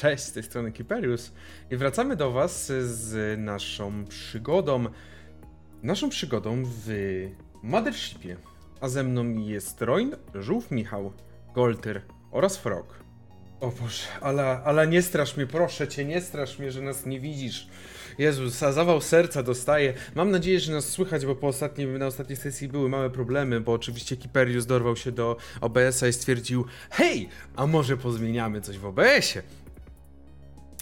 Cześć, z tej strony Kiperius i wracamy do Was z naszą przygodą. Naszą przygodą w Mothershipie. A ze mną jest Roin, Żółw Michał, Golter oraz Frog. O Boże, ale, ale nie strasz mnie, proszę cię, nie strasz mnie, że nas nie widzisz. Jezus, zawał serca dostaję. Mam nadzieję, że nas słychać, bo po na ostatniej sesji były małe problemy, bo oczywiście Kiperius dorwał się do OBS-a i stwierdził Hej, a może pozmieniamy coś w OBS-ie?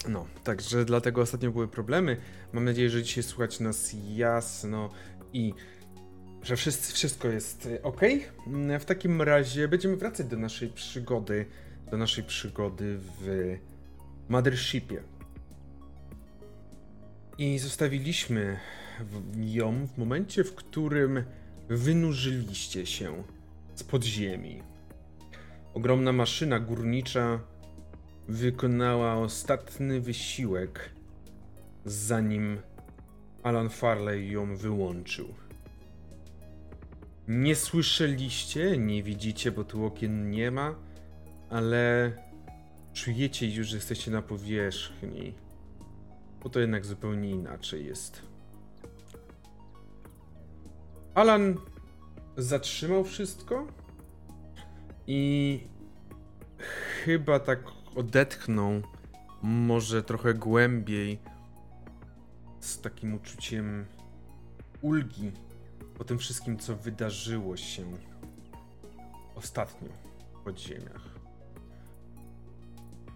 No, także dlatego ostatnio były problemy. Mam nadzieję, że dzisiaj słychać nas jasno i że wszyscy, wszystko jest ok. W takim razie będziemy wracać do naszej przygody, do naszej przygody w Mothershipie. I zostawiliśmy ją w momencie, w którym wynurzyliście się z podziemi. Ogromna maszyna górnicza wykonała ostatni wysiłek, zanim Alan Farley ją wyłączył. Nie słyszeliście, nie widzicie, bo tu okien nie ma, ale czujecie już, że jesteście na powierzchni. Bo to jednak zupełnie inaczej jest. Alan zatrzymał wszystko i chyba tak odetchnął, może trochę głębiej, z takim uczuciem ulgi po tym wszystkim, co wydarzyło się ostatnio w podziemiach.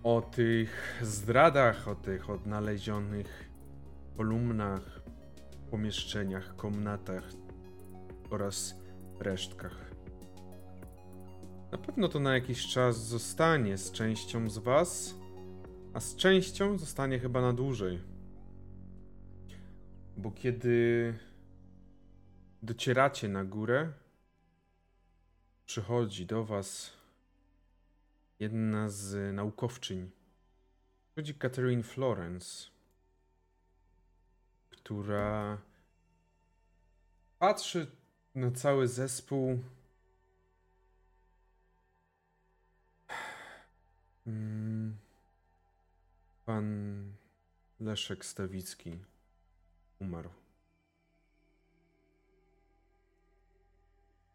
O tych zdradach, o tych odnalezionych kolumnach, pomieszczeniach, komnatach oraz resztkach. Na pewno to na jakiś czas zostanie z częścią z Was, a z częścią zostanie chyba na dłużej. Bo kiedy docieracie na górę, przychodzi do Was jedna z naukowczyń. Chodzi Catherine Florence, która patrzy na cały zespół Pan Leszek Stawicki umarł.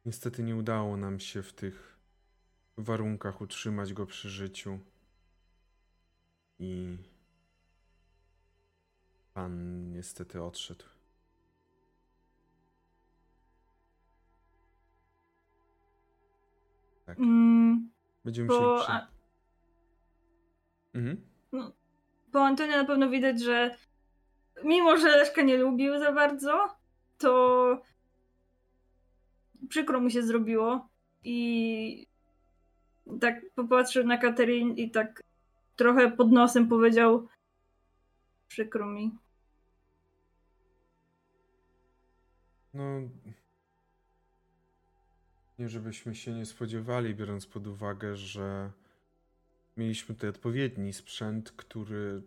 Niestety nie udało nam się w tych warunkach utrzymać go przy życiu. I pan niestety odszedł. Tak. Mm, Będziemy musieli. Przy... Mhm. po Antonie na pewno widać, że mimo, że Leszka nie lubił za bardzo, to przykro mu się zrobiło i tak popatrzył na Katerin i tak trochę pod nosem powiedział przykro mi. No. Nie, żebyśmy się nie spodziewali, biorąc pod uwagę, że mieliśmy tutaj odpowiedni sprzęt, który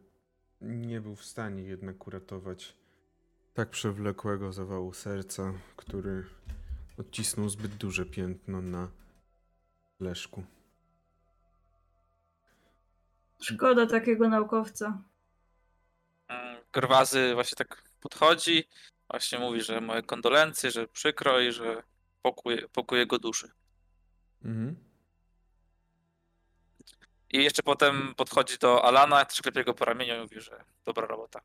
nie był w stanie jednak uratować tak przewlekłego zawału serca, który odcisnął zbyt duże piętno na Leszku. Szkoda takiego naukowca. Mm, Gerwazy właśnie tak podchodzi, właśnie mówi, że moje kondolencje, że przykro i że pokój, pokój jego duszy. Mhm. I jeszcze potem podchodzi do Alana, też klepie go po ramieniu i mówi, że dobra robota.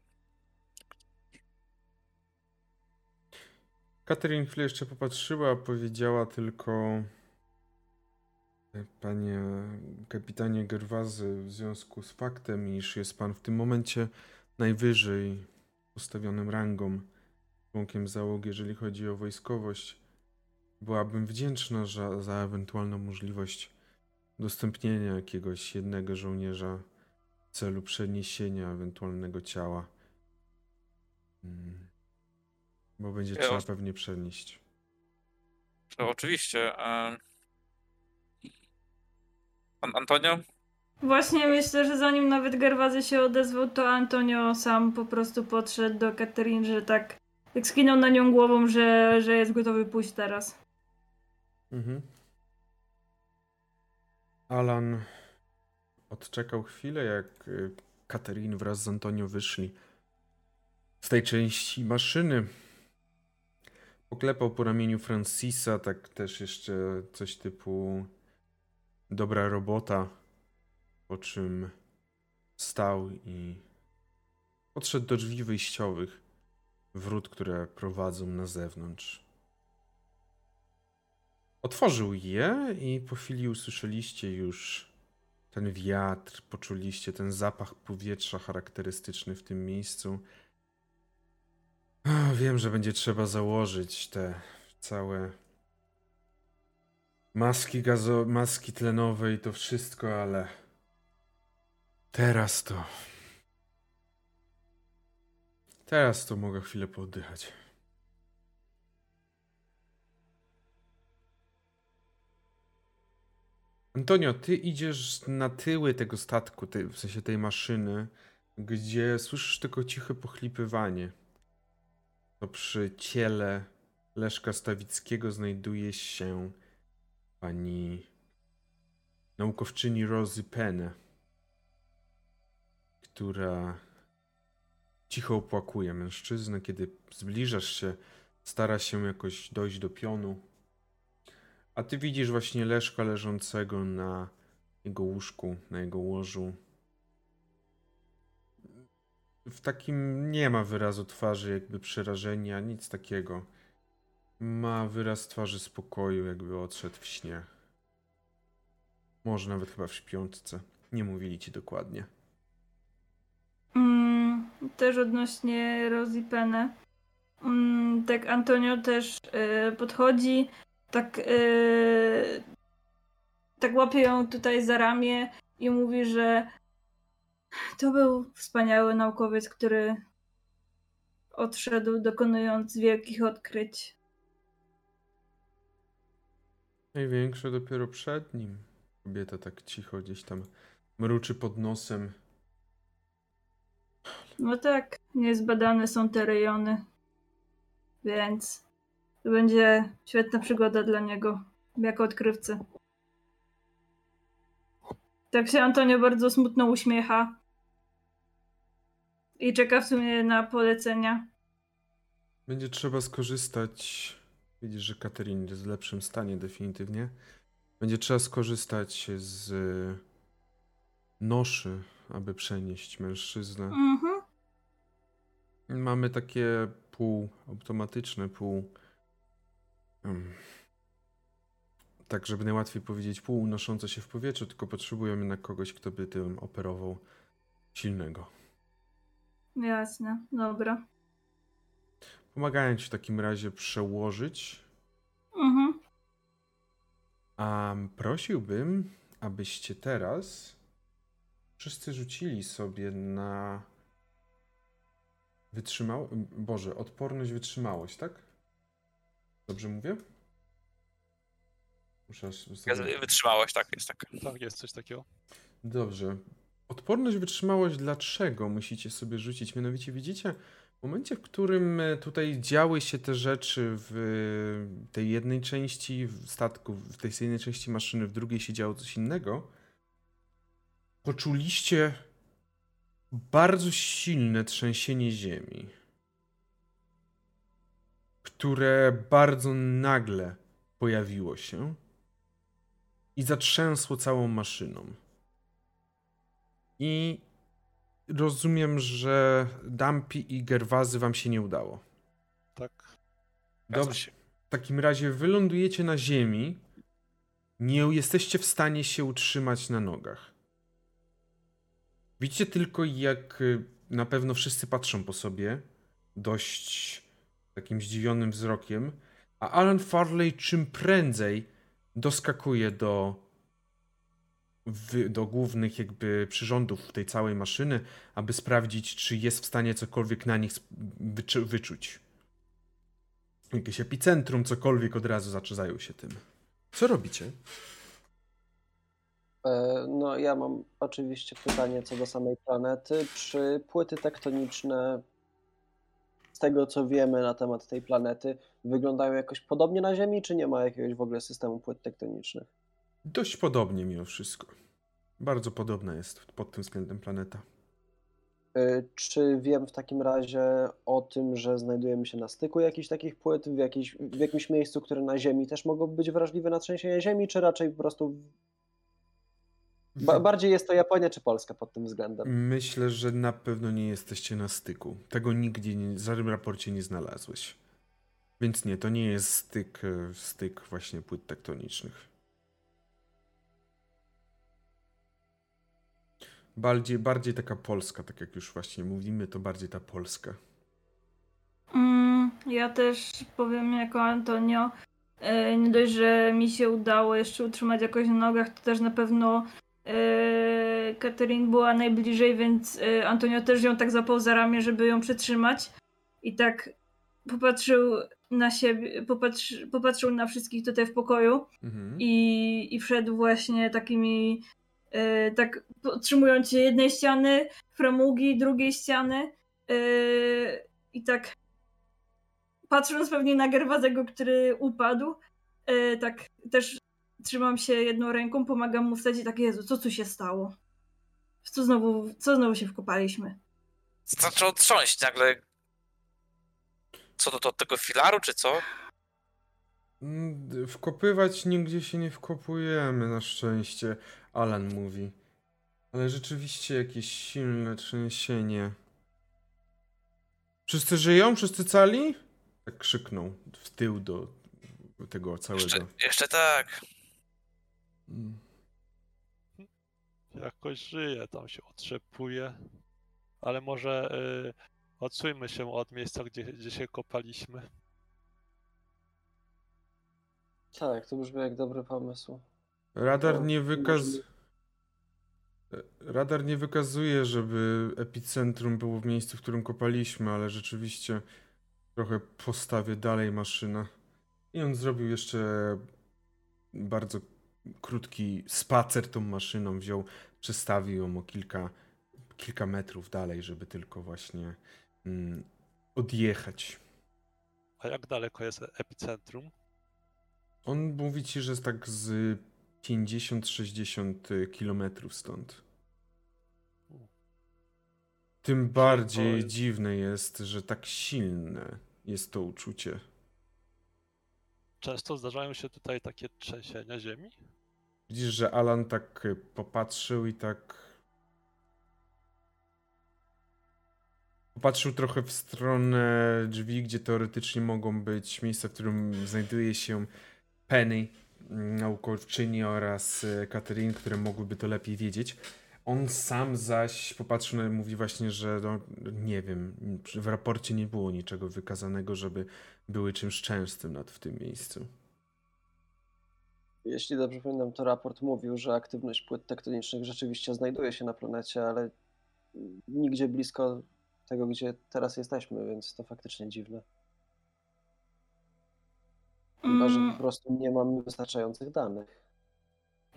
Catherine chwilę jeszcze popatrzyła, powiedziała tylko Panie kapitanie Gerwazy, w związku z faktem, iż jest pan w tym momencie najwyżej postawionym rangą członkiem załogi, jeżeli chodzi o wojskowość, byłabym wdzięczna za, za ewentualną możliwość udostępnienia jakiegoś jednego żołnierza w celu przeniesienia ewentualnego ciała. Mm. Bo będzie Ja trzeba już- pewnie przenieść. To oczywiście. em, Pan Antonio? Właśnie myślę, że zanim nawet Gerwazy się odezwał, to Antonio sam po prostu podszedł do Katerin, że tak, tak skinął na nią głową, że, że jest gotowy pójść teraz. Mhm. Alan odczekał chwilę, jak y, Katerin wraz z Antonio wyszli z tej części maszyny. Poklepał po ramieniu Francisa, tak też jeszcze coś typu dobra robota, po czym stał i podszedł do drzwi wyjściowych, wrót, które prowadzą na zewnątrz. Otworzył je i po chwili usłyszeliście już ten wiatr, poczuliście ten zapach powietrza charakterystyczny w tym miejscu. Ach, Wiem, że będzie trzeba założyć te całe maski gazo, maski tlenowe i to wszystko, ale teraz to. Teraz to mogę chwilę pooddychać. Antonio, ty idziesz na tyły tego statku, tej, w sensie tej maszyny, gdzie słyszysz tylko ciche pochlipywanie. To przy ciele Leszka Stawickiego znajduje się pani naukowczyni Rosie Penn, która cicho opłakuje mężczyznę, kiedy zbliżasz się, stara się jakoś dojść do pionu. A ty widzisz właśnie Leszka leżącego na jego łóżku, na jego łożu. W takim nie ma wyrazu twarzy, jakby przerażenia, nic takiego. Ma wyraz twarzy spokoju, jakby odszedł w śnie. Może nawet chyba w śpiączce. Nie mówili ci dokładnie. Mm, też odnośnie Rosie Penny. Mm, tak Antonio też y, podchodzi, tak, y, tak łapie ją tutaj za ramię i mówi, że to był wspaniały naukowiec, który odszedł dokonując wielkich odkryć. Największe dopiero przed nim. Kobieta tak cicho gdzieś tam mruczy pod nosem. No tak, niezbadane są te rejony, więc to będzie świetna przygoda dla niego jako odkrywcy. Tak się Antonio bardzo smutno uśmiecha i czeka w sumie na polecenia. Będzie trzeba skorzystać. Widzisz, że Katerin jest w lepszym stanie definitywnie. Będzie trzeba skorzystać z noszy, aby przenieść mężczyznę. Mhm. Mamy takie półautomatyczne, pół. Tak, żeby najłatwiej powiedzieć, pół unoszące się w powietrzu, tylko potrzebujemy na kogoś, kto by tym operował silnego. Jasne, dobra. Pomagają ci w takim razie przełożyć Mhm. A prosiłbym, abyście teraz wszyscy rzucili sobie na wytrzymał... Boże, odporność, wytrzymałość, tak? Dobrze mówię? Muszę sobie... Wytrzymałość, tak, jest tak. Tak, jest coś takiego. Dobrze. Odporność, wytrzymałość, dlaczego musicie sobie rzucić? Mianowicie widzicie, w momencie, w którym e, tutaj działy się te rzeczy w e, tej jednej części statku, w tej jednej części maszyny, w drugiej się działo coś innego, poczuliście bardzo silne trzęsienie ziemi, które bardzo nagle pojawiło się i zatrzęsło całą maszyną. I rozumiem, że Dampi i Gerwazy wam się nie udało. Tak. Dobrze. W takim razie wylądujecie na ziemi. Nie jesteście w stanie się utrzymać na nogach. Widzicie tylko, jak y, na pewno wszyscy patrzą po sobie, dość takim zdziwionym wzrokiem, a Alan Farley czym prędzej doskakuje do, do głównych jakby przyrządów tej całej maszyny, aby sprawdzić, czy jest w stanie cokolwiek na nich wyczuć. Jakieś epicentrum, cokolwiek od razu zaczynają się tym. Co robicie? E, No, ja mam oczywiście pytanie co do samej planety. Czy płyty tektoniczne, z tego co wiemy na temat tej planety, wyglądają jakoś podobnie na Ziemi, czy nie ma jakiegoś w ogóle systemu płyt tektonicznych? Dość podobnie mimo wszystko. Bardzo podobna jest pod tym względem planeta. Y, Czy wiem w takim razie o tym, że znajdujemy się na styku jakichś takich płyt, w, w jakimś miejscu, które na Ziemi też mogą być wrażliwe na trzęsienie Ziemi, czy raczej po prostu ba bardziej jest to Japonia czy Polska pod tym względem? Myślę, że na pewno nie jesteście na styku. Tego nigdzie nie, w żadnym raporcie nie znalazłeś. Więc nie, to nie jest styk, e, styk właśnie płyt tektonicznych. Bardziej, bardziej taka polska, tak jak już właśnie mówimy, to bardziej ta polska. Mm, ja też powiem jako Antonio, e, nie dość, że mi się udało jeszcze utrzymać jakoś na nogach, to też na pewno e, Catherine była najbliżej, więc e, Antonio też ją tak zapał za ramię, żeby ją przytrzymać i tak popatrzył na siebie, popatrzy, popatrzył na wszystkich tutaj w pokoju Mhm. i, i wszedł właśnie takimi, e, tak podtrzymując się jednej ściany, framugi drugiej ściany e, i tak patrząc pewnie na Gerwazego, który upadł, e, tak też trzymam się jedną ręką, pomagam mu wstać i tak, Jezu, co tu się stało? W Co znowu, co znowu się wkopaliśmy? Zaczął trząść nagle. Co to, to od tego filaru, czy co? Mm, Wkopywać nigdzie się nie wkopujemy, na szczęście, Alan mówi. Ale rzeczywiście jakieś silne trzęsienie. Wszyscy żyją? Wszyscy cali? Tak krzyknął w tył do tego całego. Jeszcze, jeszcze tak. Mm. Jakoś żyje, tam się otrzepuje. Ale może y, odsuńmy się od miejsca, gdzie, gdzie się kopaliśmy. Tak, to brzmi jak dobry pomysł. Radar To nie wykaz... możemy- Radar nie wykazuje, żeby epicentrum było w miejscu, w którym kopaliśmy, ale rzeczywiście trochę postawię dalej maszynę. I on zrobił jeszcze bardzo krótki spacer tą maszyną, wziął, przestawił ją o kilka, kilka metrów dalej, żeby tylko właśnie mm, odjechać. A jak daleko jest epicentrum? On mówi ci, że jest tak z 50-60 kilometrów stąd. Tym bardziej jest- dziwne jest, że tak silne jest to uczucie. Często zdarzają się tutaj takie trzęsienia ziemi? Widzisz, że Alan tak y, popatrzył i tak. Popatrzył trochę w stronę drzwi, gdzie teoretycznie mogą być miejsca, w którym znajduje się Penny, mm, naukowczyni oraz y, Catherine, które mogłyby to lepiej wiedzieć. On sam zaś popatrzył na mówi właśnie, że no, nie wiem, w raporcie nie było niczego wykazanego, żeby były czymś częstym nad w tym miejscu. Jeśli dobrze pamiętam, to raport mówił, że aktywność płyt tektonicznych rzeczywiście znajduje się na planecie, ale nigdzie blisko tego, gdzie teraz jesteśmy, więc to faktycznie dziwne. Chyba, że po Mm, prostu nie mamy wystarczających danych.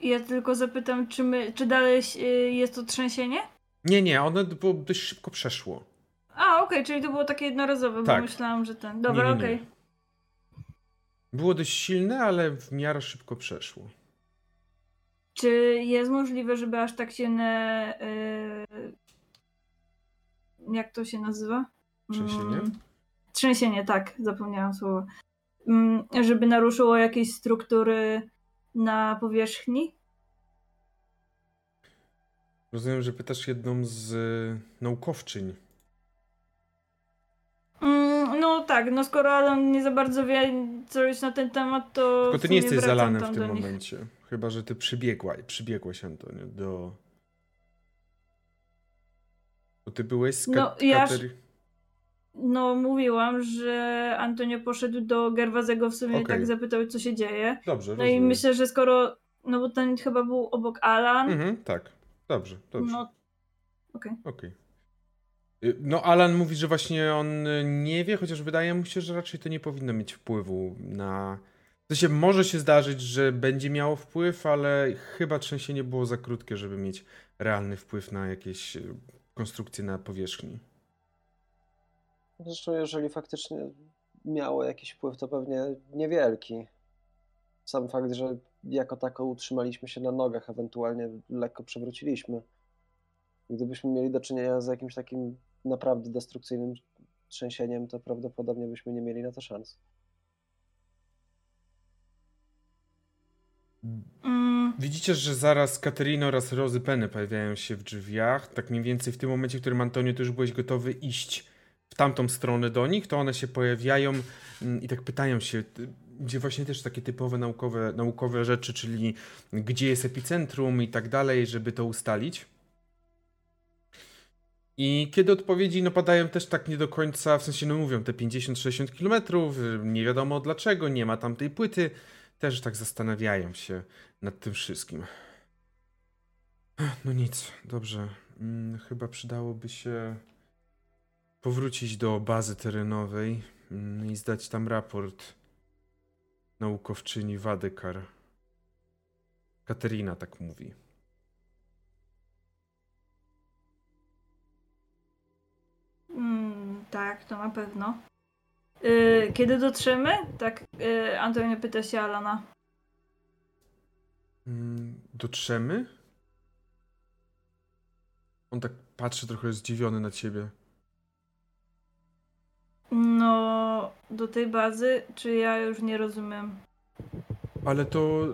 ja tylko zapytam, czy, my, czy dalej y, jest to trzęsienie? Nie, nie, ono było dość szybko przeszło. A, okej, czyli to było takie jednorazowe, Tak. bo myślałam, że ten. Dobra, okej. nie. Było dość silne, ale w miarę szybko przeszło. Czy jest możliwe, żeby aż tak silne. y, jak to się nazywa? Trzęsienie? Mm, trzęsienie, tak, zapomniałam słowa. Mm, żeby naruszyło jakieś struktury na powierzchni? Rozumiem, że pytasz jedną z y, naukowczyń. Mm, no tak, no skoro Alan nie za bardzo wie coś na ten temat, to. Tylko ty nie jesteś zalany w tym momencie. Chyba, że ty przybiegła, przybiegłaś, Antonio, do... Bo ty byłeś z No, Kat- ja- Katery- No, mówiłam, że Antonio poszedł do Gerwazego w sumie i Okej. tak zapytał, co się dzieje. Dobrze, No i rozumiem. myślę, że skoro. No bo ten chyba był obok Alan. Mhm, tak. Dobrze, dobrze. No, okej. Okej. Y, No, Alan mówi, że właśnie on y, nie wie, chociaż wydaje mu się, że raczej to nie powinno mieć wpływu na. W sensie może się zdarzyć, że będzie miało wpływ, ale chyba trzęsienie było za krótkie, żeby mieć realny wpływ na jakieś y, konstrukcje na powierzchni. Zresztą, jeżeli faktycznie miało jakiś wpływ, to pewnie niewielki. sam fakt, że jako tako utrzymaliśmy się na nogach, ewentualnie lekko przewróciliśmy. Gdybyśmy mieli do czynienia z jakimś takim naprawdę destrukcyjnym trzęsieniem, to prawdopodobnie byśmy nie mieli na to szans. Mm, Widzicie, że zaraz Katerina oraz Rozy Penny pojawiają się w drzwiach. Tak mniej więcej w tym momencie, w którym Antonio, ty już byłeś gotowy iść w tamtą stronę do nich, to one się pojawiają mm, i tak pytają się, gdzie właśnie też takie typowe naukowe, naukowe rzeczy, czyli gdzie jest epicentrum i tak dalej, żeby to ustalić. I kiedy odpowiedzi no, padają też tak nie do końca, w sensie no mówią te 50-60 kilometrów, y, nie wiadomo dlaczego, nie ma tam tej płyty, też tak zastanawiają się nad tym wszystkim. No nic, dobrze. Mm, chyba przydałoby się powrócić do bazy terenowej mm, i zdać tam raport naukowczyni Wadykar. Katerina tak mówi. Tak, to na pewno. Y, kiedy dotrzemy? Tak, y, Antonio pyta się Alana. Mm, Dotrzemy? On tak patrzy trochę zdziwiony na ciebie. No, do tej bazy, czy ja już nie rozumiem? Ale to.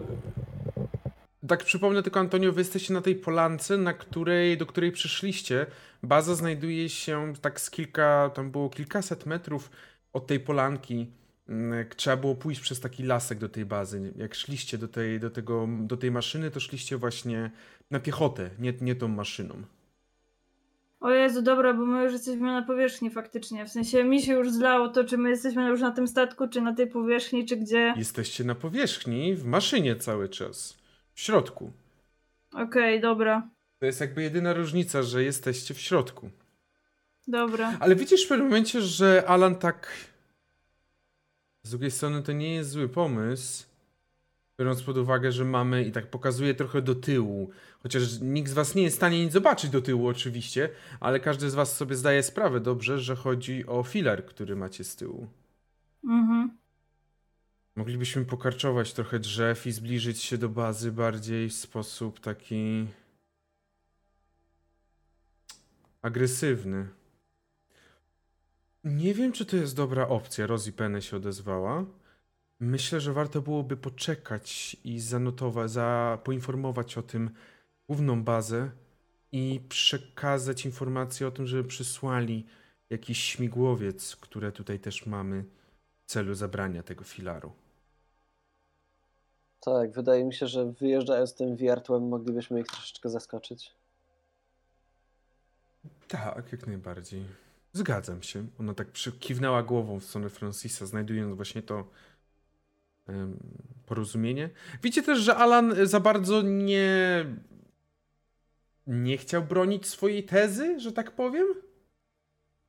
Tak przypomnę tylko Antonio, wy jesteście na tej polance, na której, do której przyszliście. Baza znajduje się tak z kilka, tam było kilkaset metrów od tej polanki. Mm, Trzeba było pójść przez taki lasek do tej bazy. Jak szliście do tej, do tego, do tej maszyny, to szliście właśnie na piechotę, nie, nie tą maszyną. O Jezu, dobra, bo my już jesteśmy na powierzchni faktycznie. W sensie mi się już zlało to, czy my jesteśmy już na tym statku, czy na tej powierzchni, czy gdzie. Jesteście na powierzchni, w maszynie cały czas. W środku. Okej, dobra, To jest jakby jedyna różnica, że jesteście w środku. dobra. Ale widzisz w pewnym momencie, że Alan tak. Z drugiej strony to nie jest zły pomysł. Biorąc pod uwagę, że mamy i tak pokazuje trochę do tyłu. Chociaż nikt z was nie jest w stanie nic zobaczyć do tyłu, oczywiście, ale każdy z was sobie zdaje sprawę dobrze, że chodzi o filar, który macie z tyłu. Mhm. Moglibyśmy pokarczować trochę drzew i zbliżyć się do bazy bardziej w sposób taki. agresywny. Nie wiem, czy to jest dobra opcja. Rosie Penny się odezwała. Myślę, że warto byłoby poczekać i zanotować, za, poinformować o tym główną bazę i przekazać informację o tym, żeby przysłali jakiś śmigłowiec, które tutaj też mamy w celu zabrania tego filaru. Tak, wydaje mi się, że wyjeżdżając tym wiertłem moglibyśmy ich troszeczkę zaskoczyć. Tak, jak najbardziej. Zgadzam się. Ona tak kiwnęła głową w stronę Francisa, znajdując właśnie to em, porozumienie. Widzicie też, że Alan za bardzo nie. nie chciał bronić swojej tezy, że tak powiem.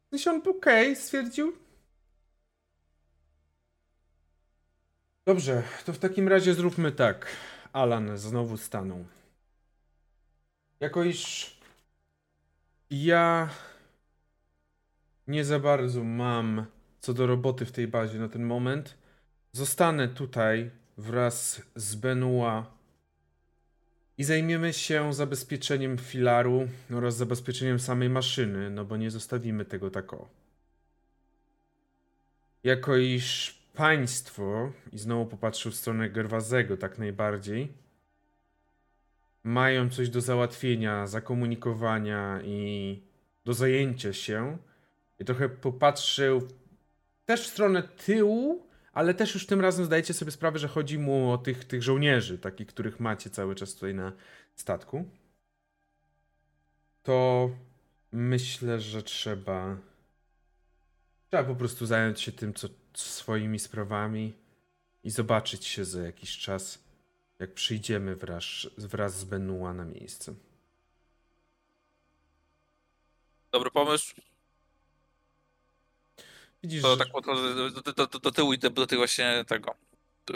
Sensie on okej, stwierdził. Dobrze, to w takim razie zróbmy tak. Alan znowu stanął. Jako iż ja nie za bardzo mam co do roboty w tej bazie na ten moment. Zostanę tutaj wraz z Benua i zajmiemy się zabezpieczeniem filaru oraz zabezpieczeniem samej maszyny, no bo nie zostawimy tego tak o. Jako iż państwo, i znowu popatrzył w stronę Gerwazego tak najbardziej, mają coś do załatwienia, zakomunikowania i do zajęcia się. I trochę popatrzył też w stronę tyłu, ale też już tym razem zdajecie sobie sprawę, że chodzi mu o tych, tych żołnierzy, takich, których macie cały czas tutaj na statku. To myślę, że trzeba. Trzeba po prostu zająć się tym, co swoimi sprawami i zobaczyć się za jakiś czas, jak przyjdziemy wraz, wraz z Benua na miejsce. Dobry pomysł. Widzisz, To że... tak podchodzę do, do, do, do tyłu i do, do tych właśnie tego.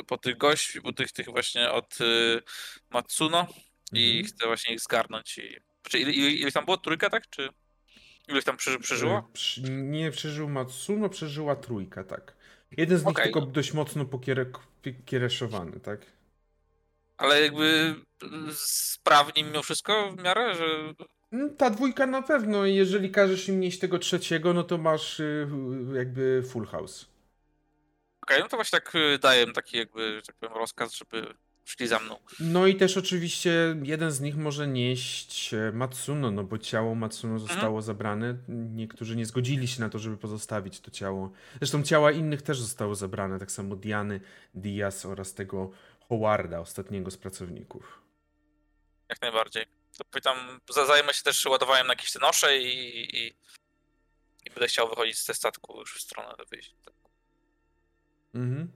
Po tych gości, po tych, tych właśnie od y, Matsuno i Mhm. chcę właśnie ich zgarnąć. I... Czy ile, ile, ile tam było? Trójka, tak? Czy ile tam przeży, przeżyło? Nie przeżył Matsuno, przeżyła trójka, tak. Jeden z nich Okej. tylko dość mocno pokiere- pokiereszowany, tak? Ale jakby sprawni mimo wszystko w miarę, że Mm, Ta dwójka na pewno, jeżeli każesz im nieść tego trzeciego, no to masz y, jakby full house. Okej, no to właśnie tak y, daję taki jakby, tak powiem, rozkaz, żeby szli za mną. No i też oczywiście jeden z nich może nieść e, Matsuno, no bo ciało Matsuno zostało zabrane. Niektórzy nie zgodzili się na to, żeby pozostawić to ciało. Zresztą ciała innych też zostały zabrane, tak samo Diany, Diaz oraz tego Howarda, ostatniego z pracowników. Jak najbardziej. To pytam, za- zajmę się też ładowaniem na jakieś te nosze i, i, i będę chciał wychodzić z tego statku już w stronę do wyjścia. Mhm.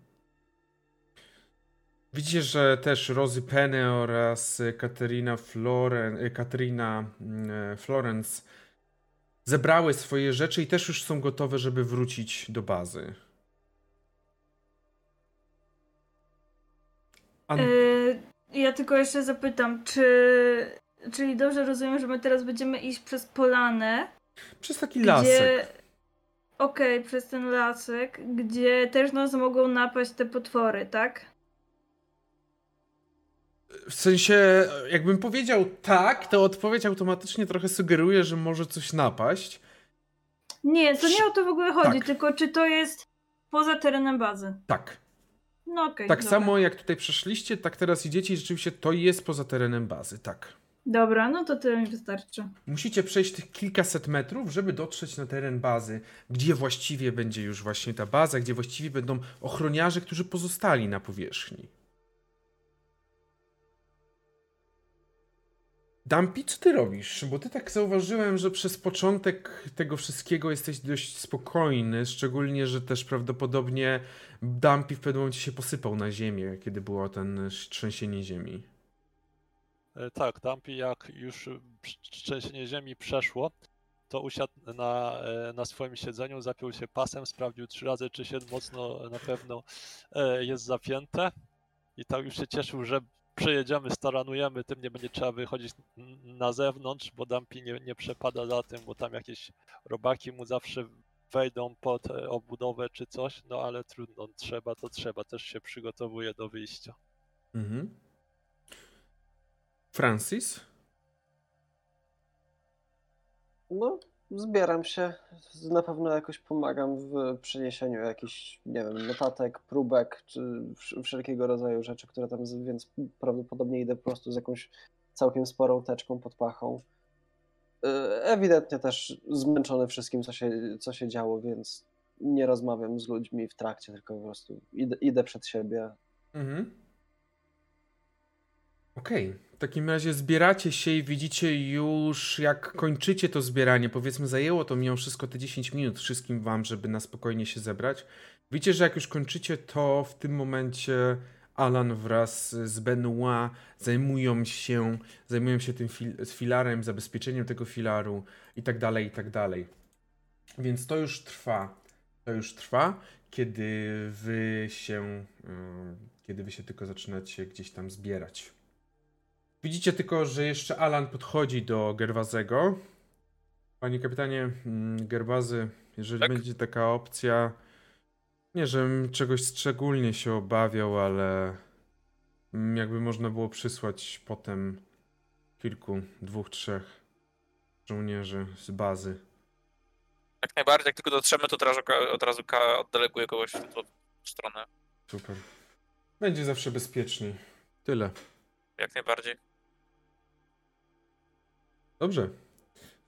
Widzicie, że też Rozy Penny oraz Katerina Floren, Katerina mm, e, Florence zebrały swoje rzeczy i też już są gotowe, żeby wrócić do bazy. An- Y, ja tylko jeszcze zapytam, czy. Czyli dobrze rozumiem, że my teraz będziemy iść przez polanę, przez taki lasek. gdzie. Okej, przez ten lasek, gdzie też nas mogą napaść te potwory, tak? W sensie, jakbym powiedział tak, to odpowiedź automatycznie trochę sugeruje, że może coś napaść. Nie, to nie o to w ogóle chodzi, Tak. tylko czy to jest poza terenem bazy. Tak. No okej. Tak dobra. samo jak tutaj przeszliście, tak teraz idziecie i rzeczywiście to jest poza terenem bazy, tak. Dobra, no to tyle mi wystarczy. Musicie przejść tych kilkaset metrów, żeby dotrzeć na teren bazy, gdzie właściwie będzie już właśnie ta baza, gdzie właściwie będą ochroniarze, którzy pozostali na powierzchni. Dampi, co ty robisz? Bo ty tak zauważyłem, że przez początek tego wszystkiego jesteś dość spokojny, szczególnie, że też prawdopodobnie Dampi w pewnym momencie się posypał na ziemię, kiedy było ten trzęsienie ziemi. E, Tak, Dumpy jak już trzęsienie ziemi przeszło, to usiadł na, e, na swoim siedzeniu, zapiął się pasem, sprawdził trzy razy, czy się mocno na pewno e, jest zapięte i tak już się cieszył, że przejedziemy, staranujemy, tym nie będzie trzeba wychodzić na zewnątrz, bo Dumpy nie, nie przepada za tym, bo tam jakieś robaki mu zawsze wejdą pod e, obudowę czy coś, no ale trudno, trzeba to trzeba, też się przygotowuje do wyjścia. Mhm. Francis? No, zbieram się. Na pewno jakoś pomagam w przeniesieniu jakichś, nie wiem, notatek, próbek, czy wsz- wszelkiego rodzaju rzeczy, które tam, więc prawdopodobnie idę po prostu z jakąś całkiem sporą teczką pod pachą. Yy, Ewidentnie też zmęczony wszystkim, co się, co się działo, więc nie rozmawiam z ludźmi w trakcie, tylko po prostu idę, idę przed siebie. Mhm. Okej, w takim razie zbieracie się i widzicie już, jak kończycie to zbieranie. Powiedzmy, zajęło to mimo wszystko te 10 minut wszystkim wam, żeby na spokojnie się zebrać. Widzicie, że jak już kończycie, to w tym momencie Alan wraz z Benoit zajmują się, zajmują się tym fil filarem, zabezpieczeniem tego filaru i tak dalej, i tak dalej. Więc to już trwa. To już trwa, kiedy wy się, ym, kiedy wy się tylko zaczynacie gdzieś tam zbierać. Widzicie tylko, że jeszcze Alan podchodzi do Gerwazego. Panie kapitanie, mm, Gerwazy, jeżeli Tak? będzie taka opcja, nie żebym czegoś szczególnie się obawiał, ale mm, jakby można było przysłać potem kilku, dwóch, trzech żołnierzy z bazy. Jak najbardziej, jak tylko dotrzemy, to od razu, Ka- od razu K oddeleguje kogoś w tą stronę. Super. Będzie zawsze bezpieczniej. Tyle. Jak najbardziej. Dobrze.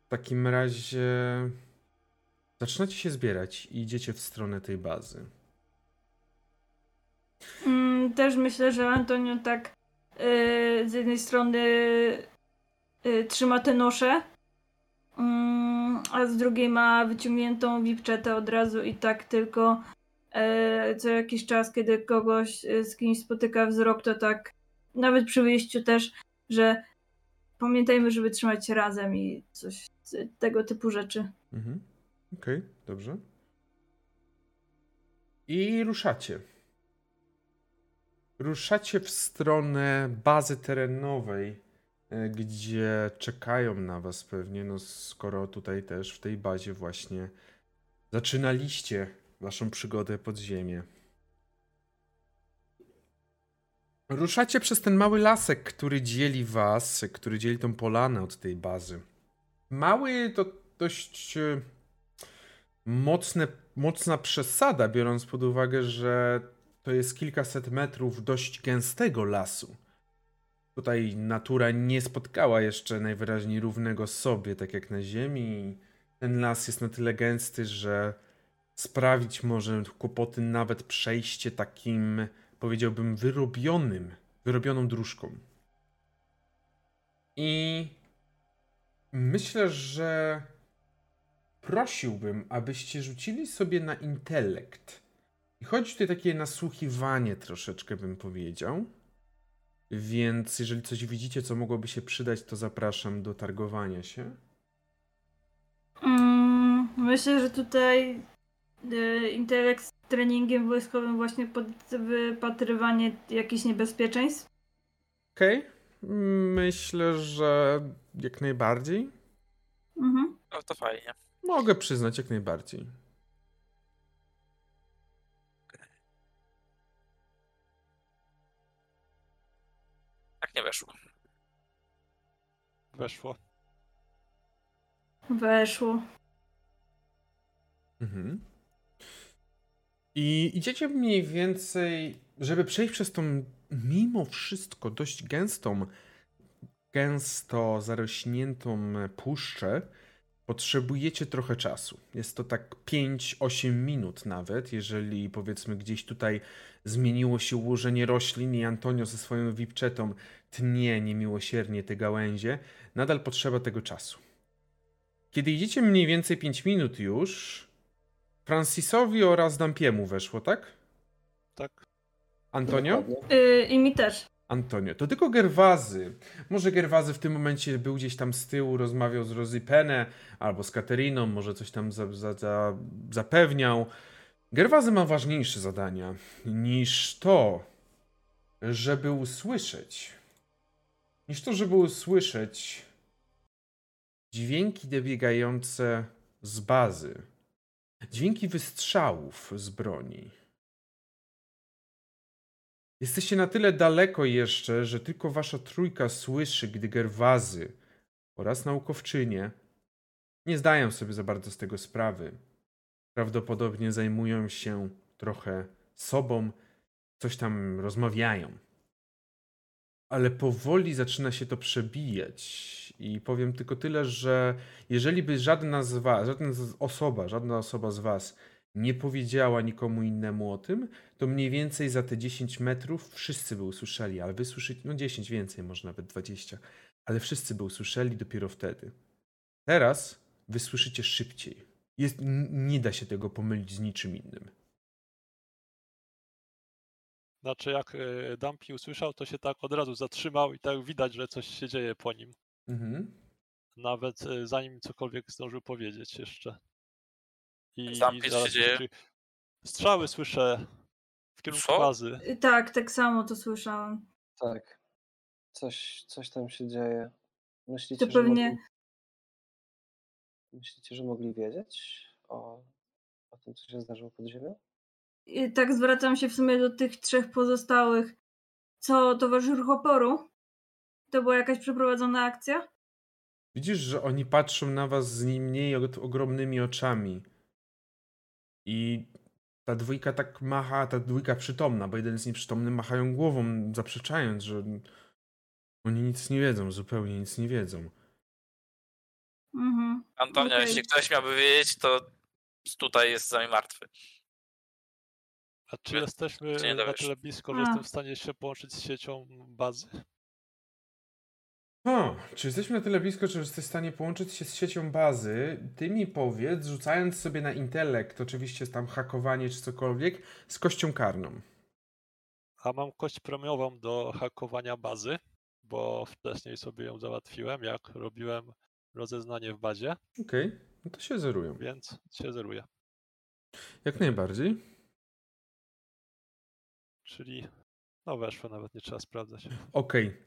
W takim razie zaczynacie się zbierać i idziecie w stronę tej bazy. Mm, też myślę, że Antonio tak y, z jednej strony y, trzyma te nosze, mm, a z drugiej ma wyciągniętą wipczetę od razu i tak tylko y, co jakiś czas, kiedy kogoś y, z kimś spotyka wzrok, to tak nawet przy wyjściu też, że pamiętajmy, żeby trzymać się razem i coś tego typu rzeczy. Mhm. Okej, dobrze. I ruszacie. Ruszacie w stronę bazy terenowej, e, gdzie czekają na was pewnie, no skoro tutaj też w tej bazie właśnie zaczynaliście waszą przygodę pod ziemię. Ruszacie przez ten mały lasek, który dzieli was, który dzieli tą polanę od tej bazy. Mały to dość e, mocne, mocna przesada, biorąc pod uwagę, że to jest kilkaset metrów dość gęstego lasu. Tutaj natura nie spotkała jeszcze najwyraźniej równego sobie, tak jak na Ziemi. Ten las jest na tyle gęsty, że sprawić może kłopoty nawet przejście takim, powiedziałbym, wyrobionym, wyrobioną dróżką. I myślę, że prosiłbym, abyście rzucili sobie na intelekt. I chodzi tutaj takie nasłuchiwanie troszeczkę, bym powiedział. Więc jeżeli coś widzicie, co mogłoby się przydać, to zapraszam do targowania się. Mm, myślę, że tutaj e, intelekt treningiem wojskowym właśnie pod wypatrywanie jakichś niebezpieczeństw. Okej. Myślę, że jak najbardziej. Mhm. No to fajnie. Mogę przyznać, jak najbardziej. Tak nie weszło. Weszło. Weszło. Mhm. I idziecie mniej więcej, żeby przejść przez tą mimo wszystko dość gęstą, gęsto zarośniętą puszczę, potrzebujecie trochę czasu. Jest to tak 5-8 minut nawet, jeżeli powiedzmy gdzieś tutaj zmieniło się ułożenie roślin i Antonio ze swoją wipczetą tnie niemiłosiernie te gałęzie, nadal potrzeba tego czasu. Kiedy idziecie mniej więcej 5 minut już, Francisowi oraz Dampiemu weszło, tak? Tak. Antonio? Y, I mi też. Antonio. To tylko Gerwazy. Może Gerwazy w tym momencie był gdzieś tam z tyłu, rozmawiał z Rosie Penne albo z Kateriną, może coś tam za, za, za, zapewniał. Gerwazy ma ważniejsze zadania niż to, żeby usłyszeć. Niż to, żeby usłyszeć dźwięki dobiegające z bazy. Dźwięki wystrzałów z broni. Jesteście na tyle daleko jeszcze, że tylko wasza trójka słyszy, gdy Gerwazy oraz naukowczynie nie zdają sobie za bardzo z tego sprawy. Prawdopodobnie zajmują się trochę sobą, coś tam rozmawiają. Ale powoli zaczyna się to przebijać. I powiem tylko tyle, że jeżeli by żadna z was, żadna z- osoba, żadna osoba z was nie powiedziała nikomu innemu o tym, to mniej więcej za te 10 metrów wszyscy by usłyszeli, ale wy słyszycie, no 10 więcej, może nawet 20, ale wszyscy by usłyszeli dopiero wtedy. Teraz wy słyszycie szybciej. Jest, nie da się tego pomylić z niczym innym. Znaczy jak e, Dumpy usłyszał, to się tak od razu zatrzymał i tak widać, że coś się dzieje po nim. Mhm. Nawet e, zanim cokolwiek zdążył powiedzieć jeszcze. I, Dumpy, i się dzieje? Strzały słyszę w kierunku Co? bazy. Y, Tak, tak samo to słyszałam. Tak. Coś, coś tam się dzieje. Myślicie, To że pewnie- mogli... Myślicie, że mogli wiedzieć o, o tym, co się zdarzyło pod ziemią? I tak zwracam się w sumie do tych trzech pozostałych. Co, towarzysz ruch oporu? To była jakaś przeprowadzona akcja? Widzisz, że oni patrzą na was z nie mniej od- ogromnymi oczami. I ta dwójka tak macha, ta dwójka przytomna, bo jeden jest nieprzytomny, machają głową, zaprzeczając, że oni nic nie wiedzą, zupełnie nic nie wiedzą. Mhm. Antonio, Okej. jeśli ktoś miałby wiedzieć, to tutaj jest z nami martwy. A czy jesteśmy czy na tyle blisko, że A. jestem w stanie się połączyć z siecią bazy? O, czy jesteśmy na tyle blisko, że jesteś w stanie połączyć się z siecią bazy? Ty mi powiedz, rzucając sobie na intelekt, oczywiście tam hakowanie czy cokolwiek, z kością karną. A mam kość premiową do hakowania bazy, bo wcześniej sobie ją załatwiłem, jak robiłem rozeznanie w bazie, Okej, no to się zerują. więc się zeruję. Jak najbardziej. Czyli no weszło, nawet nie trzeba sprawdzać. Okej.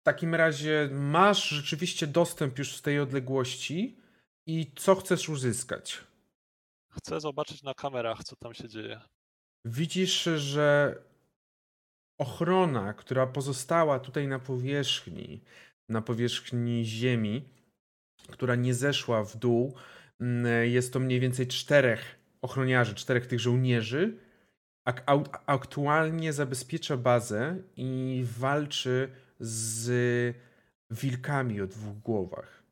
W takim razie masz rzeczywiście dostęp już z tej odległości i co chcesz uzyskać? Chcę zobaczyć na kamerach, co tam się dzieje. Widzisz, że ochrona, która pozostała tutaj na powierzchni, na powierzchni ziemi, która nie zeszła w dół, mm, jest to mniej więcej czterech ochroniarzy, czterech tych żołnierzy, aktualnie zabezpiecza bazę i walczy z wilkami o dwóch głowach.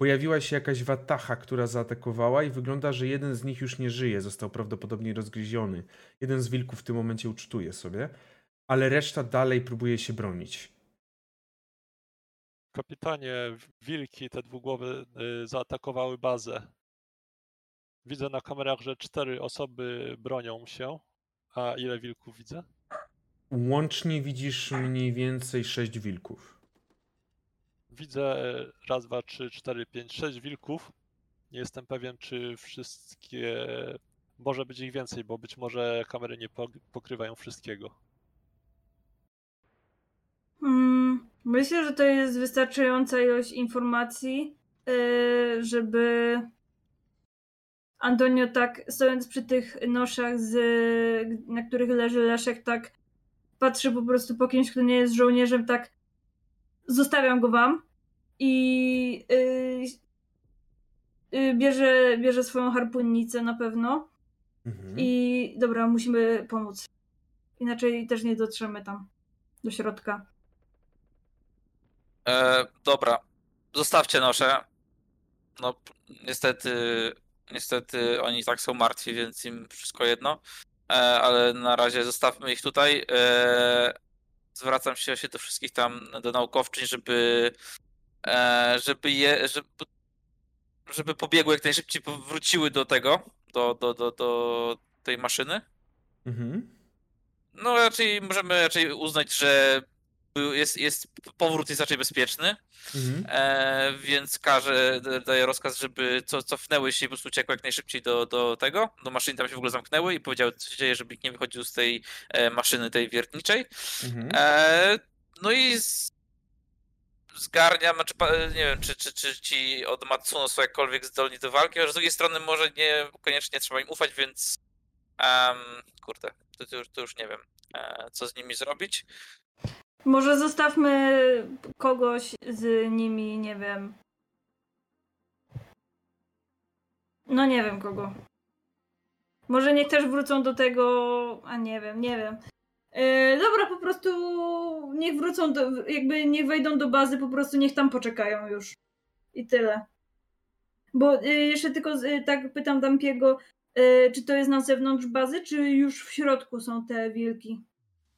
Pojawiła się jakaś watacha, która zaatakowała i wygląda, że jeden z nich już nie żyje, został prawdopodobnie rozgryziony. Jeden z wilków w tym momencie ucztuje sobie, ale reszta dalej próbuje się bronić. Kapitanie, wilki, te dwugłowy zaatakowały bazę. Widzę na kamerach, że cztery osoby bronią się. A ile wilków widzę? Łącznie widzisz mniej więcej sześć wilków. Widzę raz, dwa, trzy, cztery, pięć, sześć wilków. Nie jestem pewien, czy wszystkie. Może być ich więcej, bo być może kamery nie pokrywają wszystkiego. Hmm, myślę, że to jest wystarczająca ilość informacji, yy, żeby Antonio tak stojąc przy tych noszach, z, na których leży Leszek, tak patrzy po prostu po kimś, kto nie jest żołnierzem, tak zostawiam go wam i yy, yy, bierze, bierze swoją harpunnicę na pewno mhm. i dobra, musimy pomóc. Inaczej też nie dotrzemy tam do środka. E, dobra, zostawcie nosze. No, niestety Niestety oni tak są martwi, więc im wszystko jedno. E, ale na razie zostawmy ich tutaj. E, zwracam się, do wszystkich tam, do naukowczyń, żeby e, żeby je, żeby, żeby pobiegły jak najszybciej, wróciły do tego, do, do, do, do tej maszyny. Mhm. No raczej możemy raczej uznać, że jest, jest, powrót jest raczej bezpieczny, mhm. e, więc każe, daje rozkaz, żeby co, cofnęły się i po prostu uciekły jak najszybciej do, do tego, do maszyny, tam się w ogóle zamknęły i powiedziały, co się dzieje, żeby nikt nie wychodził z tej e, maszyny, tej wiertniczej. Mhm. E, no i z, zgarnia, znaczy, nie wiem, czy, czy, czy ci od Matsuno są jakkolwiek zdolni do walki, ale z drugiej strony może nie koniecznie trzeba im ufać, więc um, kurde, to, to, już, to już nie wiem, e, co z nimi zrobić. Może zostawmy kogoś z nimi, nie wiem. No nie wiem kogo. Może niech też wrócą do tego, a nie wiem, nie wiem. Yy, dobra, po prostu niech wrócą, do, jakby niech wejdą do bazy, po prostu niech tam poczekają już. I tyle. Bo yy, jeszcze tylko yy, tak pytam Dampiego, czy to jest na zewnątrz bazy, czy już w środku są te wilki?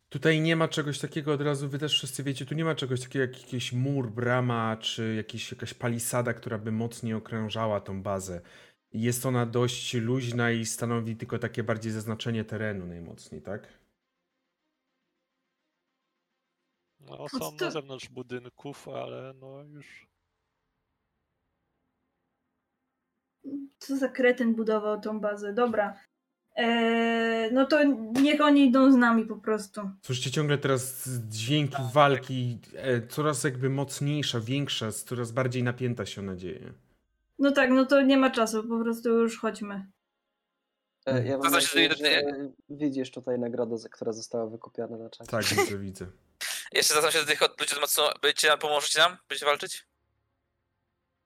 Tutaj nie ma czegoś takiego, od razu wy też wszyscy wiecie, tu nie ma czegoś takiego jak jakiś mur, brama, czy jakiś, jakaś palisada, która by mocniej okrążała tą bazę. Jest ona dość luźna i stanowi tylko takie bardziej zaznaczenie terenu najmocniej, tak? No, są na zewnątrz budynków, ale no już. Co za kretyn budował tą bazę? Dobra. Eee, no to niech oni idą z nami po prostu. Słyszycie ciągle teraz dźwięki tak, walki, e, coraz jakby mocniejsza, większa, coraz bardziej napięta się nadzieję. No tak, no to nie ma czasu, po prostu już chodźmy. E, ja mam nadzieję, że widzisz tutaj nagrodę, która została wykupiona na czacie. Tak, widzę, widzę. Jeszcze zwracam się do tych ludzi mocno. Będziecie nam, pomożecie nam? Będziecie walczyć?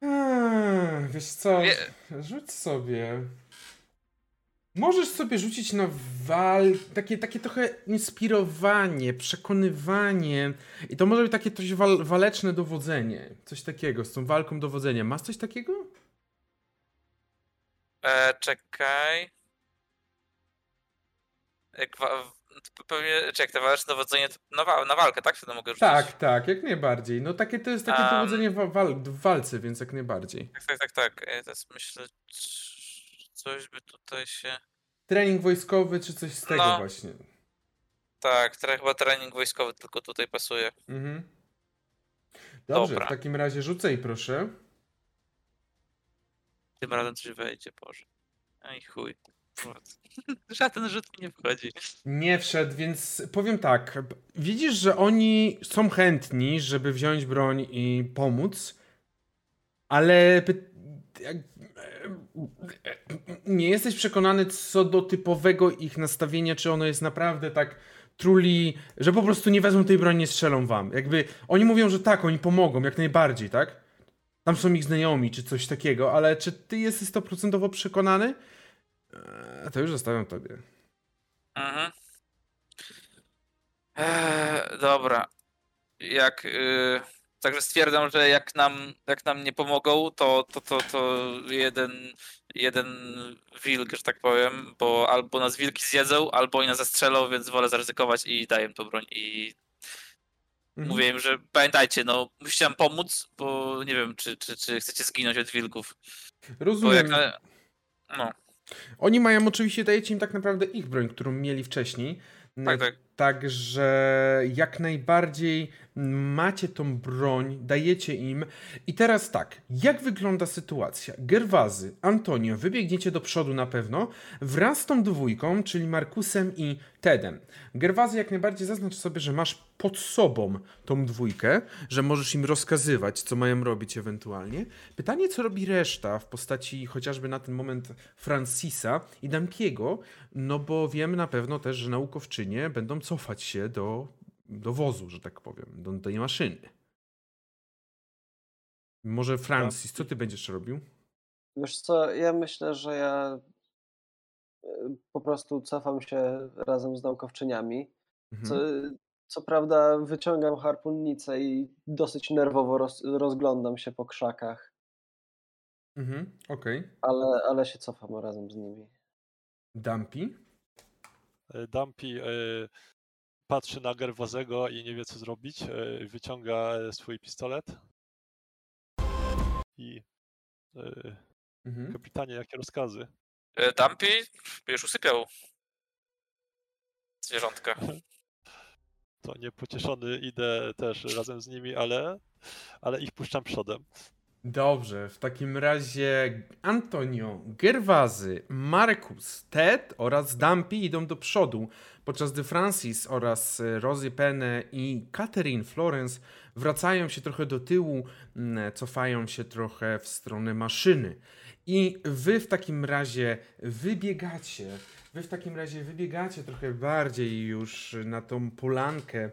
Eee, wiesz co, Wie... rzuć sobie. Możesz sobie rzucić na wal, takie, takie trochę inspirowanie, przekonywanie. I to może być takie coś wal, waleczne dowodzenie. Coś takiego, z tą walką dowodzenia. Masz coś takiego? E, czekaj. Jak wa- pewnie, czy jak to waleczne dowodzenie na, wa- na walkę, tak? Wtedy mogę rzucić. Tak, tak, jak najbardziej. No takie to jest takie um, dowodzenie w, wal- w walce, więc jak najbardziej. Tak, tak, tak, tak. Ja teraz myślę, coś by tutaj się... Trening wojskowy, czy coś z tego no. właśnie. Tak, chyba trening wojskowy tylko tutaj pasuje. Mhm. Dobrze, Dobra. w takim razie rzucaj proszę. Tym razem coś wejdzie, Boże. Ej chuj. Żaden rzut nie wchodzi. Nie wszedł, więc powiem tak. Widzisz, że oni są chętni, żeby wziąć broń i pomóc, ale nie jesteś przekonany co do typowego ich nastawienia, czy ono jest naprawdę tak truli, że po prostu nie wezmą tej broni, nie strzelą wam. Jakby oni mówią, że tak, oni pomogą, jak najbardziej, tak? Tam są ich znajomi, czy coś takiego, ale czy ty jesteś stoprocentowo przekonany? Eee, to już zostawiam tobie. Mhm. Eee, dobra. Jak. Yy, także stwierdzam, że jak nam, jak nam nie pomogą, to, to, to, to jeden, jeden wilk, że tak powiem, bo albo nas wilki zjedzą, albo oni nas zastrzelą, więc wolę zaryzykować i daję im tą broń. I Mhm. mówię im, że pamiętajcie, no musicie nam pomóc, bo nie wiem, czy, czy, czy chcecie zginąć od wilków. Rozumiem. jak. No, Oni mają oczywiście, dajecie im tak naprawdę ich broń, którą mieli wcześniej. tak, tak. Także jak najbardziej macie tą broń, dajecie im. I teraz tak, jak wygląda sytuacja? Gerwazy, Antonio, wybiegniecie do przodu na pewno wraz z tą dwójką, czyli Markusem i Tedem. Gerwazy, jak najbardziej zaznacz sobie, że masz pod sobą tą dwójkę, że możesz im rozkazywać, co mają robić ewentualnie. Pytanie, co robi reszta w postaci chociażby na ten moment Francisa i Dampiego, no bo wiem na pewno też, że naukowczynie będą cofać się do, do wozu, że tak powiem, do tej maszyny. Może Francis, co ty będziesz robił? Wiesz co, ja myślę, że ja y, po prostu cofam się razem z naukowczyniami. Mhm. Co, co prawda wyciągam harpunnicę i dosyć nerwowo roz, rozglądam się po krzakach, Mhm, okej. ale, ale się cofam razem z nimi. Dampi? E, Dumpy e, patrzy na Gerwazego i nie wie co zrobić. E, Wyciąga swój pistolet. I e, Mhm. kapitanie, jakie rozkazy? E, Dumpy już usypiał zwierzątka. To niepocieszony idę też razem z nimi, ale, ale ich puszczam przodem. Dobrze, w takim razie Antonio, Gerwazy, Markus, Ted oraz Dumpy idą do przodu, podczas gdy Francis oraz e, Rosie Penne i Catherine Florence wracają się trochę do tyłu, mm, cofają się trochę w stronę maszyny. I wy w takim razie wybiegacie, wy w takim razie wybiegacie trochę bardziej już na tą polankę,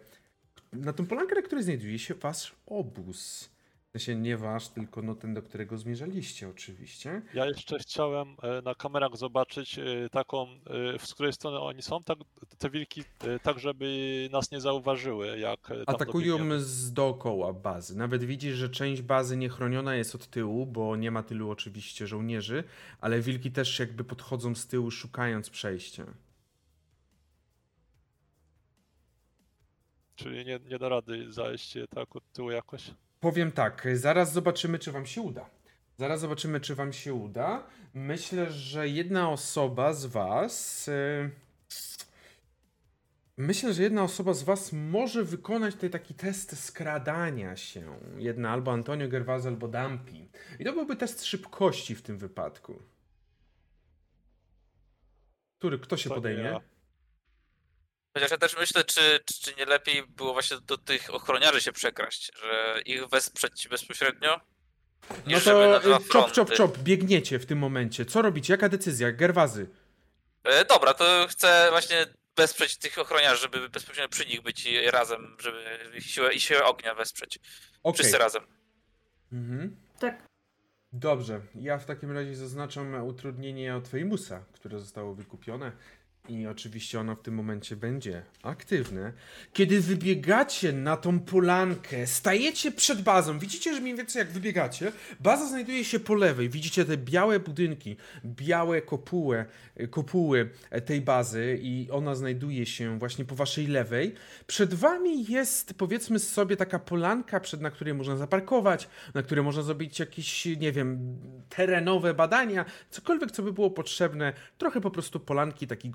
na tą polankę, na której znajduje się wasz obóz. W sensie nie wasz, tylko no ten, do którego zmierzaliście oczywiście. Ja jeszcze chciałem e, na kamerach zobaczyć e, taką, e, z której strony oni są, tak, te wilki, e, tak żeby nas nie zauważyły, jak e, tam Atakują dobiegniemy. z dookoła bazy. Nawet widzisz, że część bazy niechroniona jest od tyłu, bo nie ma tylu oczywiście żołnierzy, ale wilki też jakby podchodzą z tyłu, szukając przejścia. Czyli nie, nie da rady zajść e, tak od tyłu jakoś. Powiem tak, zaraz zobaczymy, czy wam się uda. Zaraz zobaczymy, czy wam się uda. Myślę, że jedna osoba z was. y, Myślę, że jedna osoba z was może wykonać tutaj taki test skradania się. Jedna albo Antonio Gervaz, albo Dampi. I to byłby test szybkości w tym wypadku. Który, kto się To podejmie? ja. Chociaż ja też myślę, czy, czy, czy nie lepiej było właśnie do tych ochroniarzy się przekraść, że ich wesprzeć bezpośrednio. No niż żeby na to czop, czop, czop, biegniecie w tym momencie. Co robicie? Jaka decyzja? Gerwazy. E, Dobra, to chcę właśnie wesprzeć tych ochroniarzy, żeby bezpośrednio przy nich być i razem, żeby ich siłę, i siłę ognia wesprzeć. Okej. Wszyscy razem. Mhm. Tak. Dobrze, ja w takim razie zaznaczam utrudnienie od Famousa, które zostało wykupione i oczywiście ono w tym momencie będzie aktywne. Kiedy wybiegacie na tą polankę, stajecie przed bazą, widzicie, że mniej więcej jak wybiegacie, baza znajduje się po lewej, widzicie te białe budynki, białe kopuły, kopuły tej bazy i ona znajduje się właśnie po waszej lewej. Przed wami jest powiedzmy sobie taka polanka, przed na której można zaparkować, na której można zrobić jakieś, nie wiem, terenowe badania, cokolwiek, co by było potrzebne, trochę po prostu polanki, taki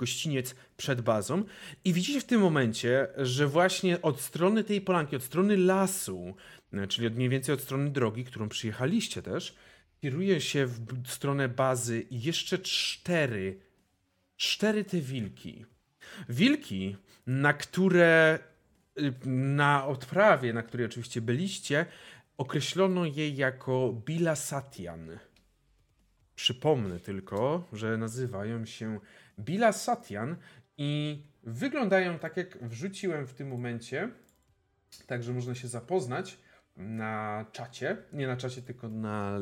przed bazą. I widzicie w tym momencie, że właśnie od strony tej polanki, od strony lasu, e, czyli od mniej więcej od strony drogi, którą przyjechaliście też, kieruje się w stronę bazy jeszcze cztery, cztery te wilki. Wilki, na które y, na odprawie, na której oczywiście byliście, określono je jako Bilasatian. Przypomnę tylko, że nazywają się Bilasatian i wyglądają tak, jak wrzuciłem w tym momencie. Także można się zapoznać na czacie. Nie na czacie, tylko na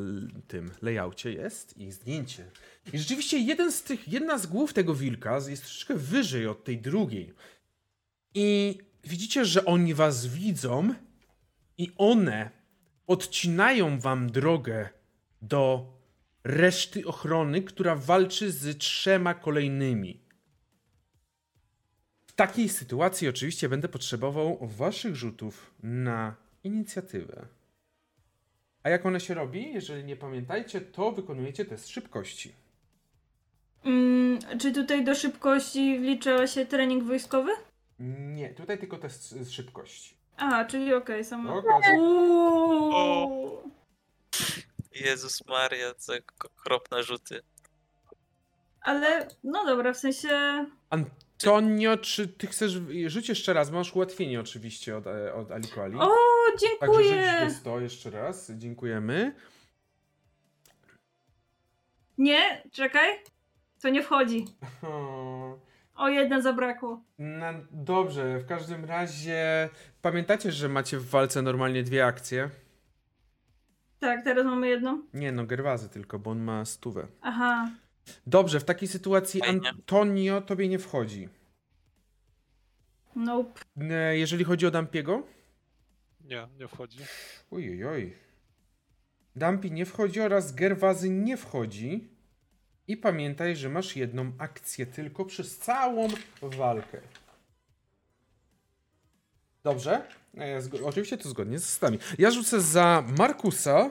tym layoutie jest ich zdjęcie. I rzeczywiście jeden z tych, jedna z głów tego wilka jest troszeczkę wyżej od tej drugiej. I widzicie, że oni was widzą i one odcinają wam drogę do reszty ochrony, która walczy z trzema kolejnymi. W takiej sytuacji oczywiście będę potrzebował waszych rzutów na inicjatywę. A jak one się robi? Jeżeli nie pamiętajcie, to wykonujecie test szybkości. Mm, czy tutaj do szybkości wlicza się trening wojskowy? Nie, tutaj tylko test szybkości. A, czyli okej, samo. Okazja. Uuu. Jezus Maria, co okropne rzuty. Ale, no dobra, w sensie... Antonio, czy ty chcesz. Rzuć jeszcze raz, masz ułatwienie oczywiście od, e, od Alikoli. O, Także rzuć dziękuję! do 100 jeszcze raz. Dziękujemy. Nie, czekaj. To nie wchodzi. O, O, jeden zabrakło. No, dobrze, w każdym razie pamiętacie, że macie w walce normalnie dwie akcje? Tak, teraz mamy jedną. Nie no, Gerwazy tylko, bo on ma stówę. Aha. Dobrze, w takiej sytuacji Fajnie. Antonio tobie nie wchodzi. Nope. E, Jeżeli chodzi o Dampiego? Nie, nie wchodzi. Ojojoj. Dampi nie wchodzi oraz Gerwazy nie wchodzi. I pamiętaj, że masz jedną akcję tylko przez całą walkę. Dobrze? E, oczywiście to zgodnie z zasadami. Ja rzucę za Markusa.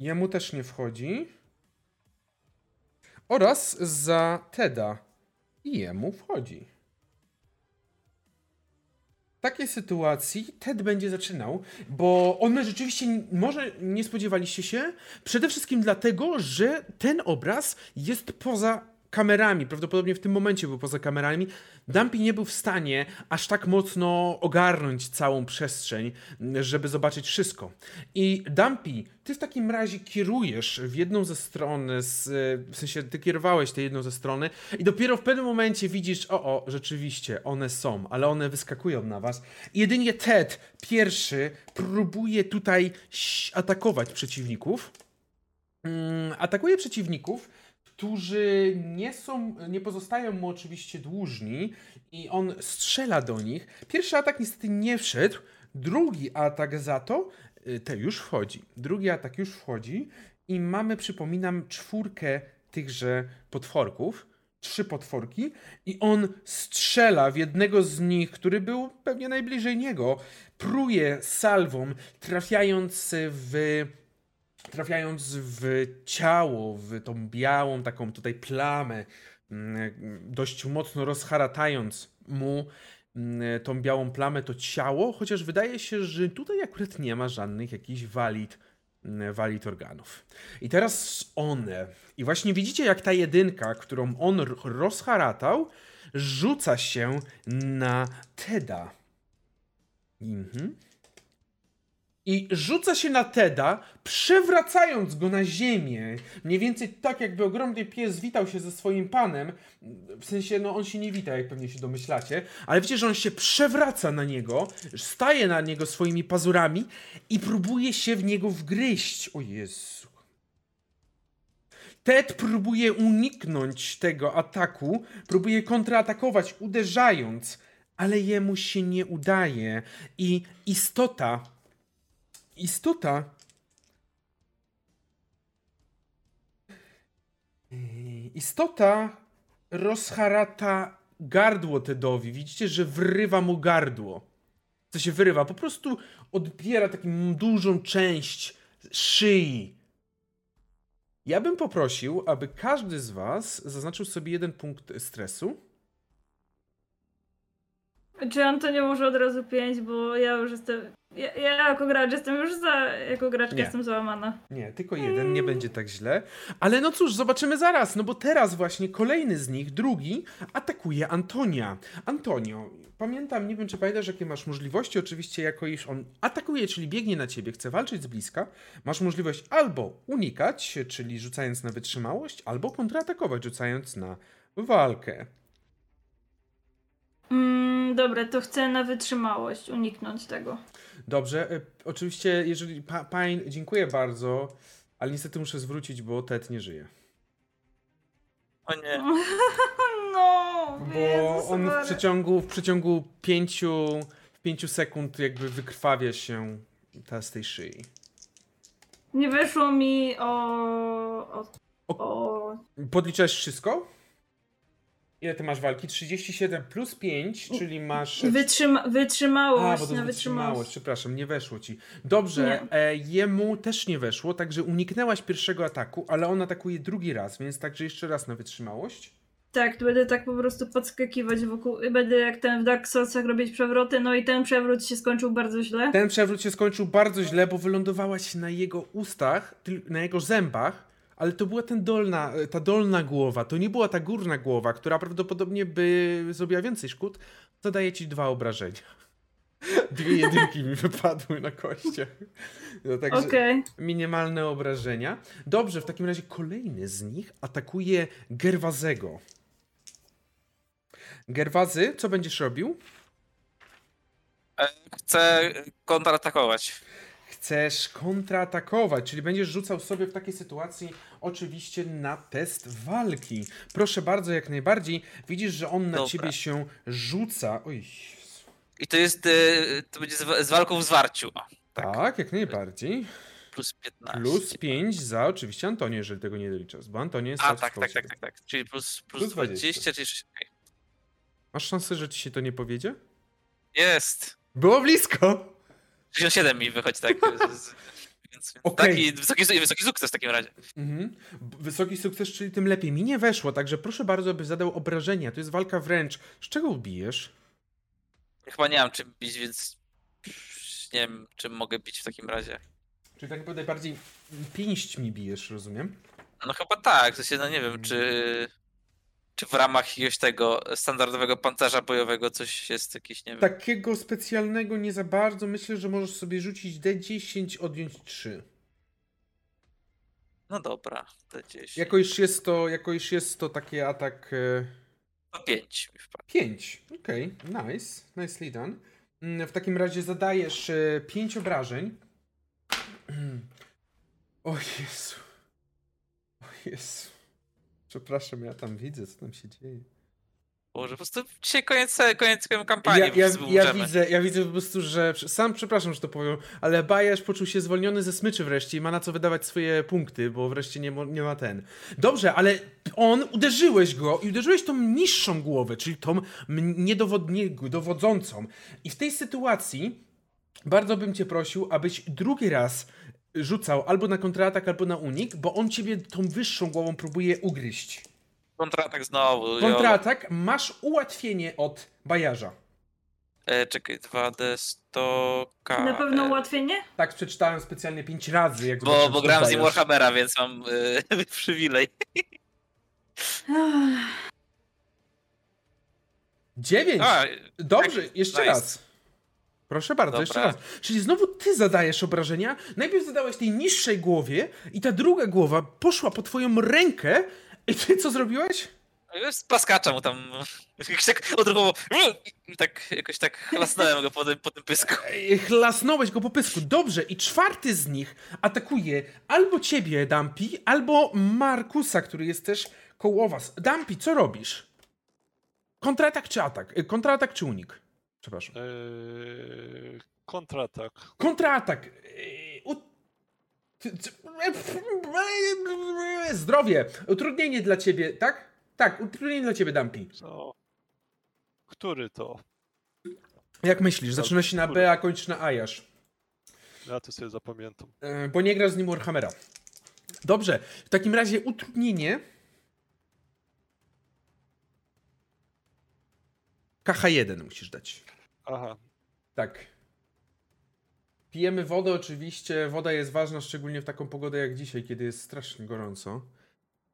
Jemu też nie wchodzi. Oraz za Teda. I jemu wchodzi. W takiej sytuacji Ted będzie zaczynał, bo one rzeczywiście może nie spodziewaliście się, przede wszystkim dlatego, że ten obraz jest poza kamerami, prawdopodobnie w tym momencie był poza kamerami. Dumpy nie był w stanie aż tak mocno ogarnąć całą przestrzeń, żeby zobaczyć wszystko. I Dumpy, ty w takim razie kierujesz w jedną ze stron, w sensie ty kierowałeś tę jedną ze strony i dopiero w pewnym momencie widzisz, o, o, rzeczywiście, one są, ale one wyskakują na was. I jedynie Ted, pierwszy, próbuje tutaj atakować przeciwników. Mm, atakuje przeciwników, którzy nie są, nie pozostają mu oczywiście dłużni i on strzela do nich. Pierwszy atak niestety nie wszedł, drugi atak za to, y, te już wchodzi. Drugi atak już wchodzi i mamy, przypominam, czwórkę tychże potworków, trzy potworki i on strzela w jednego z nich, który był pewnie najbliżej niego, pruje salwą, trafiając w trafiając w ciało, w tą białą taką tutaj plamę, mm, dość mocno rozharatając mu mm, tą białą plamę, to ciało, chociaż wydaje się, że tutaj akurat nie ma żadnych jakichś walid, mm, walid organów. I teraz one. I właśnie widzicie, jak ta jedynka, którą on rozharatał, rzuca się na Teda. Mhm. I rzuca się na Teda, przewracając go na ziemię. Mniej więcej tak, jakby ogromny pies witał się ze swoim panem. W sensie, no on się nie wita, jak pewnie się domyślacie. Ale wiecie, że on się przewraca na niego, staje na niego swoimi pazurami i próbuje się w niego wgryźć. O Jezu. Ted próbuje uniknąć tego ataku, próbuje kontratakować, uderzając, ale jemu się nie udaje. I istota istota. Istota rozharata gardło Tedowi. Widzicie, że wrywa mu gardło. Co się wyrywa? Po prostu odbiera taką dużą część szyi. Ja bym poprosił, aby każdy z Was zaznaczył sobie jeden punkt stresu. Czy Antonio może od razu pięć, bo ja już jestem... Ja, ja jako gracz jestem już za... Jako graczka Nie. jestem załamana. Nie, tylko jeden, nie będzie tak źle. Ale no cóż, zobaczymy zaraz, no bo teraz właśnie kolejny z nich, drugi, atakuje Antonia. Antonio, pamiętam, nie wiem czy pamiętasz jakie masz możliwości, oczywiście jako iż on atakuje, czyli biegnie na ciebie, chce walczyć z bliska, masz możliwość albo unikać, czyli rzucając na wytrzymałość, albo kontratakować, rzucając na walkę. Mm, dobra, to chcę na wytrzymałość uniknąć tego. Dobrze, y, oczywiście, jeżeli. Pa, Pain, dziękuję bardzo, ale niestety muszę zwrócić, bo Ted nie żyje. O nie. No, Bo Jezus on w przeciągu, w przeciągu pięciu, pięciu sekund jakby wykrwawia się ta z tej szyi. Nie weszło mi o... o... O- o... Podliczałeś wszystko? Ile ty masz walki? 37 plus 5, czyli masz. Wytrzyma... A, wytrzymałość bo to na wytrzymałość, przepraszam, nie weszło ci. Dobrze, e, jemu też nie weszło, także uniknęłaś pierwszego ataku, ale on atakuje drugi raz, więc także jeszcze raz na wytrzymałość. Tak, będę tak po prostu podskakiwać wokół, będę jak ten w Dark Soulsach robić przewroty, no i ten przewrót się skończył bardzo źle. Ten przewrót się skończył bardzo źle, bo wylądowałaś na jego ustach, na jego zębach, ale to była ten dolna, ta dolna głowa, to nie była ta górna głowa, która prawdopodobnie by zrobiła więcej szkód. Zadaję ci dwa obrażenia. Dwie jedynki mi wypadły na kościach. No, także Okej. minimalne obrażenia. Dobrze, w takim razie kolejny z nich atakuje Gerwazego. Gerwazy, co będziesz robił? E, Chcę kontratakować. Chcesz kontratakować, czyli będziesz rzucał sobie w takiej sytuacji oczywiście na test walki. Proszę bardzo, jak najbardziej. Widzisz, że on na Dobra. ciebie się rzuca. Oj. I to jest. e, To będzie z wa- z walką w zwarciu. O, Tak, tak. jak najbardziej. Plus 15. Plus 5 za oczywiście Antonię, jeżeli tego nie doliczasz, bo Antonię jest A, tak, tak, tak, tak, tak. Czyli plus, plus, Plus 20. 20, czyli. Masz szansę, że ci się to nie powiedzie? Jest. Było blisko! 67 mi wychodzi tak. z- Więc Okej. taki wysoki, wysoki sukces w takim razie. Mhm. Wysoki sukces, czyli tym lepiej. Mi nie weszło, także proszę bardzo, by zadał obrażenia. To jest walka wręcz. Z czego ubijesz? Chyba nie mam czym bić, więc nie wiem, czym mogę bić w takim razie. Czyli tak naprawdę bardziej pięśćmi bijesz, rozumiem? No chyba tak, w sensie, no nie wiem, czy, czy w ramach jakiegoś tego standardowego pancerza bojowego coś jest jakieś, nie wiem. Takiego specjalnego nie za bardzo. Myślę, że możesz sobie rzucić D10, odjąć 3. No dobra, to gdzieś. Jako iż jest to, jako iż jest to taki atak To 5 mi wpadł. 5. Okej, nice. Nicely done. Mm, W takim razie zadajesz 5 obrażeń. O Jezu. O Jezu. Przepraszam, ja tam widzę, co tam się dzieje. Boże, po prostu dzisiaj koniec, koniec kampanii. Ja, ja, ja, widzę, ja widzę po prostu, że. Sam przepraszam, że to powiem, ale Bajasz poczuł się zwolniony ze smyczy wreszcie i ma na co wydawać swoje punkty, bo wreszcie nie, nie ma ten. Dobrze, ale on uderzyłeś go i uderzyłeś tą niższą głowę, czyli tą m- niedowodnie- dowodzącą. I w tej sytuacji bardzo bym cię prosił, abyś drugi raz rzucał albo na kontratak, albo na unik, bo on ciebie tą wyższą głową próbuje ugryźć. Kontratak znowu. jo. Kontratak masz ułatwienie od Bajarza. E, czekaj, 2D 100 K. Na pewno e, ułatwienie? Tak, przeczytałem specjalnie pięć razy. Jak Bo, bo gram z nim Warhammera, więc mam e, przywilej. Ach, Dziewięć! A, Dobrze, tak, jeszcze nice. raz. Proszę bardzo, Dobra. jeszcze raz. Czyli znowu ty zadajesz obrażenia. Najpierw zadałeś tej niższej głowie i ta druga głowa poszła po twoją rękę i ty co zrobiłeś? Plaskacza mu tam. Tak odruchowo. Tak, jakoś tak chlasnąłem go po tym, po tym pysku. Chlasnąłeś go po pysku. Dobrze, i czwarty z nich atakuje albo ciebie, Dampi, albo Markusa, który jest też koło was. Dampi, co robisz? Kontratak czy atak? Y, Kontratak czy unik? Przepraszam. Eee, kontratak. Kontratak. Yy, Zdrowie. Utrudnienie dla ciebie, tak? Tak, utrudnienie dla ciebie. Co? Który to? Jak myślisz? Zaczyna się na? B, a kończy na Ajasz. Ja to sobie zapamiętam. Yy, Bo nie grasz z nim Warhammera. Dobrze, w takim razie utrudnienie. KH1 musisz dać. Aha, Tak. Pijemy wodę oczywiście. Woda jest ważna, szczególnie w taką pogodę jak dzisiaj, kiedy jest strasznie gorąco.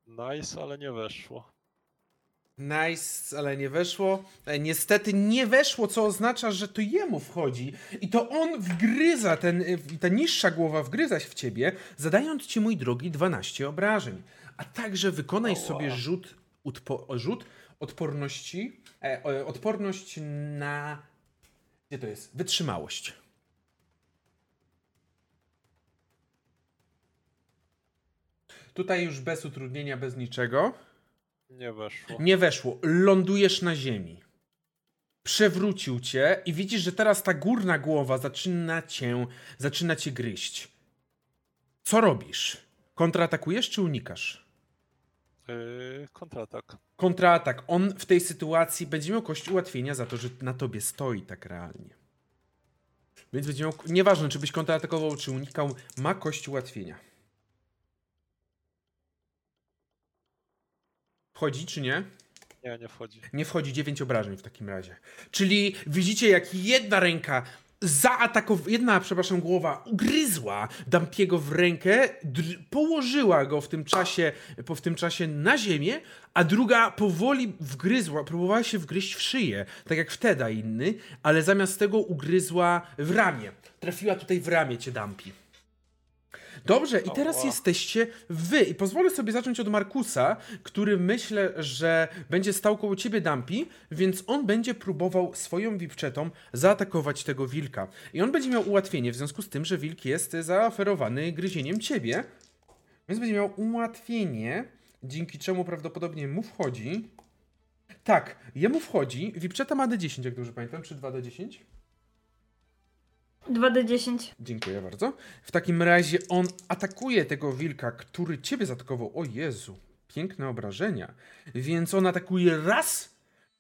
nice, ale nie weszło. Nice, ale nie weszło. E, Niestety nie weszło, co oznacza, że to jemu wchodzi. I to on wgryza, ten, y, ta niższa głowa wgryza się w ciebie, zadając ci, mój drogi, 12 obrażeń. A także wykonaj sobie rzut, utpo, rzut odporności, e, odporność na, gdzie to jest, wytrzymałość. Tutaj już bez utrudnienia, bez niczego. Nie weszło. Nie weszło. Lądujesz na ziemi. Przewrócił cię i widzisz, że teraz ta górna głowa zaczyna cię, zaczyna cię gryźć. Co robisz? Kontratakujesz czy unikasz? Yy, kontratak. Kontratak. On w tej sytuacji będzie miał kość ułatwienia za to, że na tobie stoi tak realnie. Więc będzie miał, nieważne czy byś kontratakował czy unikał, ma kość ułatwienia. Wchodzi czy nie? Nie, nie wchodzi. Nie wchodzi 9 obrażeń w takim razie. Czyli widzicie, jak jedna ręka zaatakowała, jedna, przepraszam, głowa ugryzła Dampiego w rękę, dr- położyła go w tym czasie, po, w tym czasie na ziemię, a druga powoli wgryzła, próbowała się wgryźć w szyję, tak jak wtedy inny, ale zamiast tego ugryzła w ramię. Trafiła tutaj w ramię cię Dampi. Dobrze, i teraz jesteście wy. I pozwolę sobie zacząć od Markusa, który myślę, że będzie stał koło ciebie Dampi, więc on będzie próbował swoją wipczetą zaatakować tego wilka. I on będzie miał ułatwienie w związku z tym, że wilk jest zaoferowany gryzieniem ciebie. Więc będzie miał ułatwienie, dzięki czemu prawdopodobnie mu wchodzi. Tak, jemu wchodzi. Wipczeta ma D10, jak dobrze pamiętam, czy 2D10? 2D10. Dziękuję bardzo. W takim razie on atakuje tego wilka, który ciebie zaatakował. O Jezu, piękne obrażenia. Więc on atakuje raz.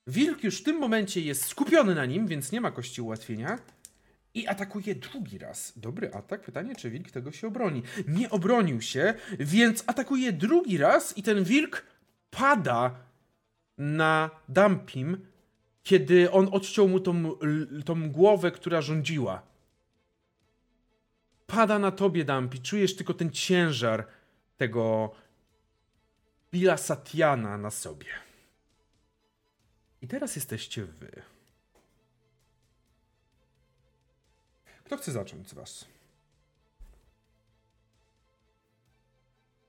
Wilk już w tym momencie jest skupiony na nim, więc nie ma kości ułatwienia. I atakuje drugi raz. Dobry atak. Pytanie, czy wilk tego się obroni. Nie obronił się, więc atakuje drugi raz i ten wilk pada na Dampim, kiedy on odciął mu tą, tą głowę, która rządziła pada na tobie, Dampi. Czujesz tylko ten ciężar tego Billa Satiana na sobie. I teraz jesteście wy. Kto chce zacząć z was?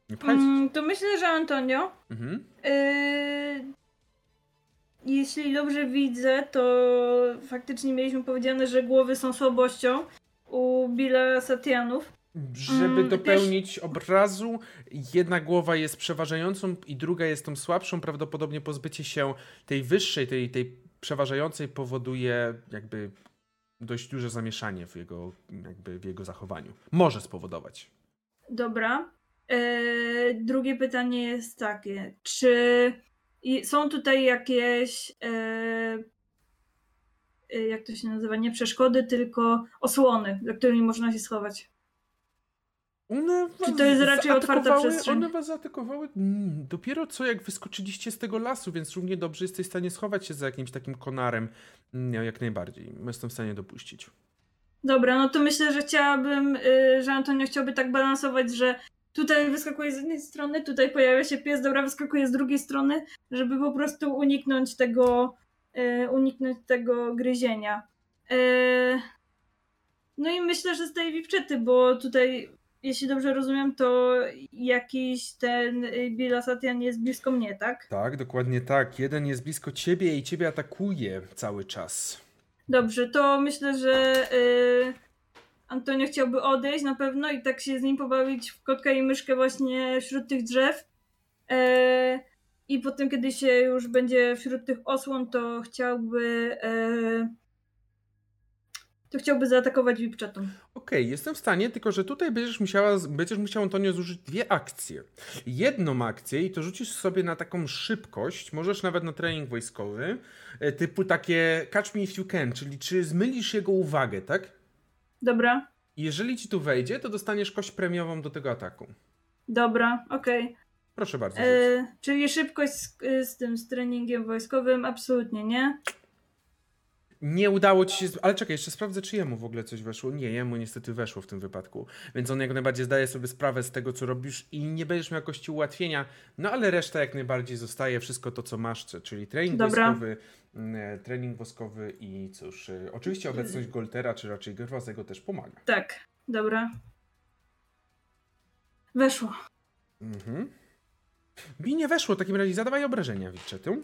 Nie. Mm, to myślę, że Antonio. Mhm. Yy, jeśli dobrze widzę, to faktycznie mieliśmy powiedziane, że głowy są słabością u Billa Satianów. Żeby Mm, dopełnić obrazu, jedna głowa jest przeważającą i druga jest tą słabszą. Prawdopodobnie pozbycie się tej wyższej, tej, tej przeważającej powoduje jakby dość duże zamieszanie w jego, jakby w jego zachowaniu. Może spowodować. Dobra. Yy, drugie pytanie jest takie. Czy są tutaj jakieś, yy, jak to się nazywa, nie przeszkody, tylko osłony, za którymi można się schować? One Czy to jest raczej otwarta przestrzeń? One was zaatakowały mm, dopiero co jak wyskoczyliście z tego lasu, więc równie dobrze jesteś w stanie schować się za jakimś takim konarem. Mm, Jak najbardziej. Jestem w stanie dopuścić. Dobra, no to myślę, że chciałabym, yy, że Antonio chciałby tak balansować, że tutaj wyskakuje z jednej strony, tutaj pojawia się pies, dobra, wyskakuje z drugiej strony, żeby po prostu uniknąć tego, uniknąć tego gryzienia. Yy, no i myślę, że z tej wipczety, bo tutaj, jeśli dobrze rozumiem, to jakiś ten yy, Billa Satian jest blisko mnie, tak? Tak, dokładnie tak. Jeden jest blisko ciebie i ciebie atakuje cały czas. Dobrze, to myślę, że y, Antonio chciałby odejść na pewno i tak się z nim pobawić w kotka i myszkę właśnie wśród tych drzew. E, I potem, kiedy się już będzie wśród tych osłon, to chciałby e, to chciałby zaatakować Wipchatą. Okej, jestem w stanie, tylko że tutaj będziesz musiała, będziesz musiał Antonio zużyć dwie akcje. Jedną akcję i to rzucisz sobie na taką szybkość, możesz nawet na trening wojskowy, e, typu takie catch me if you can, czyli czy zmylisz jego uwagę, tak? Dobra, Jeżeli ci tu wejdzie, to dostaniesz kość premiową do tego ataku. dobra, okej. Proszę bardzo. E, Czyli szybkość z, z tym z treningiem wojskowym absolutnie nie. Nie udało ci się. Ale czekaj, jeszcze sprawdzę, czy jemu w ogóle coś weszło. Nie, jemu niestety weszło w tym wypadku. Więc on jak najbardziej zdaje sobie sprawę z tego, co robisz i nie będziesz miał jakości ułatwienia. No ale reszta jak najbardziej zostaje, wszystko to, co masz, czyli trening Dobra. woskowy, mm, trening woskowy i cóż, y, oczywiście obecność Goltera, czy raczej Gerwazego też pomaga. Tak, dobra. Weszło. Mhm. Mi nie weszło, w takim razie zadawaj obrażenia, Wilczetu.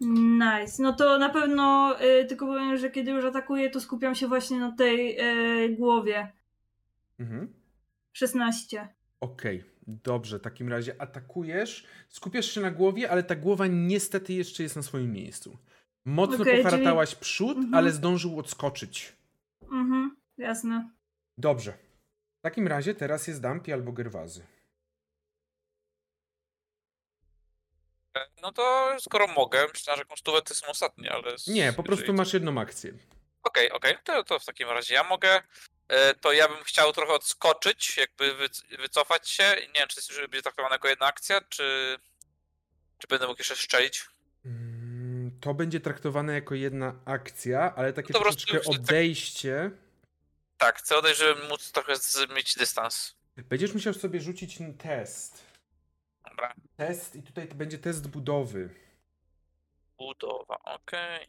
Nice. No to na pewno y, tylko powiem, że kiedy już atakuję, to skupiam się właśnie na tej y, głowie. Mhm. 16. Okej, dobrze, w takim razie atakujesz, skupiasz się na głowie, ale ta głowa niestety jeszcze jest na swoim miejscu. Mocno Okej, poharatałaś przód, Mhm. ale zdążył odskoczyć. Mhm, jasne. Dobrze. W takim razie teraz jest Dampi albo Gerwazy. No to skoro mogę, myślałem, że jakąś stówę to są ostatnie, ale... Nie, po prostu jeżeli- masz jedną akcję. Okej, okej, to, to w takim razie ja mogę. E, To ja bym chciał trochę odskoczyć, jakby wyc- wycofać się. Nie wiem, czy to będzie traktowana jako jedna akcja, czy, czy będę mógł jeszcze strzelić. Mm, To będzie traktowane jako jedna akcja, ale takie prostu troszeczkę już tak- odejście. Tak, chcę odejść, żeby móc trochę mieć dystans. Będziesz musiał sobie rzucić test. Dobra. Test i tutaj to będzie test budowy. Budowa, okej.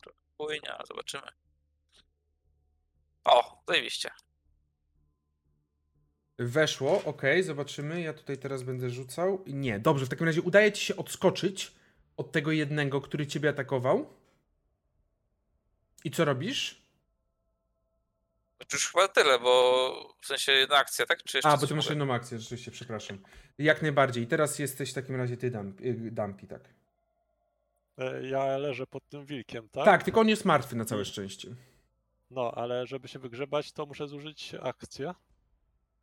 Okay. Płynia, zobaczymy. O, zajebiście. Weszło, ok, zobaczymy. Ja tutaj teraz będę rzucał. Nie, dobrze, w takim razie udaje ci się odskoczyć od tego jednego, który ciebie atakował. I co robisz? Już chyba tyle, bo w sensie jedna akcja, tak? Czy jeszcze A, bo ty masz mogę? jedną akcję, rzeczywiście, przepraszam. Jak najbardziej. Teraz jesteś w takim razie ty, Dampi, y, Dampi tak. E, Ja leżę pod tym wilkiem, tak? Tak, tylko on jest martwy na całe szczęście. No, ale żeby się wygrzebać, to muszę zużyć akcję.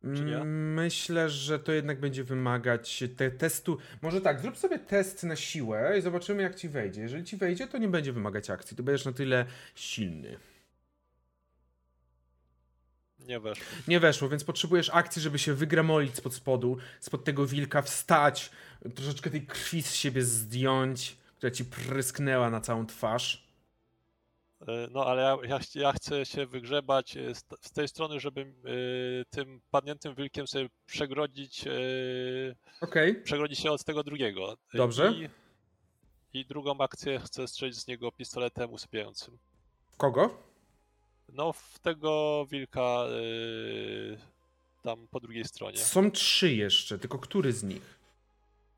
Mm, Myślę, że to jednak będzie wymagać te testu. Może tak, zrób sobie test na siłę i zobaczymy, jak ci wejdzie. Jeżeli ci wejdzie, to nie będzie wymagać akcji. To będziesz na tyle silny. Nie weszło. Nie weszło, więc potrzebujesz akcji, żeby się wygramolić spod spodu, spod tego wilka, wstać, troszeczkę tej krwi z siebie zdjąć, która ci prysknęła na całą twarz. E, No, ale ja, ja, ja chcę się wygrzebać e, z, z tej strony, żeby e, tym padniętym wilkiem sobie przegrodzić, e, Okej, przegrodzić się od tego drugiego. Dobrze. I, I drugą akcję chcę strzelić z niego pistoletem usypiającym. kogo? No, w tego wilka e, tam po drugiej stronie. Są trzy jeszcze, tylko który z nich?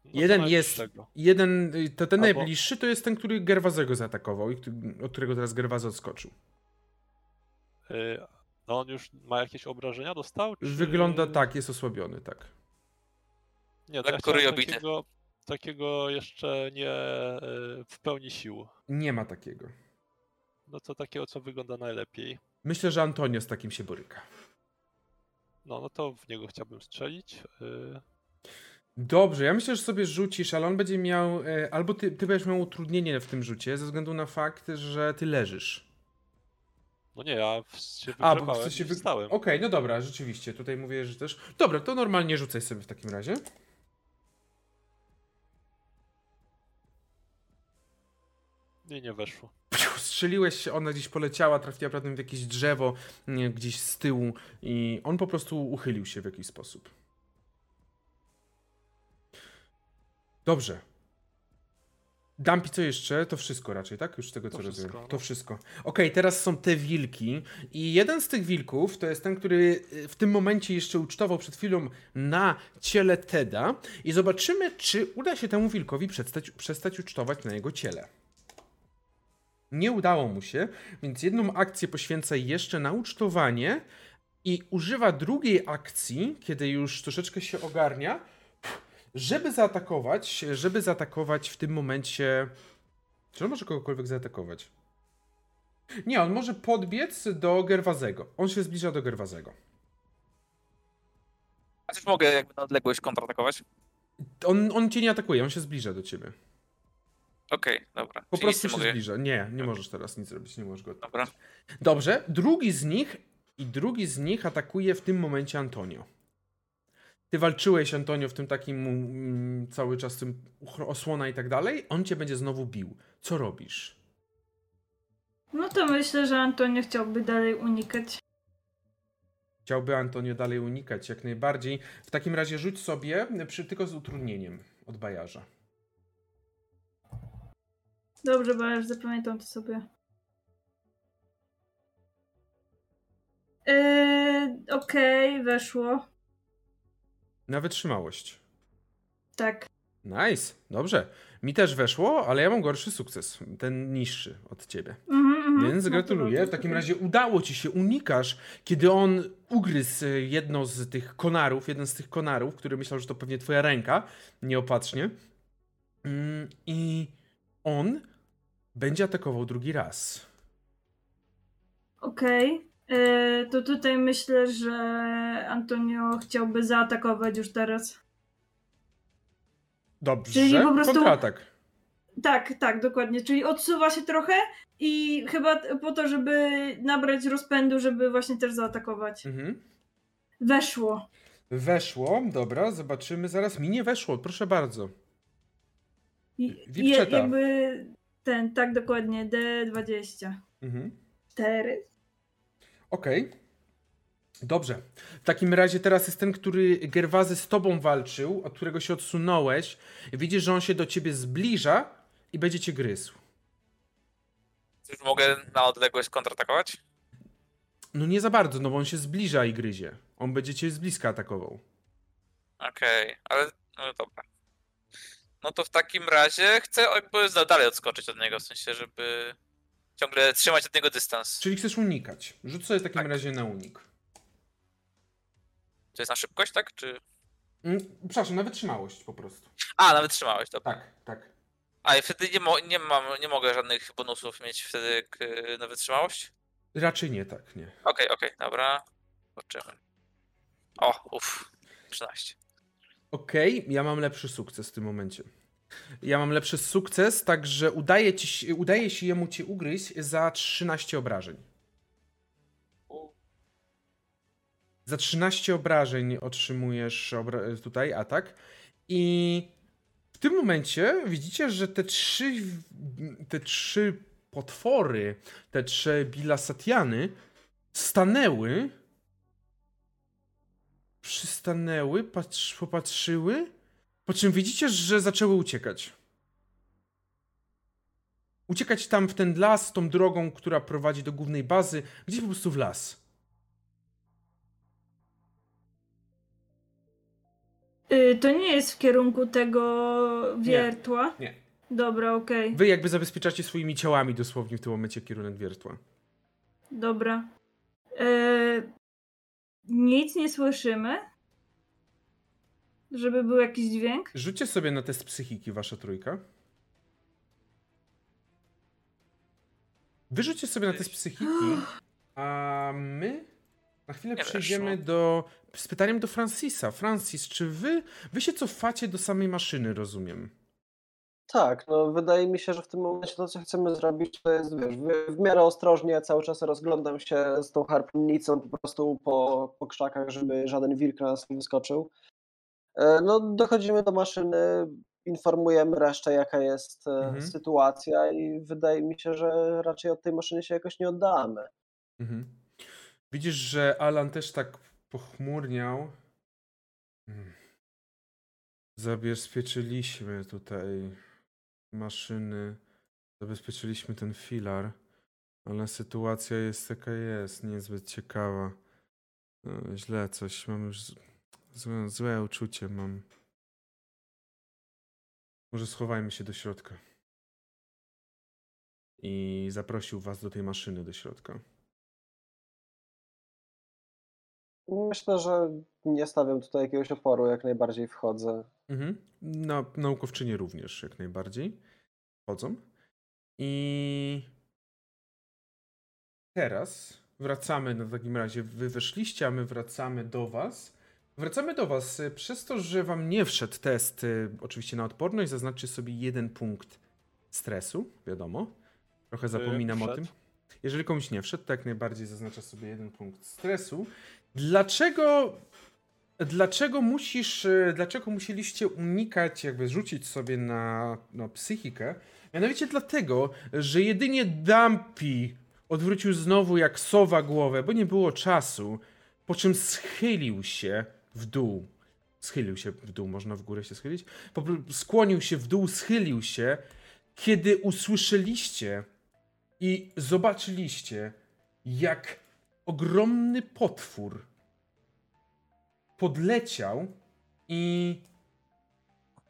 No, Jeden jest, jeden, y, to ten Albo- najbliższy to jest ten, który Gerwazego zaatakował i od którego teraz Gerwazy odskoczył. E, No, on już ma jakieś obrażenia dostał? Czy... Wygląda tak, jest osłabiony, tak. Nie, to ja takiego, takiego jeszcze nie e, w pełni sił. Nie ma takiego. No to takiego, co wygląda najlepiej. Myślę, że Antonio z takim się boryka. No, no to w niego chciałbym strzelić. y, Dobrze, ja myślę, że sobie rzucisz, ale on będzie miał, e, albo ty, ty będziesz miał utrudnienie w tym rzucie, ze względu na fakt, że ty leżysz. No nie, ja się A, bo i wy... Okej, no dobra, rzeczywiście, tutaj mówię, że też... Dobra, to normalnie rzucaj sobie w takim razie. Nie, nie weszło. Piu, Strzeliłeś ona gdzieś poleciała, trafiła prawdopodobnie w jakieś drzewo, nie, gdzieś z tyłu i on po prostu uchylił się w jakiś sposób. Dobrze. Dampi, co jeszcze? To wszystko raczej, tak? Już z tego, To co rozumiem. wszystko, no. To wszystko. Okej, teraz są te wilki i jeden z tych wilków to jest ten, który y, w tym momencie jeszcze ucztował przed chwilą na ciele Teda i zobaczymy, czy uda się temu wilkowi przestać, przestać ucztować na jego ciele. Nie udało mu się, więc jedną akcję poświęca jeszcze na ucztowanie i używa drugiej akcji, kiedy już troszeczkę się ogarnia, żeby zaatakować, żeby zaatakować w tym momencie... Czy on może kogokolwiek zaatakować? Nie, on może podbiec do Gerwazego. On się zbliża do Gerwazego. A też mogę jakby na odległość kontratakować? On, on cię nie atakuje, on się zbliża do ciebie. Okej, dobra. Po Czyli prostu się mogę. zbliża. Nie, nie możesz teraz nic zrobić, nie możesz go Dobra. Dobrze, drugi z nich i drugi z nich atakuje w tym momencie Antonio. Ty walczyłeś, Antonio, w tym takim mm, cały czas tym osłona i tak dalej. On cię będzie znowu bił. Co robisz? No to myślę, że Antonio chciałby dalej unikać. Chciałby Antonio dalej unikać, jak najbardziej. W takim razie rzuć sobie, przy, tylko z utrudnieniem od bajarza. Dobrze, bo już zapamiętam to sobie. Yy, Okej, weszło. Na wytrzymałość. Tak. Nice, dobrze. Mi też weszło, ale ja mam gorszy sukces. Ten niższy od ciebie. Mhm, mhm. Więc No gratuluję. W takim razie udało ci się, unikasz, kiedy on ugryzł e, jedno z tych konarów, jeden z tych konarów, który myślał, że to pewnie twoja ręka, nieopatrznie. Mm, I on będzie atakował drugi raz. Okej. E, To tutaj myślę, że Antonio chciałby zaatakować już teraz. Dobrze, Czyli po prostu- kontratak. Tak, tak, dokładnie. Czyli odsuwa się trochę i chyba po to, żeby nabrać rozpędu, żeby właśnie też zaatakować. Mhm. Weszło. Weszło, dobra, zobaczymy zaraz. Mi nie weszło, proszę bardzo. I, Wipczeta. jakby ten, tak dokładnie, D20. Mhm. 4. Okej. Dobrze. W takim razie teraz jest ten, który Gerwazy z tobą walczył, od którego się odsunąłeś. Widzisz, że on się do ciebie zbliża i będzie cię gryzł. Już mogę na odległość kontratakować? No nie za bardzo, no bo on się zbliża i gryzie. On będzie cię z bliska atakował. Okej, ale no dobra. No to w takim razie chcę jakby dalej odskoczyć od niego, w sensie, żeby ciągle trzymać od niego dystans. Czyli chcesz unikać. Rzuć sobie w takim Tak. razie na unik. To jest na szybkość, tak? Czy... Mm, przepraszam, na wytrzymałość po prostu. A, nawet trzymałeś, dobra. Tak, tak. A i wtedy nie, mo- nie, mam, nie mogę żadnych bonusów mieć wtedy na wytrzymałość? Raczej nie tak, nie. Okej, okej, dobra. Zobaczymy. O, uff, 13. Okej, ja mam lepszy sukces w tym momencie. Ja mam lepszy sukces, także udaje, ci, udaje się jemu cię ugryźć za 13 obrażeń. Za 13 obrażeń otrzymujesz obra- tutaj atak. I w tym momencie widzicie, że te trzy, te trzy potwory, te trzy bilasatiany stanęły, przystanęły, patrz, popatrzyły, po czym widzicie, że zaczęły uciekać. Uciekać tam w ten las, tą drogą, która prowadzi do głównej bazy, gdzieś po prostu w las. Y, to nie jest w kierunku tego wiertła. Nie. Dobra, okej. Wy jakby zabezpieczacie swoimi ciałami dosłownie w tym momencie kierunek wiertła. Dobra. E, nic nie słyszymy. Żeby był jakiś dźwięk. Rzućcie sobie na test psychiki, wasza trójka. Wyrzućcie sobie na test psychiki, a my na chwilę Nie przejdziemy weszło. do, z pytaniem do Francisa. Francis, czy wy, wy się cofacie do samej maszyny, rozumiem? Tak, no wydaje mi się, że w tym momencie to, co chcemy zrobić, to jest, wiesz, w, miarę ostrożnie, cały czas rozglądam się z tą harpunnicą po prostu po, po krzakach, żeby żaden wilk na nas nie wyskoczył. E, No, dochodzimy do maszyny, informujemy resztę, jaka jest e, Mhm. sytuacja i wydaje mi się, że raczej od tej maszyny się jakoś nie oddalamy. Mhm. Widzisz, że Alan też tak pochmurniał. Hmm. Zabezpieczyliśmy tutaj maszyny, zabezpieczyliśmy ten filar, ale sytuacja jest jaka jest, niezbyt ciekawa. No, źle coś, mam już złe, złe uczucie mam. Może schowajmy się do środka. I zaprosił was do tej maszyny do środka. Myślę, że nie stawiam tutaj jakiegoś oporu, jak najbardziej wchodzę. Mhm. Na, naukowczynie również jak najbardziej chodzą. I teraz wracamy, no w takim razie wy wyszliście, a my wracamy do was. Wracamy do was y, przez to, że wam nie wszedł test y, oczywiście na odporność, zaznaczcie sobie jeden punkt stresu, wiadomo. Trochę zapominam o wszedł. tym. Jeżeli komuś nie wszedł, to jak najbardziej zaznacza sobie jeden punkt stresu. Dlaczego Dlaczego musisz, e, dlaczego musieliście unikać, jakby rzucić sobie na, na psychikę? Mianowicie dlatego, że jedynie Dumpy odwrócił znowu jak sowa głowę, bo nie było czasu, po czym schylił się w dół. Schylił się w dół, można w górę się schylić? Skłonił się w dół, schylił się, kiedy usłyszeliście i zobaczyliście, jak ogromny potwór podleciał i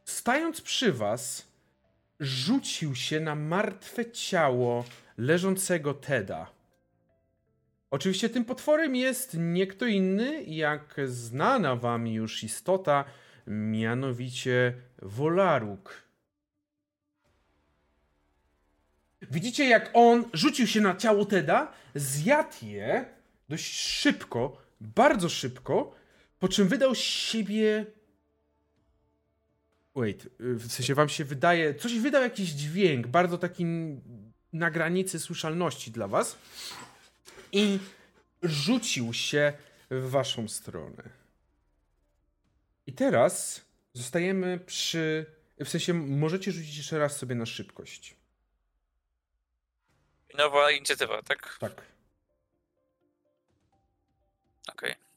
stając przy was, rzucił się na martwe ciało leżącego Teda. Oczywiście tym potworem jest nie kto inny, jak znana wam już istota, mianowicie Wolaruk. Widzicie, jak on rzucił się na ciało Teda, zjadł je dość szybko, bardzo szybko, po czym wydał siebie. Wait, y, w sensie wam się wydaje. Coś wydał jakiś dźwięk, bardzo taki na granicy słyszalności dla was. I rzucił się w waszą stronę. I teraz zostajemy przy. W sensie możecie rzucić jeszcze raz sobie na szybkość. Nowa inicjatywa, tak? Tak. Okej.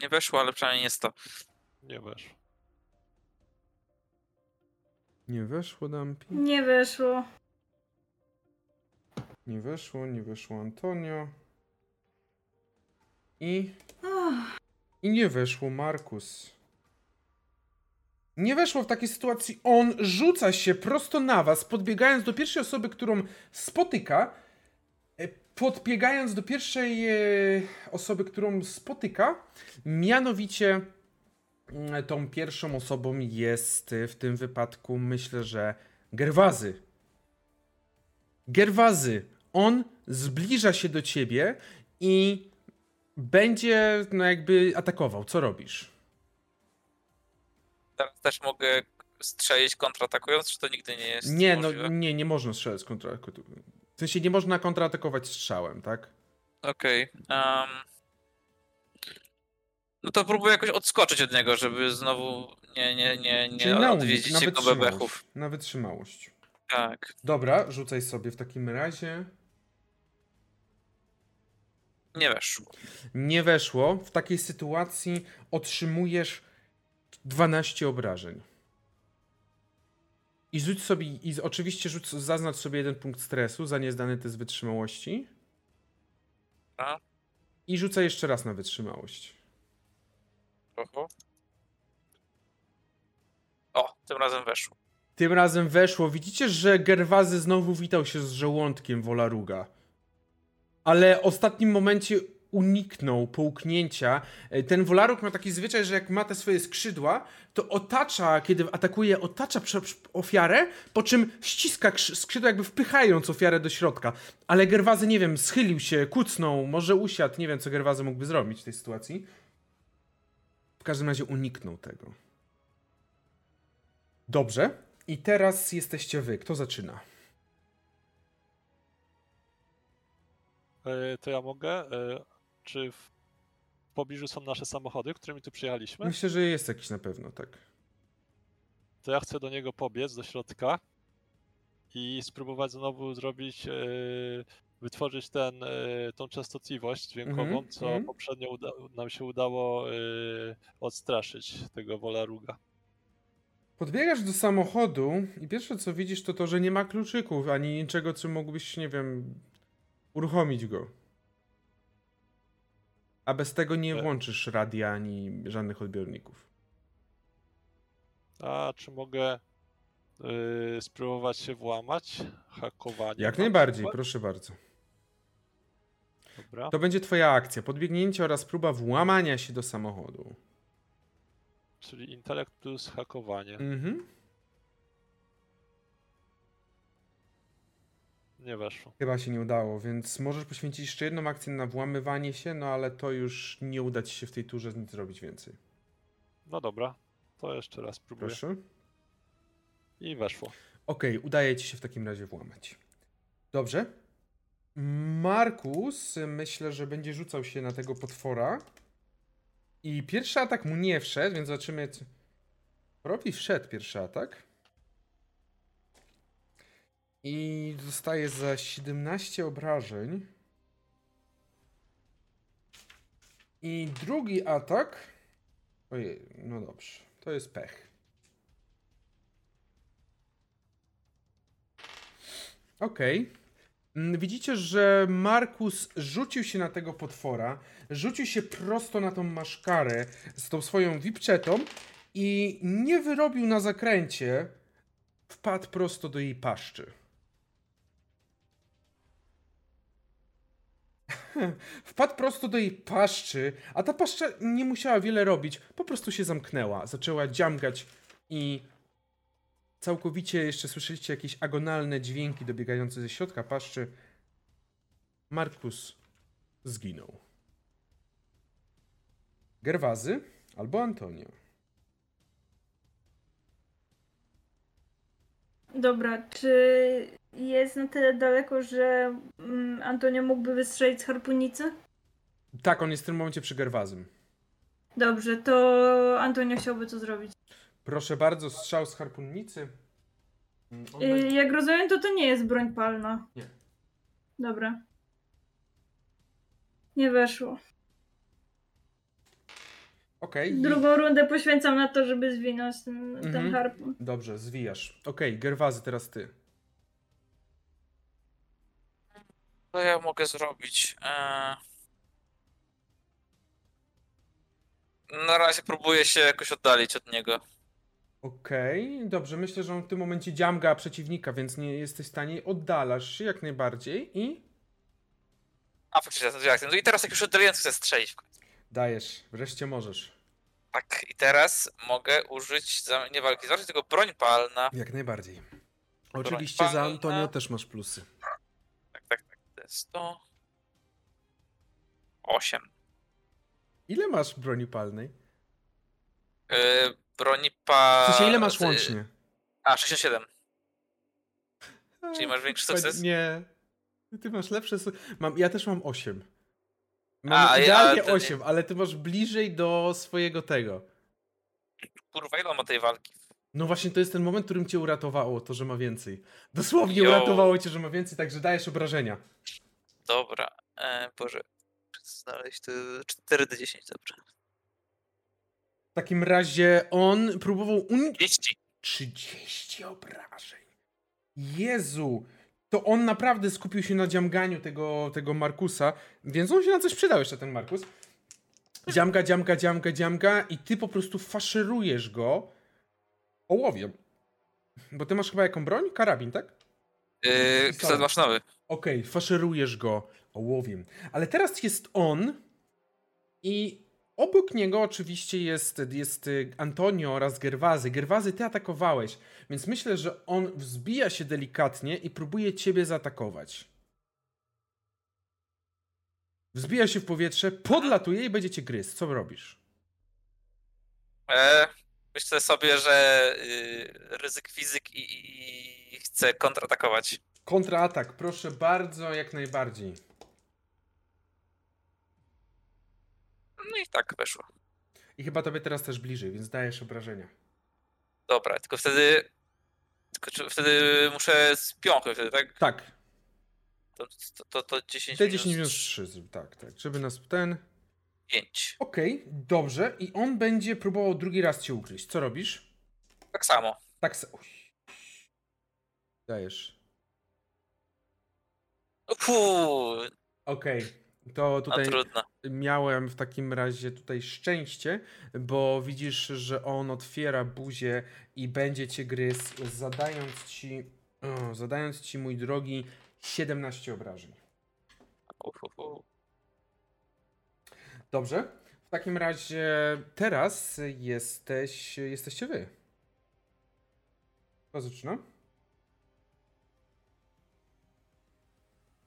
Nie weszło, ale przynajmniej jest to. Nie weszło. Nie weszło Dampi. Nie weszło. Nie weszło, nie weszło Antonio. I. Uff, I nie weszło Markus. Nie weszło w takiej sytuacji. On rzuca się prosto na was, podbiegając do pierwszej osoby, którą spotyka. Podbiegając do pierwszej e, osoby, którą spotyka. Mianowicie mm, tą pierwszą osobą jest e, w tym wypadku, myślę, że Gerwazy. Gerwazy. On zbliża się do ciebie i będzie no jakby atakował. Co robisz? Teraz też mogę strzelić kontratakując, czy to nigdy nie jest Nie, no możliwe? nie, nie można strzelać z kontra... W sensie nie można kontratakować strzałem, tak? Okej. em, No to próbuję jakoś odskoczyć od niego, żeby znowu nie, nie, nie, nie odwiedzić na jego bebechów. Na wytrzymałość. Tak. Dobra, rzucaj sobie w takim razie. Nie weszło. Nie weszło. W takiej sytuacji otrzymujesz 12 obrażeń. I rzuć sobie, i oczywiście rzuć, zaznacz sobie jeden punkt stresu za niezdany test wytrzymałości. A? I rzucaj jeszcze raz na wytrzymałość. Oho. O, tym razem weszło. Tym razem weszło. Widzicie, że Gerwazy znowu witał się z żołądkiem Wolaruga. Ale w ostatnim momencie uniknął połknięcia. E, Ten Wolaruk ma taki zwyczaj, że jak ma te swoje skrzydła, to otacza, kiedy atakuje, otacza ofiarę, po czym ściska krzy- skrzydła, jakby wpychając ofiarę do środka. Ale Gerwazy, nie wiem, schylił się, kucnął, może usiadł, nie wiem, co Gerwazy mógłby zrobić w tej sytuacji. W każdym razie uniknął tego. Dobrze. I teraz jesteście wy. Kto zaczyna? E, To ja mogę. Czy w pobliżu są nasze samochody, którymi tu przyjechaliśmy? Myślę, że jest jakiś na pewno, tak. To ja chcę do niego pobiec, do środka i spróbować znowu zrobić, e, wytworzyć ten, e, tą częstotliwość dźwiękową, Mhm, co mhm. poprzednio uda, nam się udało e, odstraszyć tego Wolaruga. Podbiegasz do samochodu i pierwsze co widzisz to to, że nie ma kluczyków ani niczego, co mógłbyś, nie wiem, uruchomić go. A bez tego nie E. włączysz radia ani żadnych odbiorników. A czy mogę e, spróbować się włamać? Hakowanie. Jak na najbardziej, proszę bardzo. Dobra. To będzie twoja akcja. Podbiegnięcie oraz próba włamania się do samochodu. Czyli intelekt plus hakowanie. Mhm. Nie weszło. Chyba się nie udało, więc możesz poświęcić jeszcze jedną akcję na włamywanie się, no ale to już nie uda ci się w tej turze nic zrobić więcej. No dobra, to jeszcze raz próbuję. Proszę. I weszło. Okej, udaje ci się w takim razie włamać. Dobrze. Markus, myślę, że będzie rzucał się na tego potwora. I pierwszy atak mu nie wszedł, więc zobaczymy. Robi wszedł pierwszy atak. I dostaje za 17 obrażeń. I drugi atak. Ojej, no dobrze. To jest pech. Okej. Mm, Widzicie, że Markus rzucił się na tego potwora, rzucił się prosto na tą maszkarę z tą swoją wipczetą i nie wyrobił na zakręcie, wpadł prosto do jej paszczy. Wpadł prosto do jej paszczy, a ta paszcza nie musiała wiele robić, po prostu się zamknęła. Zaczęła dziamgać i całkowicie jeszcze słyszeliście jakieś agonalne dźwięki dobiegające ze środka paszczy. Markus zginął. Gerwazy albo Antonio. Dobra, czy jest na tyle daleko, że mm, Antonio mógłby wystrzelić z harpunicy? Tak, on jest w tym momencie przy Gerwazym. Dobrze, to Antonio chciałby to zrobić. Proszę bardzo, strzał z harpunnicy. Mm, Y, jak rozumiem, to to nie jest broń palna. Nie. Dobra. Nie weszło. Okej, i- Drugą rundę poświęcam na to, żeby zwinąć ten, ten Mhm. harpun. dobrze, zwijasz. Okej, Gerwazy, teraz ty. Co ja mogę zrobić? Eee... Na razie próbuję się jakoś oddalić od niego. Okej, dobrze, myślę, że on w tym momencie dziamga przeciwnika, więc nie jesteś w stanie, oddalasz się jak najbardziej i A faktycznie. No i teraz jak już oddaliłem, chcę strzelić w końcu. dajesz, wreszcie możesz. Tak, i teraz mogę użyć za, nie walki z tylko broń palna. Jak najbardziej. Broń Oczywiście za palna. Antonio też masz plusy. Tak, tak, tak. To jest to. 8. Ile masz broni palnej? Yy, broni pa... W sensie, ile masz z- łącznie? A, 67. Czyli masz większy sukces? Nie. Ty masz lepsze. Mam, ja też mam 8. Mam A, ja- idealnie ale to nie- 8, ale ty masz bliżej do swojego tego. Kurwa, ile ma tej walki? No właśnie to jest ten moment, którym cię uratowało to, że ma więcej. Dosłownie Jo. uratowało cię, że ma więcej, także dajesz obrażenia. Dobra. E, Boże. Znaleźć to 4d10, dobrze. W takim razie on próbował uniknąć 30. 30 obrażeń. Jezu! To on naprawdę skupił się na dziamganiu tego, tego Markusa, więc on się na coś przydał jeszcze, ten Markus. Dziamga, dziamga, dziamga, dziamga i ty po prostu faszerujesz go ołowiem. Bo ty masz chyba jaką broń? Karabin, tak? Yy, Pistolet. maszynowy. Okej, faszerujesz go ołowiem. Ale teraz jest on i obok niego oczywiście jest, jest Antonio oraz Gerwazy. Gerwazy, ty atakowałeś, więc myślę, że on wzbija się delikatnie i próbuje ciebie zaatakować. Wzbija się w powietrze, podlatuje i będzie cię gryzł. Co robisz? E, myślę sobie, że yy, ryzyk fizyk i, i, i chcę kontratakować. Kontraatak, proszę bardzo, jak najbardziej. No i tak weszło. I chyba tobie teraz też bliżej, więc dajesz obrażenia. Dobra, tylko wtedy. Tylko wtedy muszę z piąchy wtedy, tak? Tak, To, to, to, to 10 te 10 minus 3, tak, tak. Żeby nas ten... 5. Okej, dobrze. I on będzie próbował drugi raz cię ugryźć. Co robisz? Tak samo. Tak. Uj. Dajesz. Okej, to no tutaj miałem w takim razie tutaj szczęście, bo widzisz, że on otwiera buzię i będzie cię gryzł, zadając ci, o, zadając ci, mój drogi, 17 obrażeń. Uf. Dobrze. W takim razie teraz jesteś, jesteście wy. Kto zaczyna?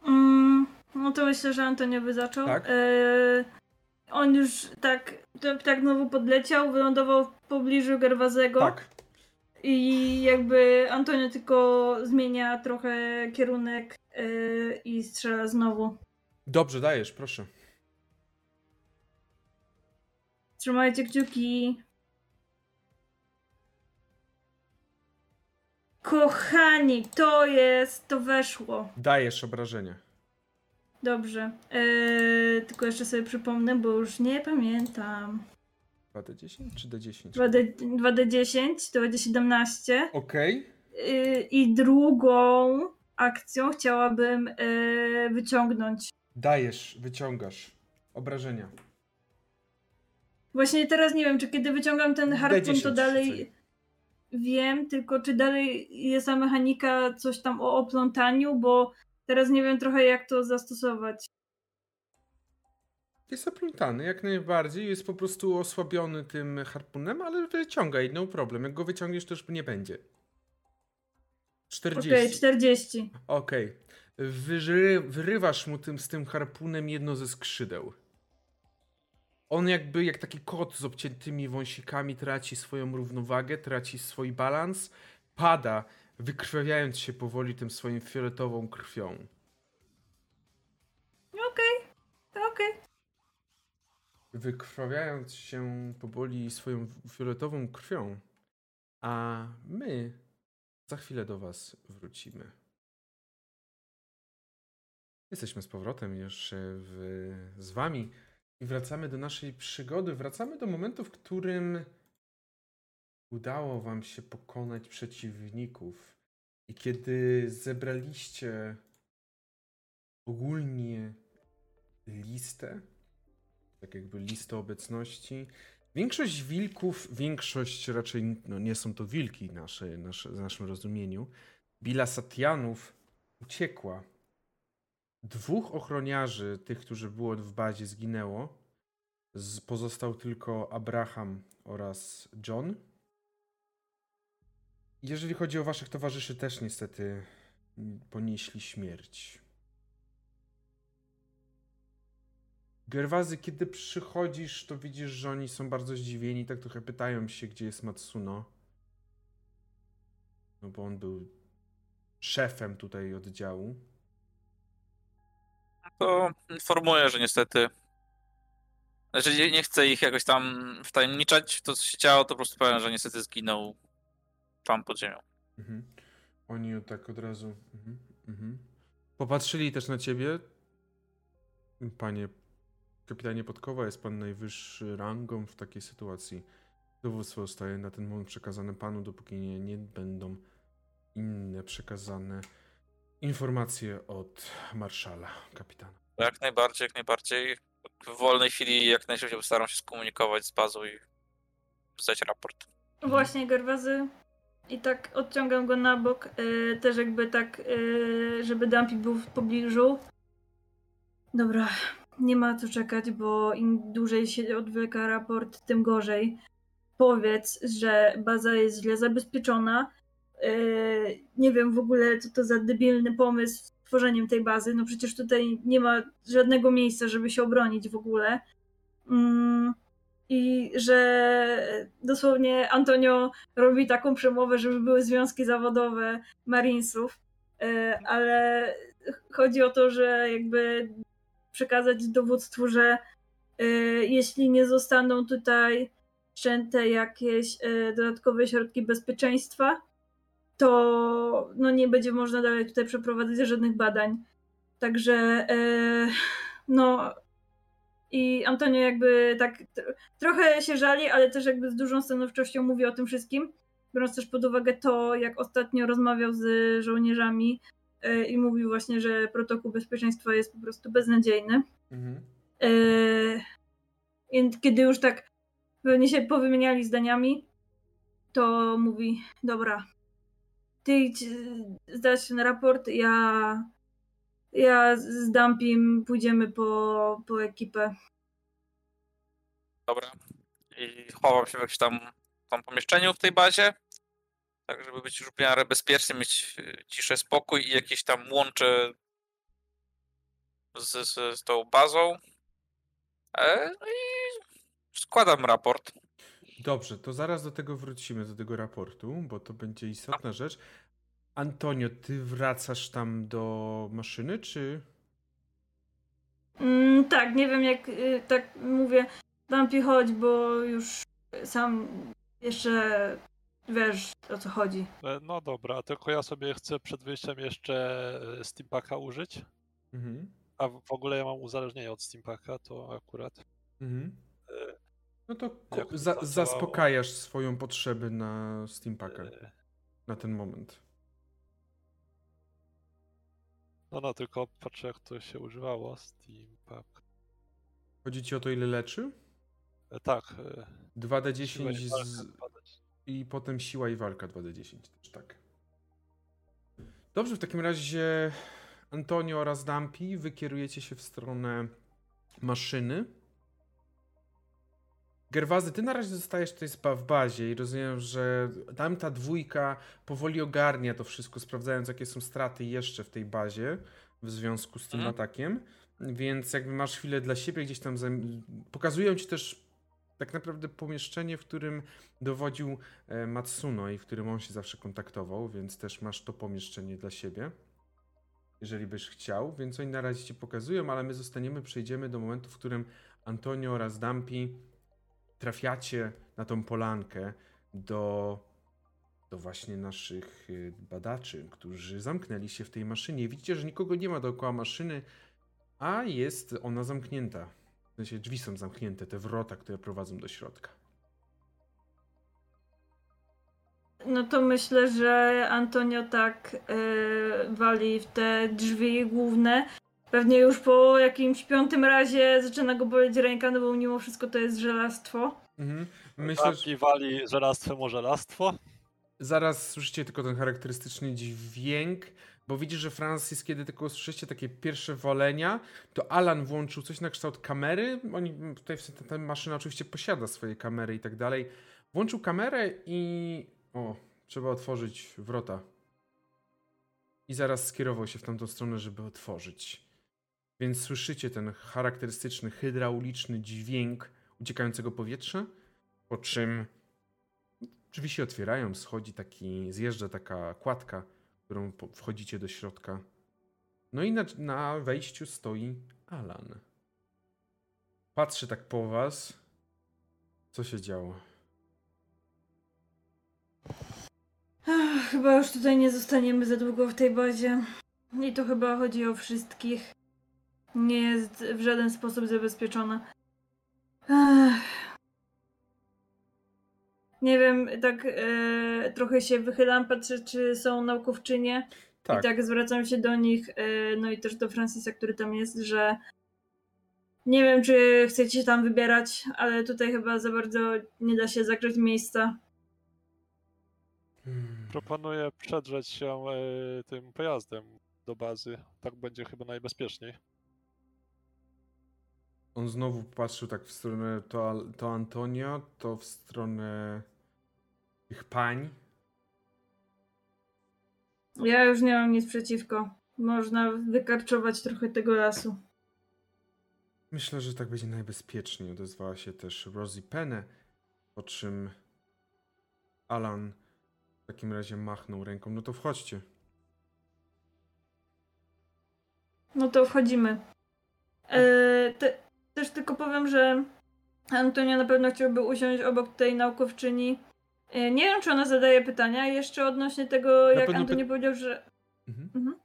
Mm, no to myślę, że Antonio by zaczął. Tak. E, on już tak, tak znowu podleciał, wylądował w pobliżu Gerwazego. Tak. I jakby Antonio tylko zmienia trochę kierunek e, i strzela znowu. Dobrze, dajesz, proszę. Trzymajcie kciuki. Kochani, to jest, to weszło. Dajesz obrażenia. Dobrze. Eee, tylko jeszcze sobie przypomnę, bo już nie pamiętam. 2D10 czy D10? 2D, 2D10 to będzie 17. Okej. Yy, I drugą akcją chciałabym yy, wyciągnąć. Dajesz, wyciągasz. Obrażenia. Właśnie teraz nie wiem, czy kiedy wyciągam ten harpun, D10 to dalej wiem, tylko czy dalej jest ta mechanika coś tam o oplątaniu, bo teraz nie wiem trochę jak to zastosować. Jest oplątany jak najbardziej, jest po prostu osłabiony tym harpunem, ale wyciągaj, no problem. Jak go wyciągniesz, to już nie będzie. 40. Okej, 40. Okej. Wyży- Wyrywasz mu tym, z tym harpunem jedno ze skrzydeł. On jakby jak taki kot z obciętymi wąsikami traci swoją równowagę, traci swój balans, pada, wykrwawiając się powoli tym swoim fioletową krwią. Okej, okej. Wykrwawiając się powoli swoją fioletową krwią. A my za chwilę do Was wrócimy. Jesteśmy z powrotem już w, z Wami i wracamy do naszej przygody. Wracamy do momentu, w którym udało Wam się pokonać przeciwników. I kiedy zebraliście ogólnie listę, tak jakby listę obecności. Większość wilków, większość raczej no nie są to wilki nasze, nasze, w naszym rozumieniu. Bila Satianów uciekła. Dwóch ochroniarzy, tych, którzy było w bazie, zginęło. Z, pozostał tylko Abraham oraz John. Jeżeli chodzi o waszych towarzyszy, też niestety ponieśli śmierć. Gerwazy, kiedy przychodzisz, to widzisz, że oni są bardzo zdziwieni, tak trochę pytają się, gdzie jest Matsuno. No bo on był szefem tutaj oddziału. To informuję, że niestety. Znaczy nie, chcę ich jakoś tam wtajemniczać, to co się działo, to po prostu powiem, że niestety zginął tam pod ziemią. Mhm. Oni tak od razu. Mhm. Mhm. Popatrzyli też na ciebie. Panie kapitanie Podkowa, jest pan najwyższy rangą w takiej sytuacji. Dowództwo zostaje na ten moment przekazane panu, dopóki nie, nie będą inne przekazane informacje od marszala, kapitana. Jak najbardziej, jak najbardziej. W wolnej chwili jak najszybciej postaram się skomunikować z bazą i zdać raport. Właśnie Gerwazy. I tak odciągam go na bok, y, też jakby tak, y, żeby Dumpy był w pobliżu. Dobra, nie ma co czekać, bo im dłużej się odwleka raport, tym gorzej. Powiedz, że baza jest źle zabezpieczona. Y, nie wiem w ogóle, co to za debilny pomysł z tworzeniem tej bazy. No przecież tutaj nie ma żadnego miejsca, żeby się obronić w ogóle. Mm, I że dosłownie Antonio robi taką przemowę, żeby były związki zawodowe Marinesów, y, ale chodzi o to, że jakby przekazać dowództwu, że y, jeśli nie zostaną tutaj wszczęte jakieś dodatkowe środki bezpieczeństwa, to no, nie będzie można dalej tutaj przeprowadzać żadnych badań. Także y, no i Antonio jakby tak tr- trochę się żali, ale też jakby z dużą stanowczością mówi o tym wszystkim, biorąc też pod uwagę to, jak ostatnio rozmawiał z żołnierzami y, i mówił właśnie, że protokół bezpieczeństwa jest po prostu beznadziejny. Mhm. Y, Więc kiedy już tak pewnie się powymieniali zdaniami, to mówi, dobra, ty idź zdać ten raport, ja, ja z Dumpim pójdziemy po, po ekipę. Dobra. I chowam się w jakimś tam, tam pomieszczeniu w tej bazie. Tak, żeby być już w miarę bezpiecznie, mieć y, ciszę, spokój i jakieś tam łącze z, z, z tą bazą. E, no i składam raport. Dobrze, to zaraz do tego wrócimy, do tego raportu, bo to będzie istotna rzecz. Antonio, ty wracasz tam do maszyny, czy... Mm, tak, nie wiem jak y, tak mówię, Dumpy chodź, bo już sam jeszcze wiesz o co chodzi. E, No dobra, tylko ja sobie chcę przed wyjściem jeszcze e, Steampaka użyć. Mhm. A w w ogóle ja mam uzależnienie od Steampaka, to akurat. Mhm. E, No to to za- zaspokajasz swoją potrzebę na Steampaka e, na ten moment. No no, tylko patrzę jak to się używało. Steampak. Chodzi ci o to, ile leczy? E, Tak. e, siła 2d10 i walka z... i potem siła i walka 2d10 też, tak. Dobrze, w takim razie Antonio oraz Dampi wykierujecie się w stronę maszyny. Gerwazy, ty na razie zostajesz tutaj w bazie i rozumiem, że tamta dwójka powoli ogarnia to wszystko, sprawdzając jakie są straty jeszcze w tej bazie w związku z tym Mhm. atakiem. Więc jakby masz chwilę dla siebie gdzieś tam, pokazują ci też tak naprawdę pomieszczenie, w którym dowodził e, Matsuno i w którym on się zawsze kontaktował, więc też masz to pomieszczenie dla siebie. Jeżeli byś chciał, więc oni na razie ci pokazują, ale my zostaniemy, przejdziemy do momentu, w którym Antonio oraz Dampi trafiacie na tą polankę do, do właśnie naszych y, badaczy, którzy zamknęli się w tej maszynie. Widzicie, że nikogo nie ma dookoła maszyny, a jest ona zamknięta. W sensie drzwi są zamknięte, te wrota, które prowadzą do środka. No to myślę, że Antonio tak e, wali w te drzwi główne. Pewnie już po jakimś piątym razie zaczyna go boleć ręka, no bo mimo wszystko to jest żelastwo. Mhm. Myślę, że wali żelastwem o żelastwo. zaraz słyszycie tylko ten charakterystyczny dźwięk, bo widzisz, że Francis, kiedy tylko usłyszycie takie pierwsze wolenia, to Alan włączył coś na kształt kamery. Oni tutaj w- ta, ta maszyna oczywiście posiada swoje kamery i tak dalej. Włączył kamerę i. O, trzeba otworzyć wrota. I zaraz skierował się w tamtą stronę, żeby otworzyć. Więc słyszycie ten charakterystyczny, hydrauliczny dźwięk uciekającego powietrza, po czym drzwi się otwierają, schodzi taki, zjeżdża taka kładka, którą wchodzicie do środka. No i na, na wejściu stoi Alan. Patrzy tak po was. Co się działo? Ach, chyba już tutaj nie zostaniemy za długo w tej bazie. I to chyba chodzi o wszystkich. Nie jest w żaden sposób zabezpieczona. Ach. Nie wiem, tak e, trochę się wychylam, patrzę, czy są naukowczynie. Tak, I tak zwracam się do nich, e, no i też do Francisa, który tam jest, że nie wiem, czy chcecie się tam wybierać, ale tutaj chyba za bardzo nie da się zagrzeć miejsca. Hmm. Proponuję przedrzeć się e, tym pojazdem do bazy. Tak będzie chyba najbezpieczniej. On znowu patrzył tak w stronę to, to Antonio, to w stronę tych pań. Ja już nie mam nic przeciwko. Można wykarczować trochę tego lasu. Myślę, że tak będzie najbezpieczniej. Odezwała się też Rosie Penne, po czym Alan w takim razie machnął ręką. No to wchodźcie. No to wchodzimy. E, te, też tylko powiem, że Antonia na pewno chciałby usiąść obok tej naukowczyni. E, nie wiem, czy ona zadaje pytania jeszcze odnośnie tego, jak Antonio py- powiedział, że... Mhm. Mhm.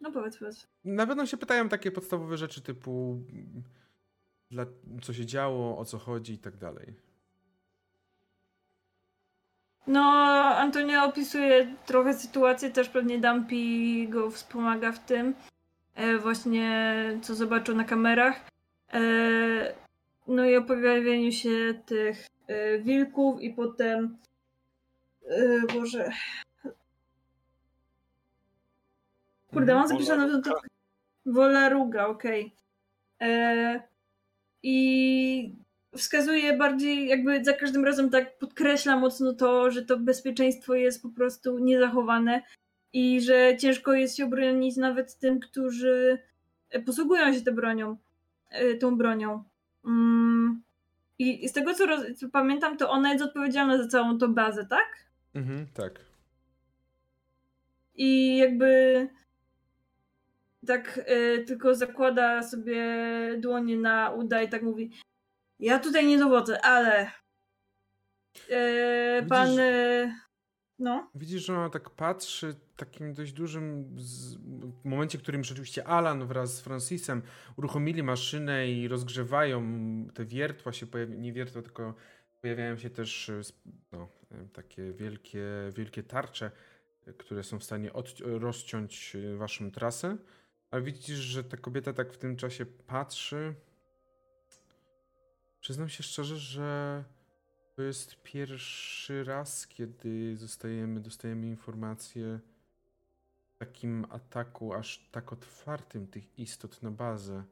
No powiedz, powiedz. Na pewno się pytają takie podstawowe rzeczy typu mm, dla, co się działo, o co chodzi i tak dalej. No, Antonia opisuje trochę sytuację, też pewnie Dampi go wspomaga w tym. E, właśnie co zobaczył na kamerach. E, no i o pojawieniu się tych e, wilków i potem e, Boże. Kurde, mam zapisane w notatkach. Wolaruga, okej. E, I wskazuje bardziej, jakby za każdym razem tak podkreśla mocno to, że to bezpieczeństwo jest po prostu niezachowane i że ciężko jest się obronić nawet tym, którzy posługują się tą bronią. E, Tą bronią. Mm. I z tego co, roz- co pamiętam, to ona jest odpowiedzialna za całą tą bazę, tak? Mhm, tak. I jakby tak e, tylko zakłada sobie dłonie na uda i tak mówi ja tutaj nie dowodzę, ale e, pan e, no, Widzisz, że ona tak patrzy takim dość dużym z... w momencie, w którym rzeczywiście Alan wraz z Francisem uruchomili maszynę i rozgrzewają te wiertła się nie wiertła, tylko pojawiają się też e, no, e, takie wielkie, wielkie tarcze, e, które są w stanie od... rozciąć waszą trasę. Ale widzisz, że ta kobieta tak w tym czasie patrzy. Przyznam się szczerze, że to jest pierwszy raz, kiedy zostajemy, dostajemy informację o takim ataku, aż tak otwartym tych istot na bazę,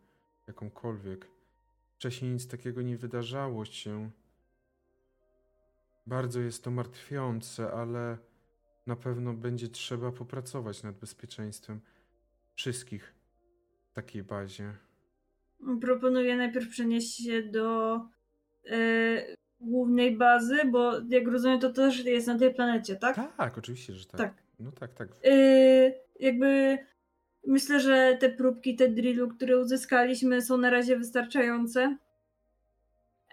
jakąkolwiek. Wcześniej nic takiego nie wydarzało się. Bardzo jest to martwiące, ale na pewno będzie trzeba popracować nad bezpieczeństwem wszystkich w takiej bazie. Proponuję najpierw przenieść się do e, głównej bazy, bo jak rozumiem, to też jest na tej planecie, tak? Tak, oczywiście, że tak. Tak. No tak, tak. E, jakby myślę, że te próbki, te drillu, które uzyskaliśmy, są na razie wystarczające.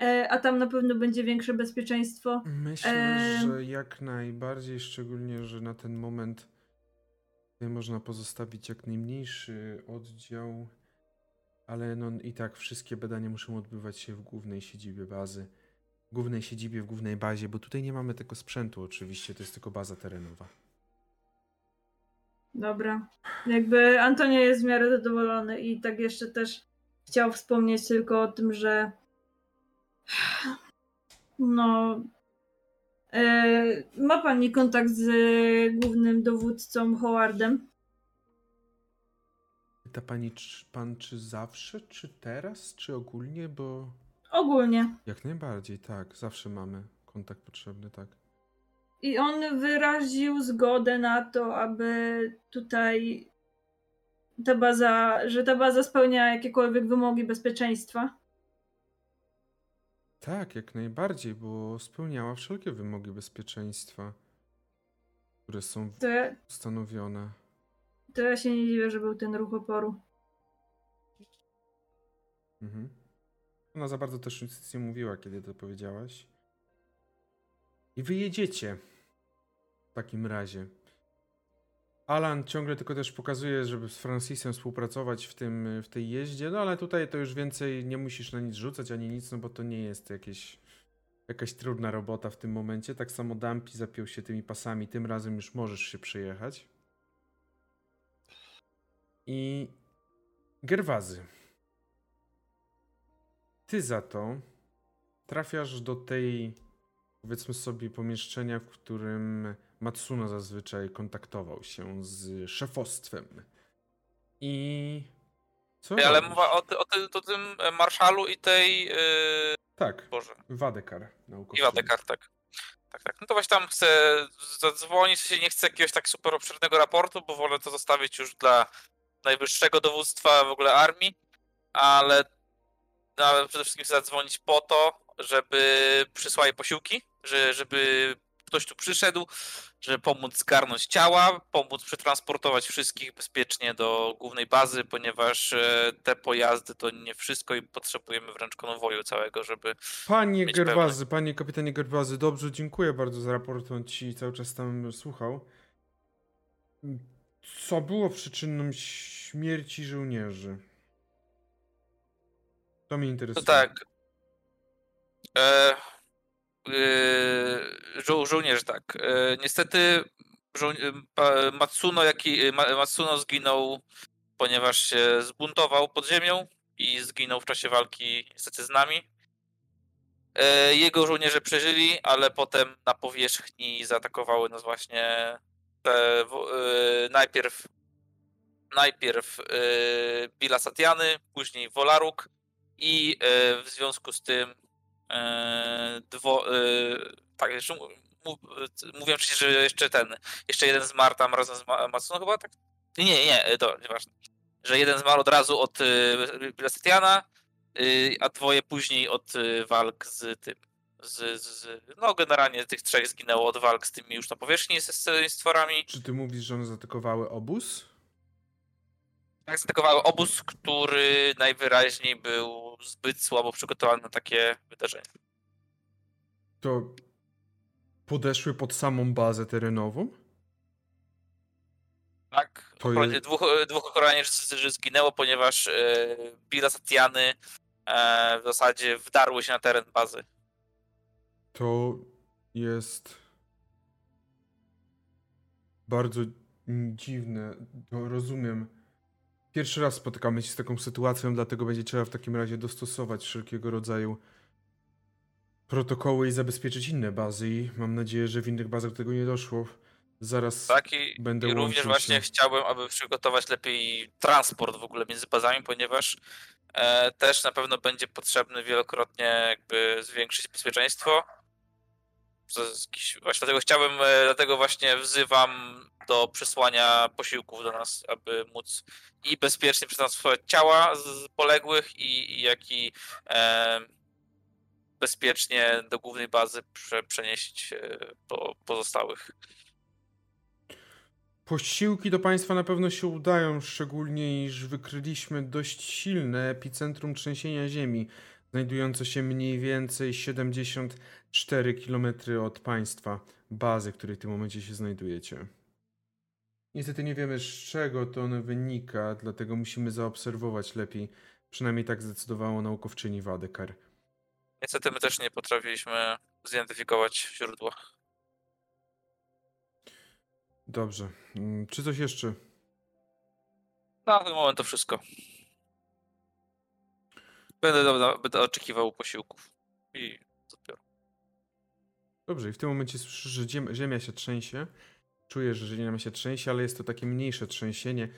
E, a tam na pewno będzie większe bezpieczeństwo. Myślę, Em. że jak najbardziej, szczególnie, że na ten moment można pozostawić jak najmniejszy oddział, ale no i tak wszystkie badania muszą odbywać się w głównej siedzibie bazy. Głównej siedzibie, w głównej bazie, bo tutaj nie mamy tego sprzętu oczywiście, to jest tylko baza terenowa. Dobra. Jakby Antonio jest w miarę zadowolony i tak jeszcze też chciał wspomnieć tylko o tym, że no e, ma pani kontakt z głównym dowódcą Howardem? Pyta pani, czy, pan czy zawsze, czy teraz, czy ogólnie, bo Ogólnie. jak najbardziej, tak, zawsze mamy kontakt potrzebny, tak. I on wyraził zgodę na to, aby tutaj ta baza, że ta baza spełnia jakiekolwiek wymogi bezpieczeństwa. Tak, jak najbardziej, bo spełniała wszelkie wymogi bezpieczeństwa, które są To ja, ustanowione. to ja się nie dziwię, że był ten ruch oporu. Mhm. Ona za bardzo też nic nie mówiła, kiedy to powiedziałaś. I wyjedziecie. W takim razie. Alan ciągle tylko też pokazuje, żeby z Francisem współpracować w, tym, w tej jeździe, no ale tutaj to już więcej nie musisz na nic rzucać ani nic, no bo to nie jest jakieś, jakaś trudna robota w tym momencie. Tak samo Dampi zapiął się tymi pasami, tym razem już możesz się przejechać. I Gerwazy. Ty za to trafiasz do tej, powiedzmy sobie, pomieszczenia, w którym Matsuno zazwyczaj kontaktował się z szefostwem. I. Co? Ej, ale robisz? mowa o, ty, o, ty, o tym e, marszalu i tej. Yy... Tak, Boże. Wadekar. naukowczyni. I Wadekar, tak. Tak, tak. No to właśnie tam chcę zadzwonić, sensie nie chcę jakiegoś tak super obszernego raportu, bo wolę to zostawić już dla najwyższego dowództwa w ogóle armii, ale, no, przede wszystkim chcę zadzwonić po to, żeby przysłali posiłki, że, żeby ktoś tu przyszedł, żeby pomóc zgarnąć ciała, pomóc przetransportować wszystkich bezpiecznie do głównej bazy, ponieważ e, te pojazdy to nie wszystko i potrzebujemy wręcz konwoju całego, żeby Panie Gerwazy, panie kapitanie Gerwazy, dobrze, dziękuję bardzo za raport, on ci cały czas tam słuchał. Co było przyczyną śmierci żołnierzy? To mnie To interesuje. tak. E, e, żo żołnierz tak. E, niestety żo e, Matsuno, jaki, Ma Matsuno zginął, ponieważ się zbuntował pod ziemią i zginął w czasie walki niestety z nami. E, jego żołnierze przeżyli, ale potem na powierzchni zaatakowały nas właśnie te, e, najpierw najpierw e, Bila Satiany, później Wolaruk i e, w związku z tym e, dwo, e, tak, jeszcze mówiłem wcześniej, że jeszcze ten, jeszcze jeden zmarł tam razem z Ma- Matsuno chyba, tak? Nie, nie, to nieważne. Że jeden zmarł od razu od Bila Satiana, e, a dwoje później od walk z tym, z, z, no generalnie tych trzech zginęło od walk z tymi już na powierzchni z stworami. Czy ty mówisz, że one zaatakowały obóz? Tak, zaatakowały obóz, który najwyraźniej był zbyt słabo przygotowany na takie wydarzenie. To podeszły pod samą bazę terenową? Tak, To jest- dwóch, dwóch ochroniarzy zginęło, ponieważ e, Bila Satiany e, w zasadzie wdarły się na teren bazy. To jest bardzo dziwne. To rozumiem. Pierwszy raz spotykamy się z taką sytuacją, dlatego będzie trzeba w takim razie dostosować wszelkiego rodzaju protokoły i zabezpieczyć inne bazy i mam nadzieję, że w innych bazach do tego nie doszło. Zaraz Tak i, będę i również właśnie się. chciałbym, aby przygotować lepiej transport w ogóle między bazami, ponieważ e, też na pewno będzie potrzebny wielokrotnie jakby zwiększyć bezpieczeństwo. Właśnie dlatego chciałbym, e, dlatego właśnie wzywam do przesłania posiłków do nas, aby móc i bezpiecznie przetransportować ciała z poległych i, i jak i e, bezpiecznie do głównej bazy prze, przenieść e, po, pozostałych. Posiłki do państwa na pewno się udają, szczególnie iż wykryliśmy dość silne epicentrum trzęsienia ziemi, znajdujące się mniej więcej 74 km od państwa, bazy, w której w tym momencie się znajdujecie. Niestety nie wiemy z czego to ono wynika, dlatego musimy zaobserwować lepiej. Przynajmniej tak zdecydowało naukowczyni Wadekar. Niestety my też nie potrafiliśmy zidentyfikować źródła. Dobrze. Mm, Czy coś jeszcze? Na ten moment to wszystko. Będę, będę oczekiwał posiłków. I dopiero. Dobrze, i w tym momencie słyszysz, że ziem, ziemia się trzęsie. Czujesz, że ziemia się trzęsie, ale jest to takie mniejsze trzęsienie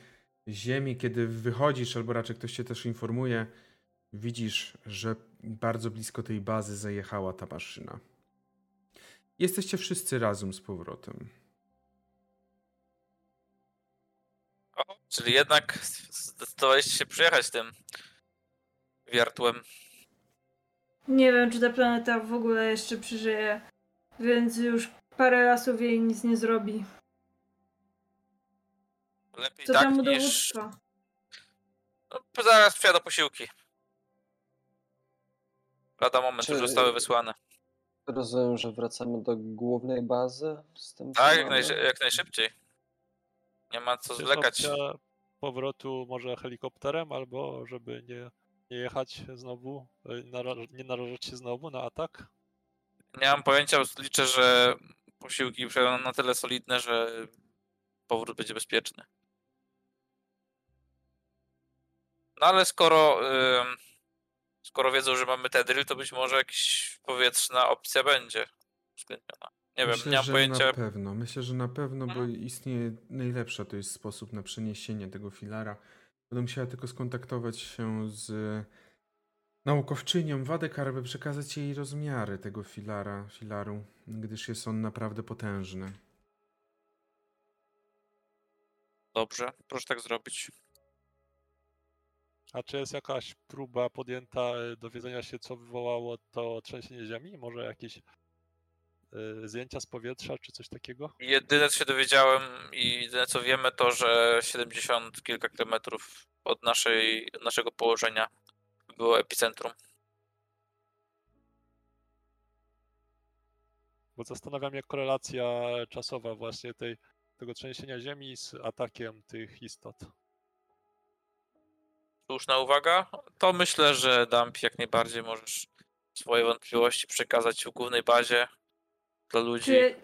ziemi. Kiedy wychodzisz, albo raczej ktoś cię też informuje, widzisz, że bardzo blisko tej bazy zajechała ta maszyna. Jesteście wszyscy razem z powrotem. O, czyli jednak zdecydowaliście się przyjechać tym wiertłem. Nie wiem, czy ta planeta w ogóle jeszcze przeżyje, więc już parę lasów jej nic nie zrobi. Lepiej Co tak tam u niż... dowództwa? No, zaraz przyjadą posiłki. Lada moment, Czy- już zostały wysłane. Rozumiem, że wracamy do głównej bazy z tym Tak, jak, najszy- jak najszybciej. Nie ma co zwlekać. powrotu może helikopterem, albo żeby nie, nie jechać znowu, e, nie narażać się znowu na atak? Nie mam pojęcia, liczę, że posiłki przyjadą na tyle solidne, że powrót będzie bezpieczny. No ale skoro, ym, skoro wiedzą, że mamy Tedryl, to być może jakaś powietrzna opcja będzie uwzględniona. Nie wiem, nie mam pojęcia. na pewno. Myślę, że na pewno, bo Mhm. istnieje najlepsza to jest sposób na przeniesienie tego filara. Będę musiała tylko skontaktować się z naukowczynią Wadekar, by przekazać jej rozmiary tego filara, filaru, gdyż jest on naprawdę potężny. Dobrze, proszę tak zrobić. A czy jest jakaś próba podjęta e, dowiedzenia się, co wywołało to trzęsienie ziemi? Może jakieś e, zdjęcia z powietrza, czy coś takiego? Jedyne co się dowiedziałem i jedyne co wiemy to, że 70 kilka kilometrów od naszej, naszego położenia było epicentrum. Bo zastanawiam się korelacja czasowa właśnie tej, tego trzęsienia ziemi z atakiem tych istot. Słuszna uwaga. To myślę, że Dump jak najbardziej możesz swoje wątpliwości przekazać w głównej bazie dla ludzi Czy,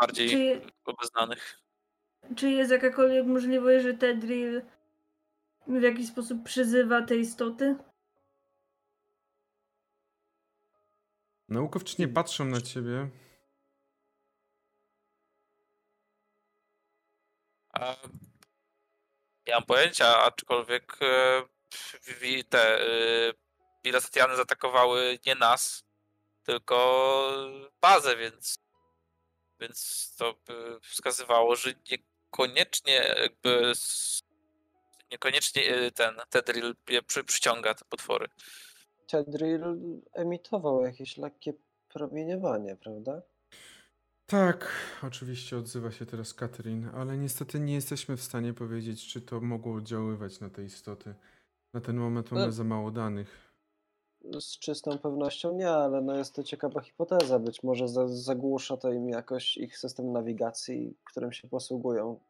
bardziej czy, obeznanych. czy jest jakakolwiek możliwość, że Tedril w jakiś sposób przyzywa te istoty? Naukowczynie patrzą na ciebie. A, nie mam pojęcia, aczkolwiek e, te e, Pilasatiany zaatakowały nie nas, tylko bazę, więc więc to by wskazywało, że niekoniecznie jakby niekoniecznie e, ten Tedril przy, przyciąga te potwory. Tedril emitował jakieś lekkie promieniowanie, prawda? Tak, oczywiście odzywa się teraz Katrin, ale niestety nie jesteśmy w stanie powiedzieć, czy to mogło oddziaływać na te istoty. Na ten moment mamy No. za mało danych. Z czystą pewnością nie, ale no jest to ciekawa hipoteza. Być może za, zagłusza to im jakoś ich system nawigacji, którym się posługują.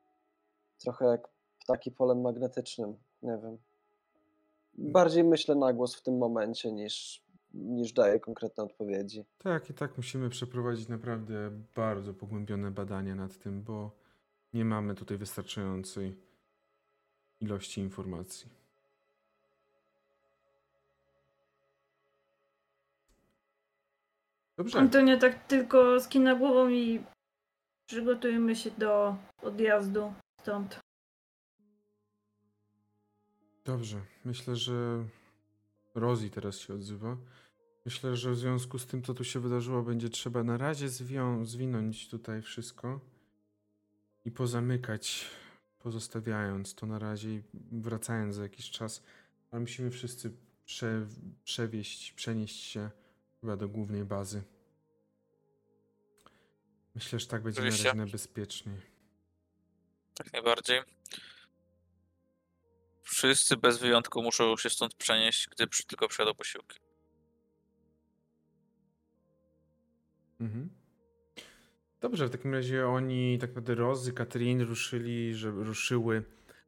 Trochę jak ptaki polem magnetycznym, nie wiem. Bardziej myślę na głos w tym momencie niż, niż daję konkretne odpowiedzi. Tak, i tak musimy przeprowadzić naprawdę bardzo pogłębione badania nad tym, bo nie mamy tutaj wystarczającej ilości informacji. Dobrze. Antonio tak tylko skina głową i przygotujemy się do odjazdu stąd. Dobrze. Myślę, że Rosie teraz się odzywa. Myślę, że w związku z tym, co tu się wydarzyło, będzie trzeba na razie zwią- zwinąć tutaj wszystko i pozamykać, pozostawiając to na razie i wracając za jakiś czas. Ale musimy wszyscy prze- przewieźć, przenieść się chyba do głównej bazy. Myślę, że tak będzie na Oczywiście. razie najbezpieczniej. Jak najbardziej. Wszyscy bez wyjątku muszą się stąd przenieść, gdy przy, tylko przyjadą posiłki. Mhm. Dobrze, w takim razie oni, tak naprawdę Rozy, Katrin ruszyli, żeby, ruszyły,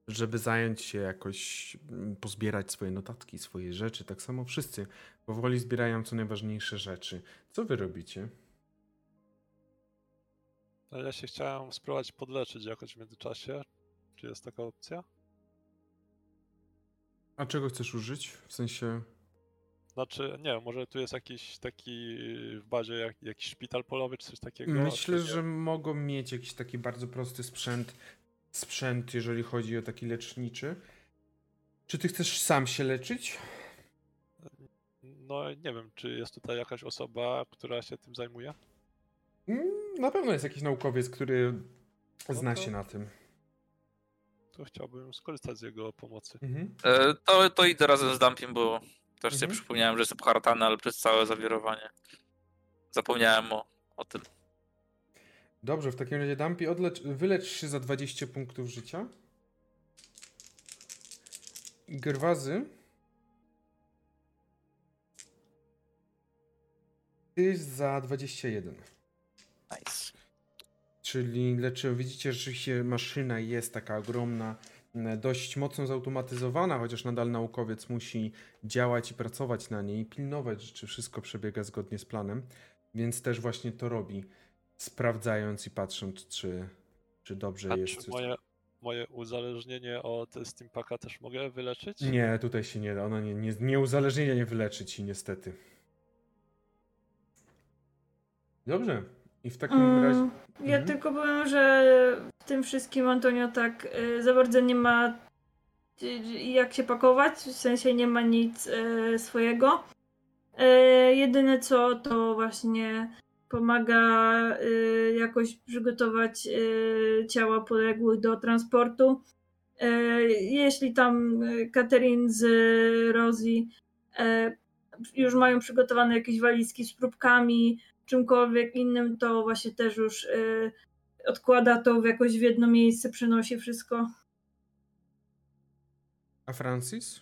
żeby zająć się jakoś, mm, pozbierać swoje notatki, swoje rzeczy. Tak samo wszyscy powoli zbierają co najważniejsze rzeczy. Co wy robicie? No, Ja się chciałem spróbować podleczyć jakoś w międzyczasie. Czy jest taka opcja? A czego chcesz użyć? W sensie... Znaczy, nie może tu jest jakiś taki w bazie jak, jakiś szpital polowy czy coś takiego? Myślę, że mogą mieć jakiś taki bardzo prosty sprzęt, sprzęt, jeżeli chodzi o taki leczniczy. Czy ty chcesz sam się leczyć? No nie wiem, czy jest tutaj jakaś osoba, która się tym zajmuje? Mm, Na pewno jest jakiś naukowiec, który No zna to- się na tym. To chciałbym skorzystać z jego pomocy. Mhm. E, to, to idę razem z Dumpim, bo też sobie Mhm. przypomniałem, że jestem poharatany, ale przez całe zawirowanie zapomniałem o, o tym. Dobrze, w takim razie Dampi, odlecz, wylecz się za 20 punktów życia. I Gerwazy. Ty za 21. Czyli leczy, widzicie, że rzeczywiście maszyna jest taka ogromna, m, dość mocno zautomatyzowana, chociaż nadal naukowiec musi działać i pracować na niej, pilnować, czy wszystko przebiega zgodnie z planem, więc też właśnie to robi, sprawdzając i patrząc, czy, czy dobrze A jest. czy moje, moje uzależnienie od Steampaka też mogę wyleczyć? Nie, tutaj się nie da, ono nie, nie, nie uzależnienia nie wyleczy ci niestety. Dobrze, i w takim Mm, razie... Ja Mhm. tylko powiem, że w tym wszystkim Antonio tak y, za bardzo nie ma y, y, jak się pakować, w sensie nie ma nic y, swojego. Y, jedyne co to właśnie pomaga y, jakoś przygotować y, ciała poległych do transportu. Jeśli tam Catherine z Rosie już mają przygotowane jakieś walizki z próbkami, czymkolwiek innym, to właśnie też już y, odkłada to w jakoś w jedno miejsce, przynosi wszystko. A Francis?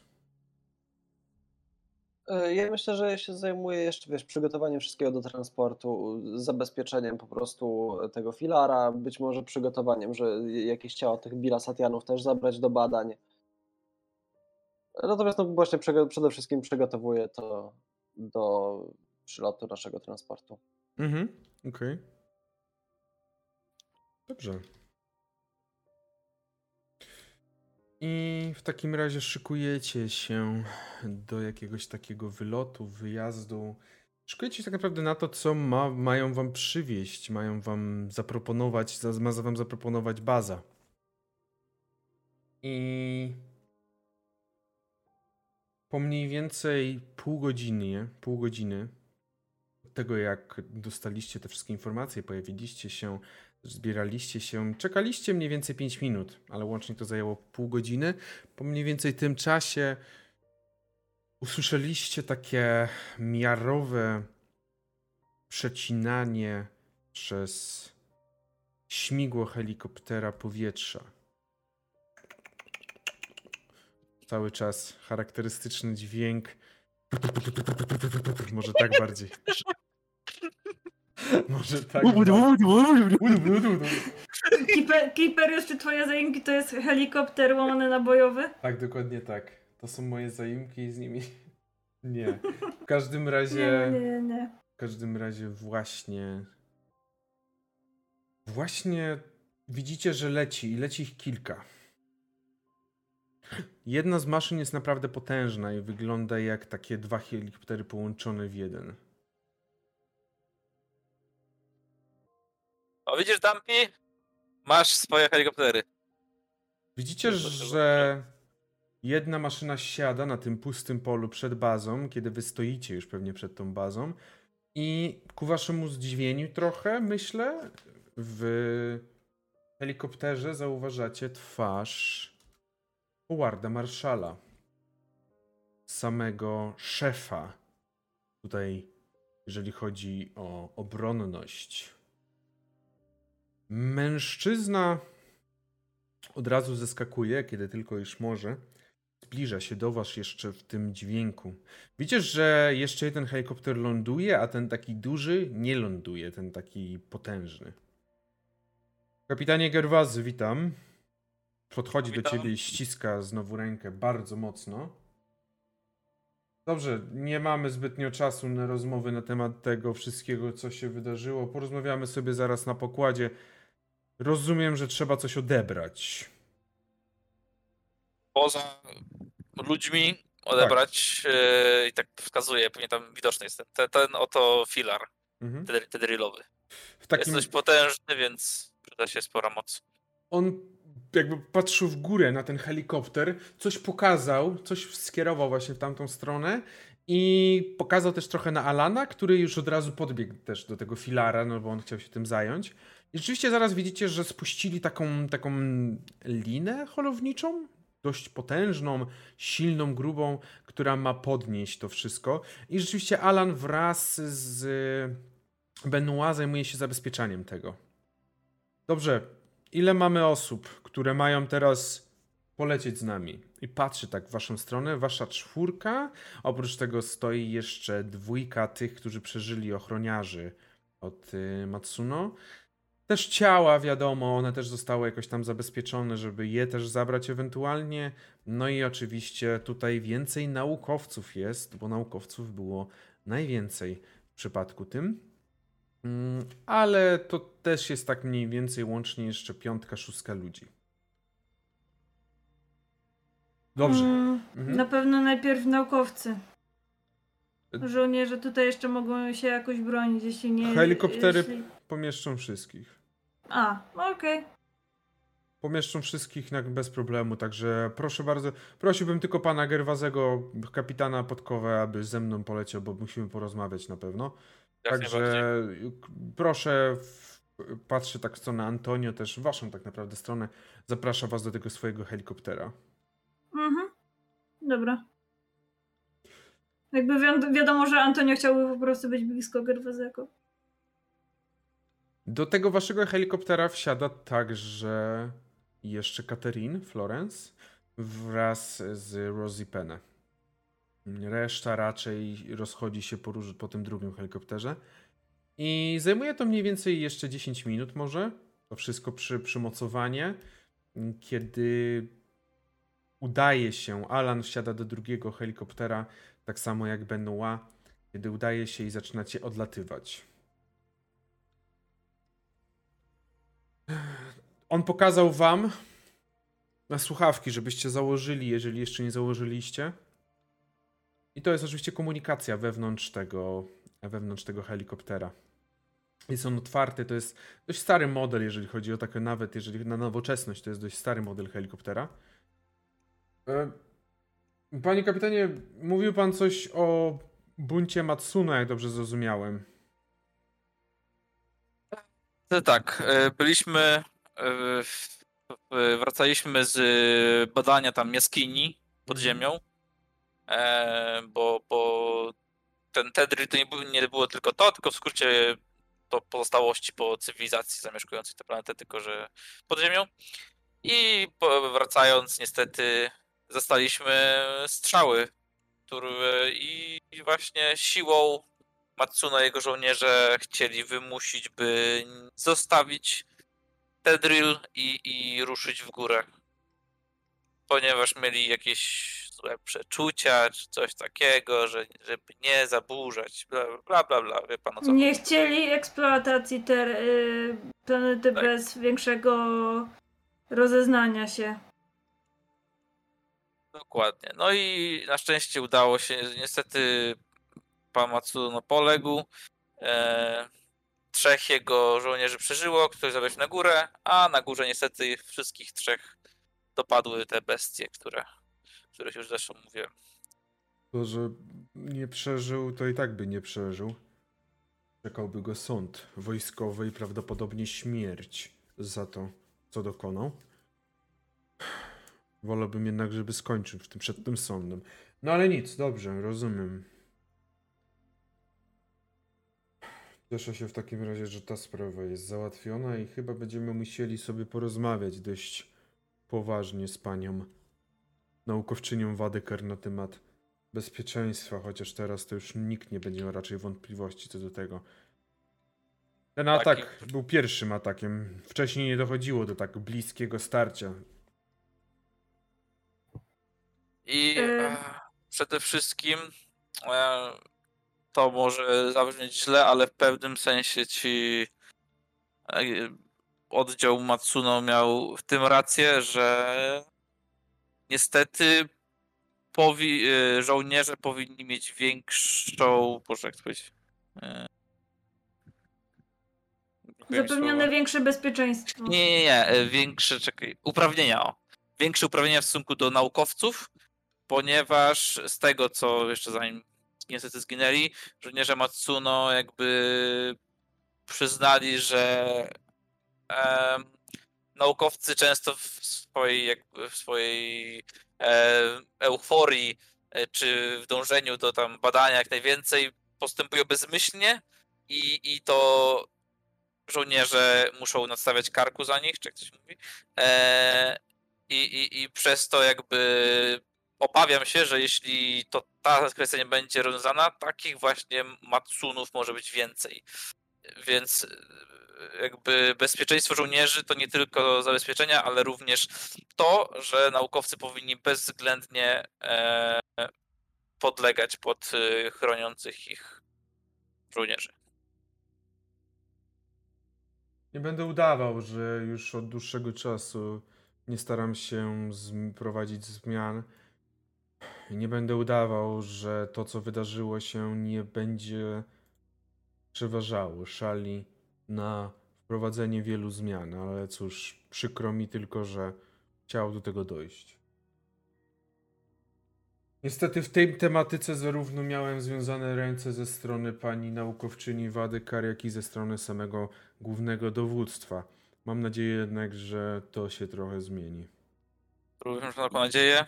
E, Ja myślę, że ja się zajmuję jeszcze, wiesz, przygotowaniem wszystkiego do transportu, zabezpieczeniem po prostu tego filara, być może przygotowaniem, że jakieś ciała tych bilasatianów też zabrać do badań. Natomiast no właśnie przede wszystkim przygotowuję to do przylotu naszego transportu. Mhm, okej. Dobrze. I w takim razie szykujecie się do jakiegoś takiego wylotu, wyjazdu. Szykujecie się tak naprawdę na to, co ma, mają wam przywieźć, mają wam zaproponować, za- ma wam zaproponować baza. I po mniej więcej pół godziny, pół godziny od tego, jak dostaliście te wszystkie informacje, pojawiliście się, zbieraliście się, czekaliście mniej więcej 5 minut, ale łącznie to zajęło pół godziny. Po mniej więcej tym czasie usłyszeliście takie miarowe przecinanie przez śmigło helikoptera powietrza. Cały czas charakterystyczny dźwięk. Może tak bardziej. Może tak. Kiper, Kiperius, czy twoje zajęki to jest helikopter łamany na bojowy? Tak, dokładnie tak. To są moje zaimki i z nimi. Nie. W każdym razie. nie, nie, nie. W każdym razie właśnie. Właśnie widzicie, że leci i leci ich kilka. Jedna z maszyn jest naprawdę potężna i wygląda jak takie dwa helikoptery połączone w jeden. O, widzisz, Dampi? Masz swoje helikoptery. Widzicie, że jedna maszyna siada na tym pustym polu przed bazą, kiedy wy stoicie już pewnie przed tą bazą. I ku waszemu zdziwieniu trochę, myślę, w helikopterze zauważacie twarz Howarda Marszala. Samego szefa. Tutaj, jeżeli chodzi o obronność. Mężczyzna od razu zeskakuje, kiedy tylko już może. Zbliża się do was jeszcze w tym dźwięku. Widzicie, że jeszcze jeden helikopter ląduje, a ten taki duży nie ląduje, ten taki potężny. Kapitanie Gerwazy, witam. Podchodzi do Witam. ciebie i ściska znowu rękę bardzo mocno. Dobrze, nie mamy zbytnio czasu na rozmowy na temat tego wszystkiego, co się wydarzyło. Porozmawiamy sobie zaraz na pokładzie. Rozumiem, że trzeba coś odebrać. Poza ludźmi odebrać e, i tak wskazuje, pewnie tam widoczny jest ten, ten, ten oto filar Mhm. tedry- tedrylowy. W takim, Jest dość potężny, więc przyda się spora moc. on jakby patrzył w górę na ten helikopter, coś pokazał, coś skierował właśnie w tamtą stronę i pokazał też trochę na Alana, który już od razu podbiegł też do tego filara, no bo on chciał się tym zająć. I rzeczywiście zaraz widzicie, że spuścili taką, taką linę holowniczą, dość potężną, silną, grubą, która ma podnieść to wszystko. I rzeczywiście Alan wraz z Benoit zajmuje się zabezpieczaniem tego. Dobrze, ile mamy osób, które mają teraz polecieć z nami? I patrzy tak w waszą stronę, wasza czwórka. Oprócz tego stoi jeszcze dwójka tych, którzy przeżyli ochroniarzy od y, Matsuno. Też ciała, wiadomo, one też zostały jakoś tam zabezpieczone, żeby je też zabrać ewentualnie. No i oczywiście tutaj więcej naukowców jest, bo naukowców było najwięcej w przypadku tym. Mm, Ale to też jest tak mniej więcej łącznie jeszcze piątka, szóstka ludzi. Dobrze. Mm, Mhm. Na pewno najpierw naukowcy. Żołnierze tutaj jeszcze mogą się jakoś bronić, jeśli nie. Helikoptery- Jeśli... Pomieszczą wszystkich. A, okej. Pomieszczą wszystkich na, bez problemu, także proszę bardzo. Prosiłbym tylko pana Gerwazego, kapitana Podkowę, aby ze mną poleciał, bo musimy porozmawiać na pewno. Jak Także proszę, patrzę tak w stronę Antonio, też w waszą tak naprawdę stronę. Zaprasza was do tego swojego helikoptera. Mhm. Dobra. Jakby wi- wiadomo, że Antonio chciałby po prostu być blisko Gerwazego. Do tego waszego helikoptera wsiada także jeszcze Catherine Florence wraz z Rosie Penne. Reszta raczej rozchodzi się po, po tym drugim helikopterze. I zajmuje to mniej więcej jeszcze 10 minut może. To wszystko przy przymocowanie. Kiedy udaje się, Alan wsiada do drugiego helikoptera, tak samo jak Benoit. Kiedy udaje się i zaczynacie odlatywać. On pokazał wam na słuchawki, żebyście założyli, jeżeli jeszcze nie założyliście. I to jest oczywiście komunikacja wewnątrz tego, wewnątrz tego helikoptera. Jest on otwarty, to jest dość stary model, jeżeli chodzi o takie nawet, jeżeli na nowoczesność, to jest dość stary model helikoptera. E, Panie kapitanie, mówił pan coś o buncie Matsuno, jak dobrze zrozumiałem. To tak, e, byliśmy, e, wracaliśmy z badania tam jaskini pod Mhm. ziemią, e, bo, bo ten Tedry to nie, był, nie było tylko to, tylko w skrócie to pozostałości po cywilizacji zamieszkującej tę planetę, tylko że pod ziemią. I wracając niestety zastaliśmy strzały, które i właśnie siłą Matsuno i jego żołnierze chcieli wymusić, by zostawić Tedril i, i ruszyć w górę. Ponieważ mieli jakieś złe przeczucia, czy coś takiego, że, żeby nie zaburzać, bla bla bla, bla. wie pan o co Nie chodzi. chcieli eksploatacji ter, y, planety Tak. bez większego rozeznania się. Dokładnie. No i na szczęście udało się. Niestety pan Matsuno poległ. E, trzech jego żołnierzy przeżyło, ktoś zabrał się na górę, a na górze niestety wszystkich trzech dopadły te bestie, które, których już zresztą mówiłem. To, że nie przeżył, to i tak by nie przeżył. Czekałby go sąd wojskowy i prawdopodobnie śmierć za to, co dokonał. Wolałbym jednak, żeby skończył w tym, przed tym sądem. No ale nic, dobrze, rozumiem. Cieszę się w takim razie, że ta sprawa jest załatwiona i chyba będziemy musieli sobie porozmawiać dość poważnie z panią naukowczynią Wadeker na temat bezpieczeństwa, chociaż teraz to już nikt nie będzie miał raczej wątpliwości co do tego. Ten atak Taki- był pierwszym atakiem. Wcześniej nie dochodziło do tak bliskiego starcia. I Y. e, przede wszystkim e, to może zabrzmieć źle, ale w pewnym sensie ci e, oddział Matsuno miał w tym rację, że niestety powi, e, żołnierze powinni mieć większą, boże jak to powiedzieć, e, Zapewnione większe bezpieczeństwo. Nie, nie, nie, większe, czekaj, uprawnienia, o. Większe uprawnienia w stosunku do naukowców, ponieważ z tego, co jeszcze zanim niestety zginęli, żołnierze Matsuno jakby przyznali, że em, naukowcy często w swojej, jakby w swojej e, euforii e, czy w dążeniu do tam badania jak najwięcej postępują bezmyślnie i, i to żołnierze muszą nadstawiać karku za nich, czy jak coś mówi. E, i, i, I przez to jakby obawiam się, że jeśli to ta kwestia nie będzie rozwiązana, takich właśnie Matsunów może być więcej. Więc e, jakby bezpieczeństwo żołnierzy to nie tylko zabezpieczenia, ale również to, że naukowcy powinni bezwzględnie e, podlegać pod e, chroniących ich żołnierzy. Nie będę udawał, że już od dłuższego czasu nie staram się prowadzić zmian. Nie będę udawał, że to, co wydarzyło się, nie będzie przeważało szali na wprowadzenie wielu zmian, ale cóż, przykro mi tylko, że chciało do tego dojść. Niestety w tej tematyce zarówno miałem związane ręce ze strony pani naukowczyni Wadykar, jak i ze strony samego głównego dowództwa. Mam nadzieję jednak, że to się trochę zmieni. Również taką nadzieję.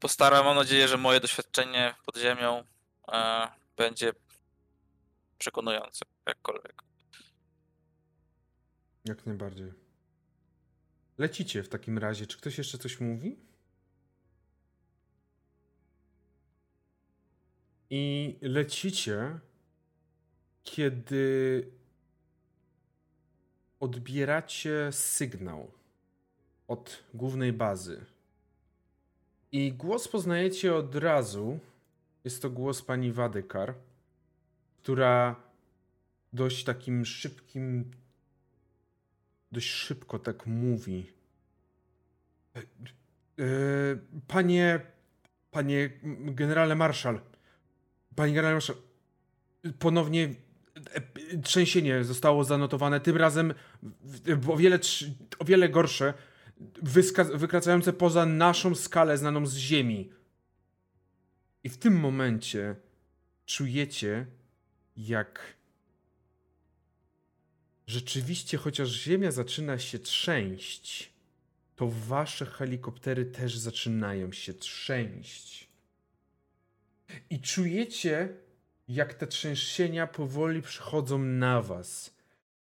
Postaram, mam nadzieję, że moje doświadczenie pod ziemią e, będzie przekonujące, jakkolwiek. Jak najbardziej. Lecicie w takim razie. Czy ktoś jeszcze coś mówi? I lecicie, kiedy odbieracie sygnał od głównej bazy. I głos poznajecie od razu. Jest to głos pani Wadykar, która dość takim szybkim dość szybko tak mówi. E, Panie, panie generale marszał, panie generale marszał, ponownie e, trzęsienie zostało zanotowane, tym razem o wiele, o wiele gorsze, wykraczające poza naszą skalę znaną z ziemi. I w tym momencie czujecie, jak Rzeczywiście, chociaż Ziemia zaczyna się trzęść, to wasze helikoptery też zaczynają się trzęść. I czujecie, jak te trzęsienia powoli przychodzą na was.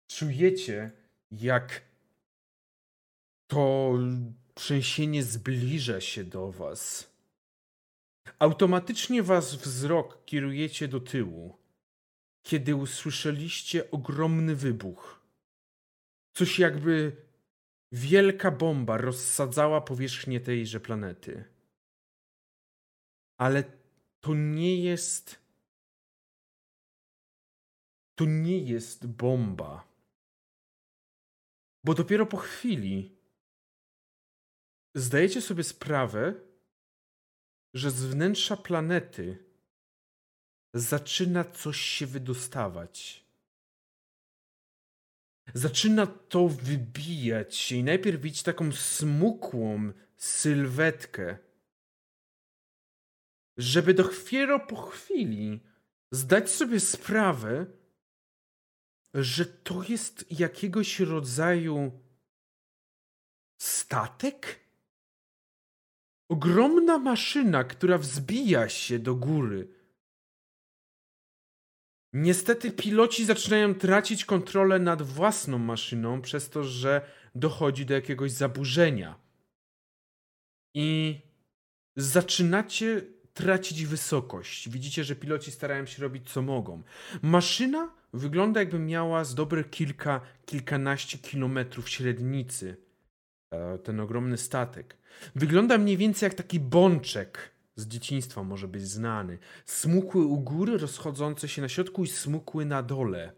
Czujecie, jak to trzęsienie zbliża się do was. Automatycznie was wzrok kierujecie do tyłu kiedy usłyszeliście ogromny wybuch. Coś jakby wielka bomba rozsadzała powierzchnię tejże planety. Ale to nie jest. To nie jest bomba. Bo dopiero po chwili zdajecie sobie sprawę, że z wnętrza planety zaczyna coś się wydostawać. zaczyna to wybijać się i najpierw widzieć taką smukłą sylwetkę, żeby dopiero po chwili zdać sobie sprawę, że to jest jakiegoś rodzaju statek? Ogromna maszyna, która wzbija się do góry. Niestety piloci zaczynają tracić kontrolę nad własną maszyną przez to, że dochodzi do jakiegoś zaburzenia. I zaczynacie tracić wysokość. Widzicie, że piloci starają się robić co mogą. Maszyna wygląda jakby miała z dobre kilka, kilkanaście kilometrów średnicy. E, ten ogromny statek. Wygląda mniej więcej jak taki bączek z dzieciństwa może być znany. Smukły u góry, rozchodzący się na środku i smukły na dole.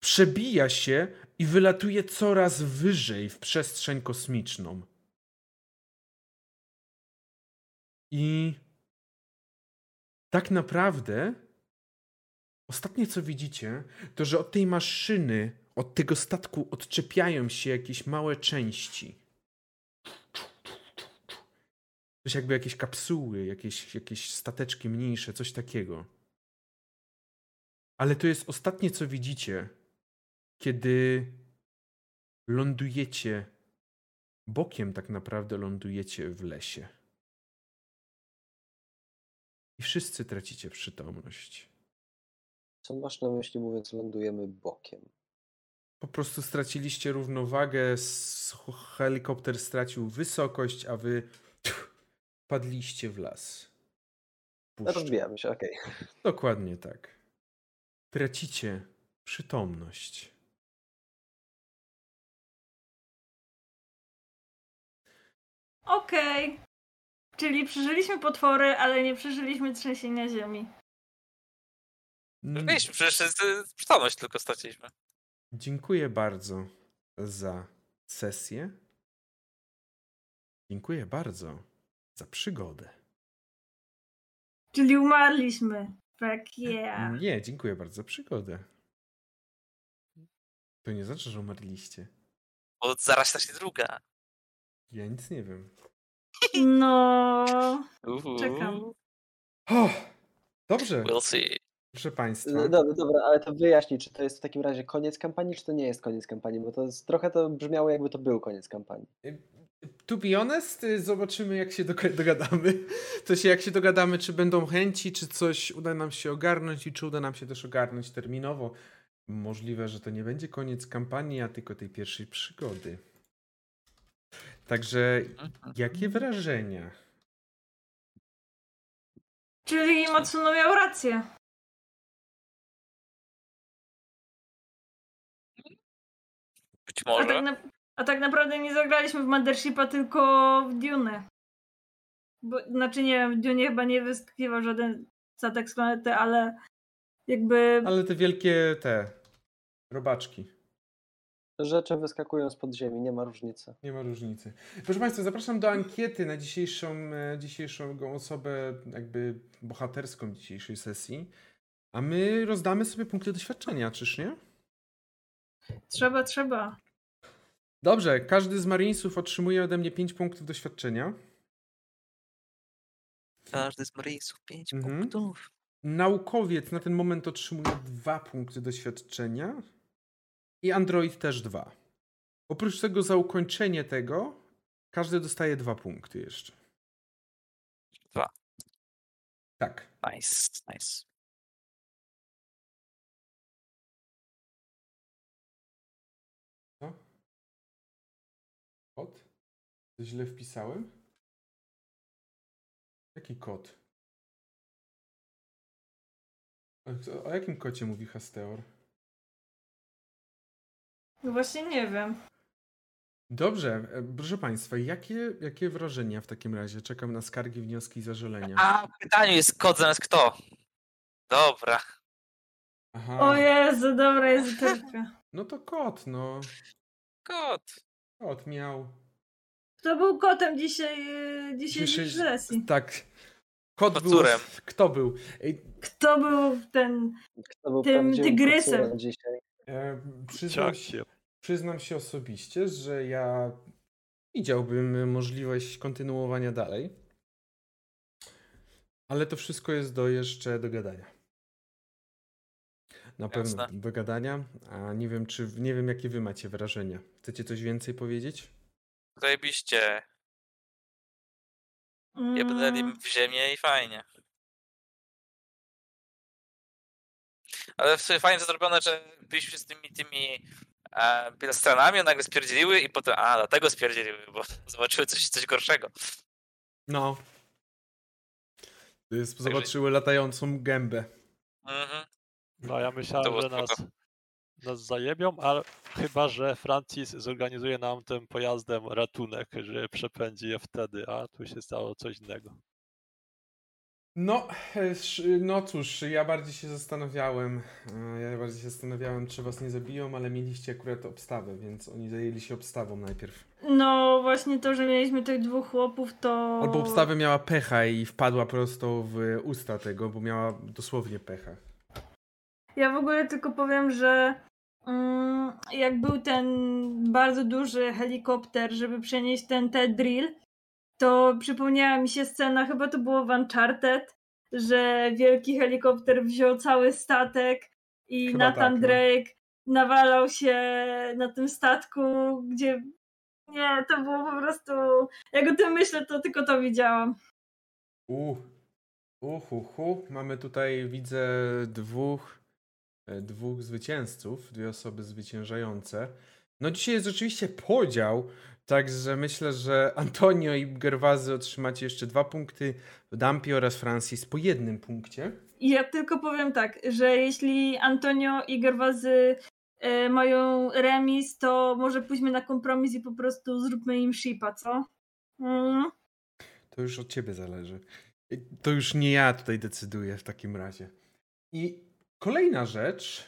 Przebija się i wylatuje coraz wyżej w przestrzeń kosmiczną. I tak naprawdę ostatnie co widzicie, to że od tej maszyny, od tego statku odczepiają się jakieś małe części. Coś jakby jakieś kapsuły, jakieś, jakieś stateczki mniejsze, coś takiego. Ale to jest ostatnie, co widzicie, kiedy lądujecie, bokiem tak naprawdę lądujecie w lesie. I wszyscy tracicie przytomność. Co masz na myśli mówiąc lądujemy bokiem? Po prostu straciliście równowagę, helikopter stracił wysokość, a wy padliście w las. Puszczę. Rozbijamy się, okej. Okay. Dokładnie tak. Tracicie przytomność. Okej. Okay. Czyli przeżyliśmy potwory, ale nie przeżyliśmy trzęsienia ziemi. Mm. Mieliśmy przecież przytomność tylko straciliśmy. Dziękuję bardzo za sesję. Dziękuję bardzo za przygodę. Czyli umarliśmy. Tak, yeah. Nie, dziękuję bardzo za przygodę. To nie znaczy, że umarliście. Bo zaraz się druga. Ja nic nie wiem. No. Czekam. Oh, dobrze. We'll see. Proszę Państwa. No, dobra, dobra, ale to wyjaśnij, czy to jest w takim razie koniec kampanii, czy to nie jest koniec kampanii, bo to jest, trochę to brzmiało jakby to był koniec kampanii. Y, to be honest, y, zobaczymy jak się dogadamy. To się jak się dogadamy, czy będą chęci, czy coś uda nam się ogarnąć i czy uda nam się też ogarnąć terminowo. Możliwe, że to nie będzie koniec kampanii, a tylko tej pierwszej przygody. Także mhm. jakie wrażenia? Czyli Matsuno miał rację. Być może. A tak, na, a tak naprawdę nie zagraliśmy w Mothershipa, tylko w Dune. Bo, znaczy nie wiem, w Dune chyba nie wyskakiwał żaden statek z planety, ale jakby... Ale te wielkie te robaczki. Rzeczy wyskakują z podziemi, nie ma różnicy. Nie ma różnicy. Proszę Państwa, zapraszam do ankiety na dzisiejszą, e, dzisiejszą osobę, jakby bohaterską dzisiejszej sesji. A my rozdamy sobie punkty doświadczenia, czyż nie? Trzeba, trzeba. Dobrze, każdy z Marinesów otrzymuje ode mnie 5 punktów doświadczenia. Każdy z Marinesów 5 mhm. punktów. Naukowiec na ten moment otrzymuje 2 punkty doświadczenia. I Android też 2. Oprócz tego za ukończenie tego każdy dostaje 2 punkty jeszcze. 2. Tak. Nice, nice. Źle wpisałem? Jaki kod? O, o jakim kocie mówi Hasteor? No właśnie nie wiem. Dobrze, e, proszę Państwa, jakie, jakie wrażenia w takim razie? Czekam na skargi, wnioski i zażalenia. A, w pytaniu jest kod zamiast kto. Dobra. Aha. O Jezu, dobra jest No to kot, no. Kot. Kot miał. Kto był kotem dzisiaj, e, dzisiejszej sesji? Tak. Kot był. Kto był? Kto był ten. Kto był tym tygrysem? Dzisiaj. E, przyznam, się, przyznam się osobiście, że ja widziałbym możliwość kontynuowania dalej. Ale to wszystko jest do jeszcze dogadania. Na pewno Jasne. do gadania, a nie wiem, czy nie wiem, jakie wy macie wrażenia. Chcecie coś więcej powiedzieć? Zajebiście. Jebnęli Mm, w ziemię i fajnie. Ale w sumie fajnie to zrobione, że byliśmy z tymi tymi e, pilastranami, one nagle spierdzieliły i potem, a dlatego spierdzieliły, bo zobaczyły coś, coś gorszego. No. Y, Zobaczyły latającą gębę. Mhm. No ja myślałem, że nas, nas zajebią, ale chyba, że Francis zorganizuje nam tym pojazdem ratunek, że przepędzi je wtedy, a tu się stało coś innego. No, no cóż, ja bardziej się zastanawiałem, e, ja bardziej się zastanawiałem, czy was nie zabiją, ale mieliście akurat obstawę, więc oni zajęli się obstawą najpierw. No właśnie to, że mieliśmy tych dwóch chłopów, to... Albo obstawę miała pecha i wpadła prosto w usta tego, bo miała dosłownie pecha. Ja w ogóle tylko powiem, że jak był ten bardzo duży helikopter, żeby przenieść ten T-drill, to przypomniała mi się scena, chyba to było w Uncharted, że wielki helikopter wziął cały statek i Chyba Nathan tak, no. Drake nawalał się na tym statku, gdzie nie, to było po prostu, jak o tym myślę, to tylko to widziałam. Uh, uh, uh, uh. Mamy tutaj, widzę, dwóch, dwóch zwycięzców, dwie osoby zwyciężające. No dzisiaj jest rzeczywiście podział, także myślę, że Antonio i Gerwazy otrzymacie jeszcze dwa punkty, Dampi oraz Francis po jednym punkcie. Ja tylko powiem tak, że jeśli Antonio i Gerwazy e, mają remis, to może pójdźmy na kompromis i po prostu zróbmy im shipa, co? Mm. To już od ciebie zależy. To już nie ja tutaj decyduję w takim razie. I kolejna rzecz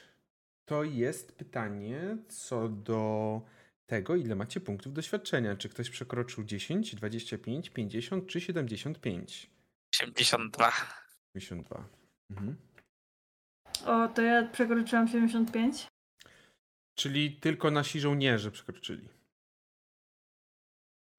to jest pytanie co do tego, ile macie punktów doświadczenia. Czy ktoś przekroczył 10, 25, 50 czy 75? 82. 52. Mhm. O, to ja przekroczyłam 75. Czyli tylko nasi żołnierze przekroczyli.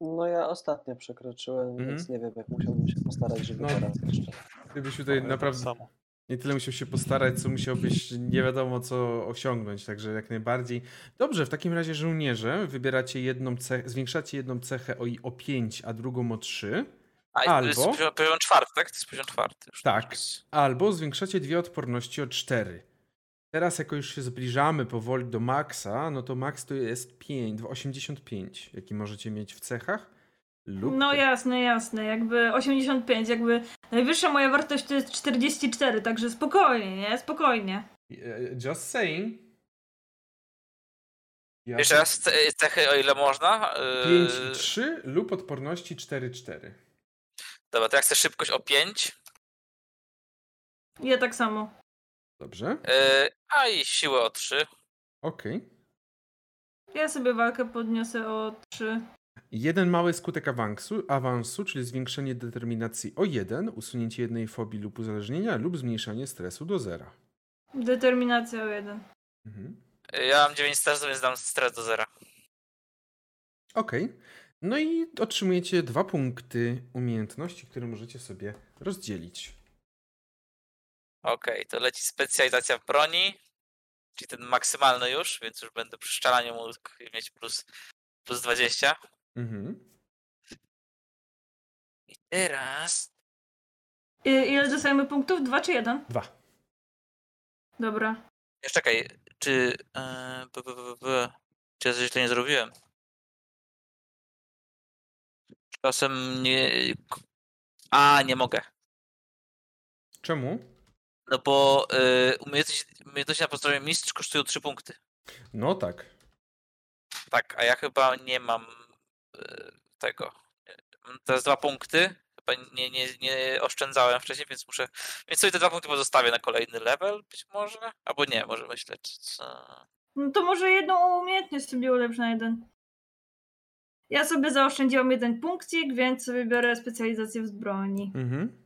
No ja ostatnio przekroczyłem, Mhm. więc nie wiem, jak musiałbym się postarać, żeby No. teraz jeszcze. Gdybyś tutaj Ale tak naprawdę samo. Nie tyle musiał się postarać, co musiałbyś nie wiadomo co osiągnąć, także jak najbardziej. Dobrze, w takim razie żołnierze wybieracie jedną cechę, zwiększacie jedną cechę o, o 5, a drugą o 3, A i to jest Albo- poziom, czwarty, tak? To jest poziom czwarty. Już Tak. teraz. albo zwiększacie dwie odporności o 4. Teraz jako już się zbliżamy powoli do maksa, no to max to jest 5, 85, jaki możecie mieć w cechach. Lub No jasne, jasne, jakby 85, jakby najwyższa moja wartość to jest 44, także spokojnie, nie? Spokojnie. E, Just saying. Ja Jeszcze raz ce- cechy, o ile można. Yy, 5 i 3 lub odporności 4 4. Dobra, to ja chcę szybkość o 5. Ja tak samo. Dobrze, Yy, a i siłę o 3. okej. Ja sobie walkę podniosę o 3. Jeden mały skutek awansu, awansu, czyli zwiększenie determinacji o 1, usunięcie jednej fobii lub uzależnienia lub zmniejszanie stresu do zera. Determinacja o 1. Mhm. Ja mam 9 stresu, więc dam stres do zera. Okej. No i otrzymujecie dwa punkty umiejętności, które możecie sobie rozdzielić. Okej, to leci specjalizacja w broni. Czyli ten maksymalny już, więc już będę przy strzelaniu mógł mieć plus, plus 20. Mhm. I teraz. I, ile dostajemy punktów? 2 czy 1? Dwa. Dobra. Jeszcze czekaj, czy. Yy, b, b, b, b, czy ja coś źle nie zrobiłem? Czasem nie. A, nie mogę. Czemu? No bo yy, umiejętności, umiejętności na poziomie mistrz kosztują 3 punkty. No tak. Tak, a ja chyba nie mam yy, tego. Mam Teraz dwa punkty. Chyba nie, nie, nie oszczędzałem wcześniej, więc muszę. Więc sobie te dwa punkty pozostawię na kolejny level, być może. Albo nie, może myślę, czy co. No to może jedną umiejętność sobie ulepsz na jeden. Ja sobie zaoszczędziłam jeden punkcik, więc sobie biorę specjalizację w broni. Mhm.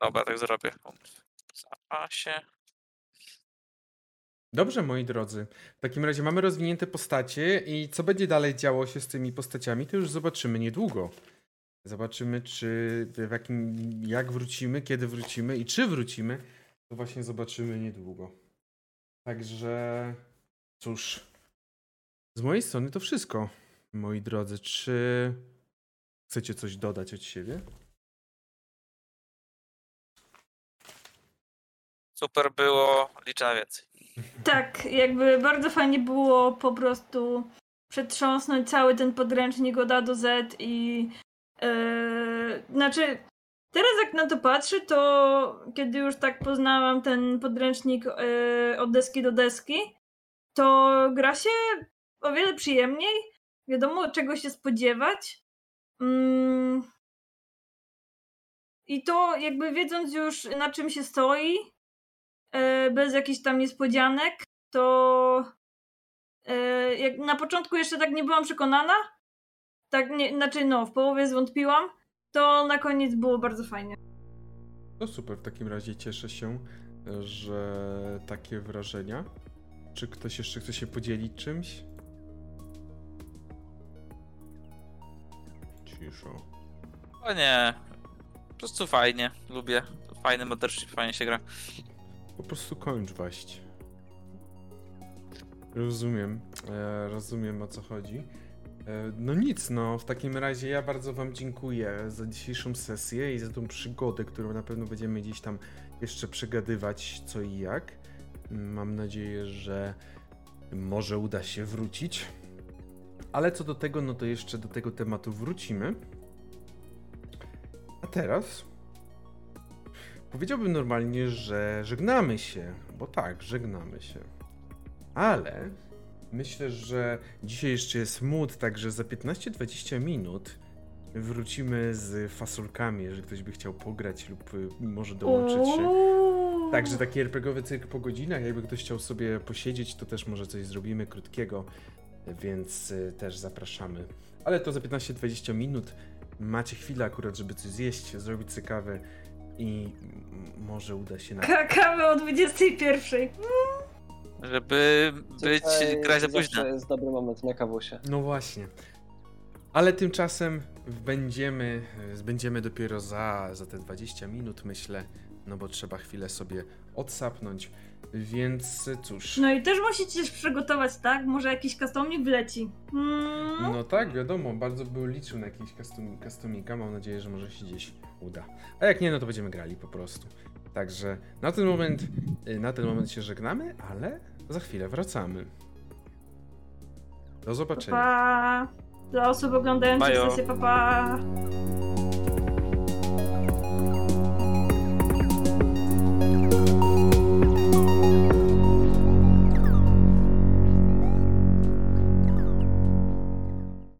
Dobra, tak zrobię. W zapasie. Dobrze, moi drodzy. W takim razie mamy rozwinięte postacie i co będzie dalej działo się z tymi postaciami, to już zobaczymy niedługo. Zobaczymy, czy w jakim, jak wrócimy, kiedy wrócimy i czy wrócimy, to właśnie zobaczymy niedługo. Także cóż, z mojej strony to wszystko, moi drodzy. Czy chcecie coś dodać od siebie? Super było, liczę na więcej. Tak, jakby bardzo fajnie było po prostu przetrząsnąć cały ten podręcznik od A do Z i yy, znaczy teraz jak na to patrzę, to kiedy już tak poznałam ten podręcznik yy, od deski do deski, to gra się o wiele przyjemniej. Wiadomo czego się spodziewać. Mm. I to jakby wiedząc już na czym się stoi, bez jakichś tam niespodzianek, to e, jak na początku jeszcze tak nie byłam przekonana, tak nie, znaczy no, w połowie zwątpiłam, to na koniec było bardzo fajnie. No super, w takim razie cieszę się, że takie wrażenia. Czy ktoś jeszcze chce się podzielić czymś? Ciszo. O nie, po prostu fajnie, lubię. Fajny Mothership, fajnie się gra. Po prostu kończ waść. Rozumiem, e, rozumiem o co chodzi. E, no nic, no w takim razie ja bardzo wam dziękuję za dzisiejszą sesję i za tą przygodę, którą na pewno będziemy gdzieś tam jeszcze przegadywać co i jak. Mam nadzieję, że może uda się wrócić. Ale co do tego, no to jeszcze do tego tematu wrócimy. A teraz Powiedziałbym normalnie, że żegnamy się, bo tak, żegnamy się. Ale myślę, że dzisiaj jeszcze jest mód, także za 15-20 minut wrócimy z fasolkami, jeżeli ktoś by chciał pograć lub y, może dołączyć się. Także taki RPGowy cyrk po godzinach, jakby ktoś chciał sobie posiedzieć, to też może coś zrobimy krótkiego, więc y, też zapraszamy. Ale to za 15-20 minut macie chwilę akurat, żeby coś zjeść, zrobić sobie kawę i może uda się na... Ka- Kawę o 21. Żeby być, Tutaj grać za późno. jest dobry moment na kawusie. No właśnie. Ale tymczasem będziemy, będziemy dopiero za, za te 20 minut, myślę, no bo trzeba chwilę sobie odsapnąć, więc cóż. No i też musicie się przygotować, tak? Może jakiś customik wleci. Hmm. No tak, wiadomo, bardzo bym liczył na jakiś customika, mam nadzieję, że może się gdzieś uda. A jak nie, no to będziemy grali po prostu. Także na ten moment, y, na ten moment się żegnamy, ale za chwilę wracamy. Do zobaczenia. Pa. Dla osób oglądających Bajo. sesję, pa pa.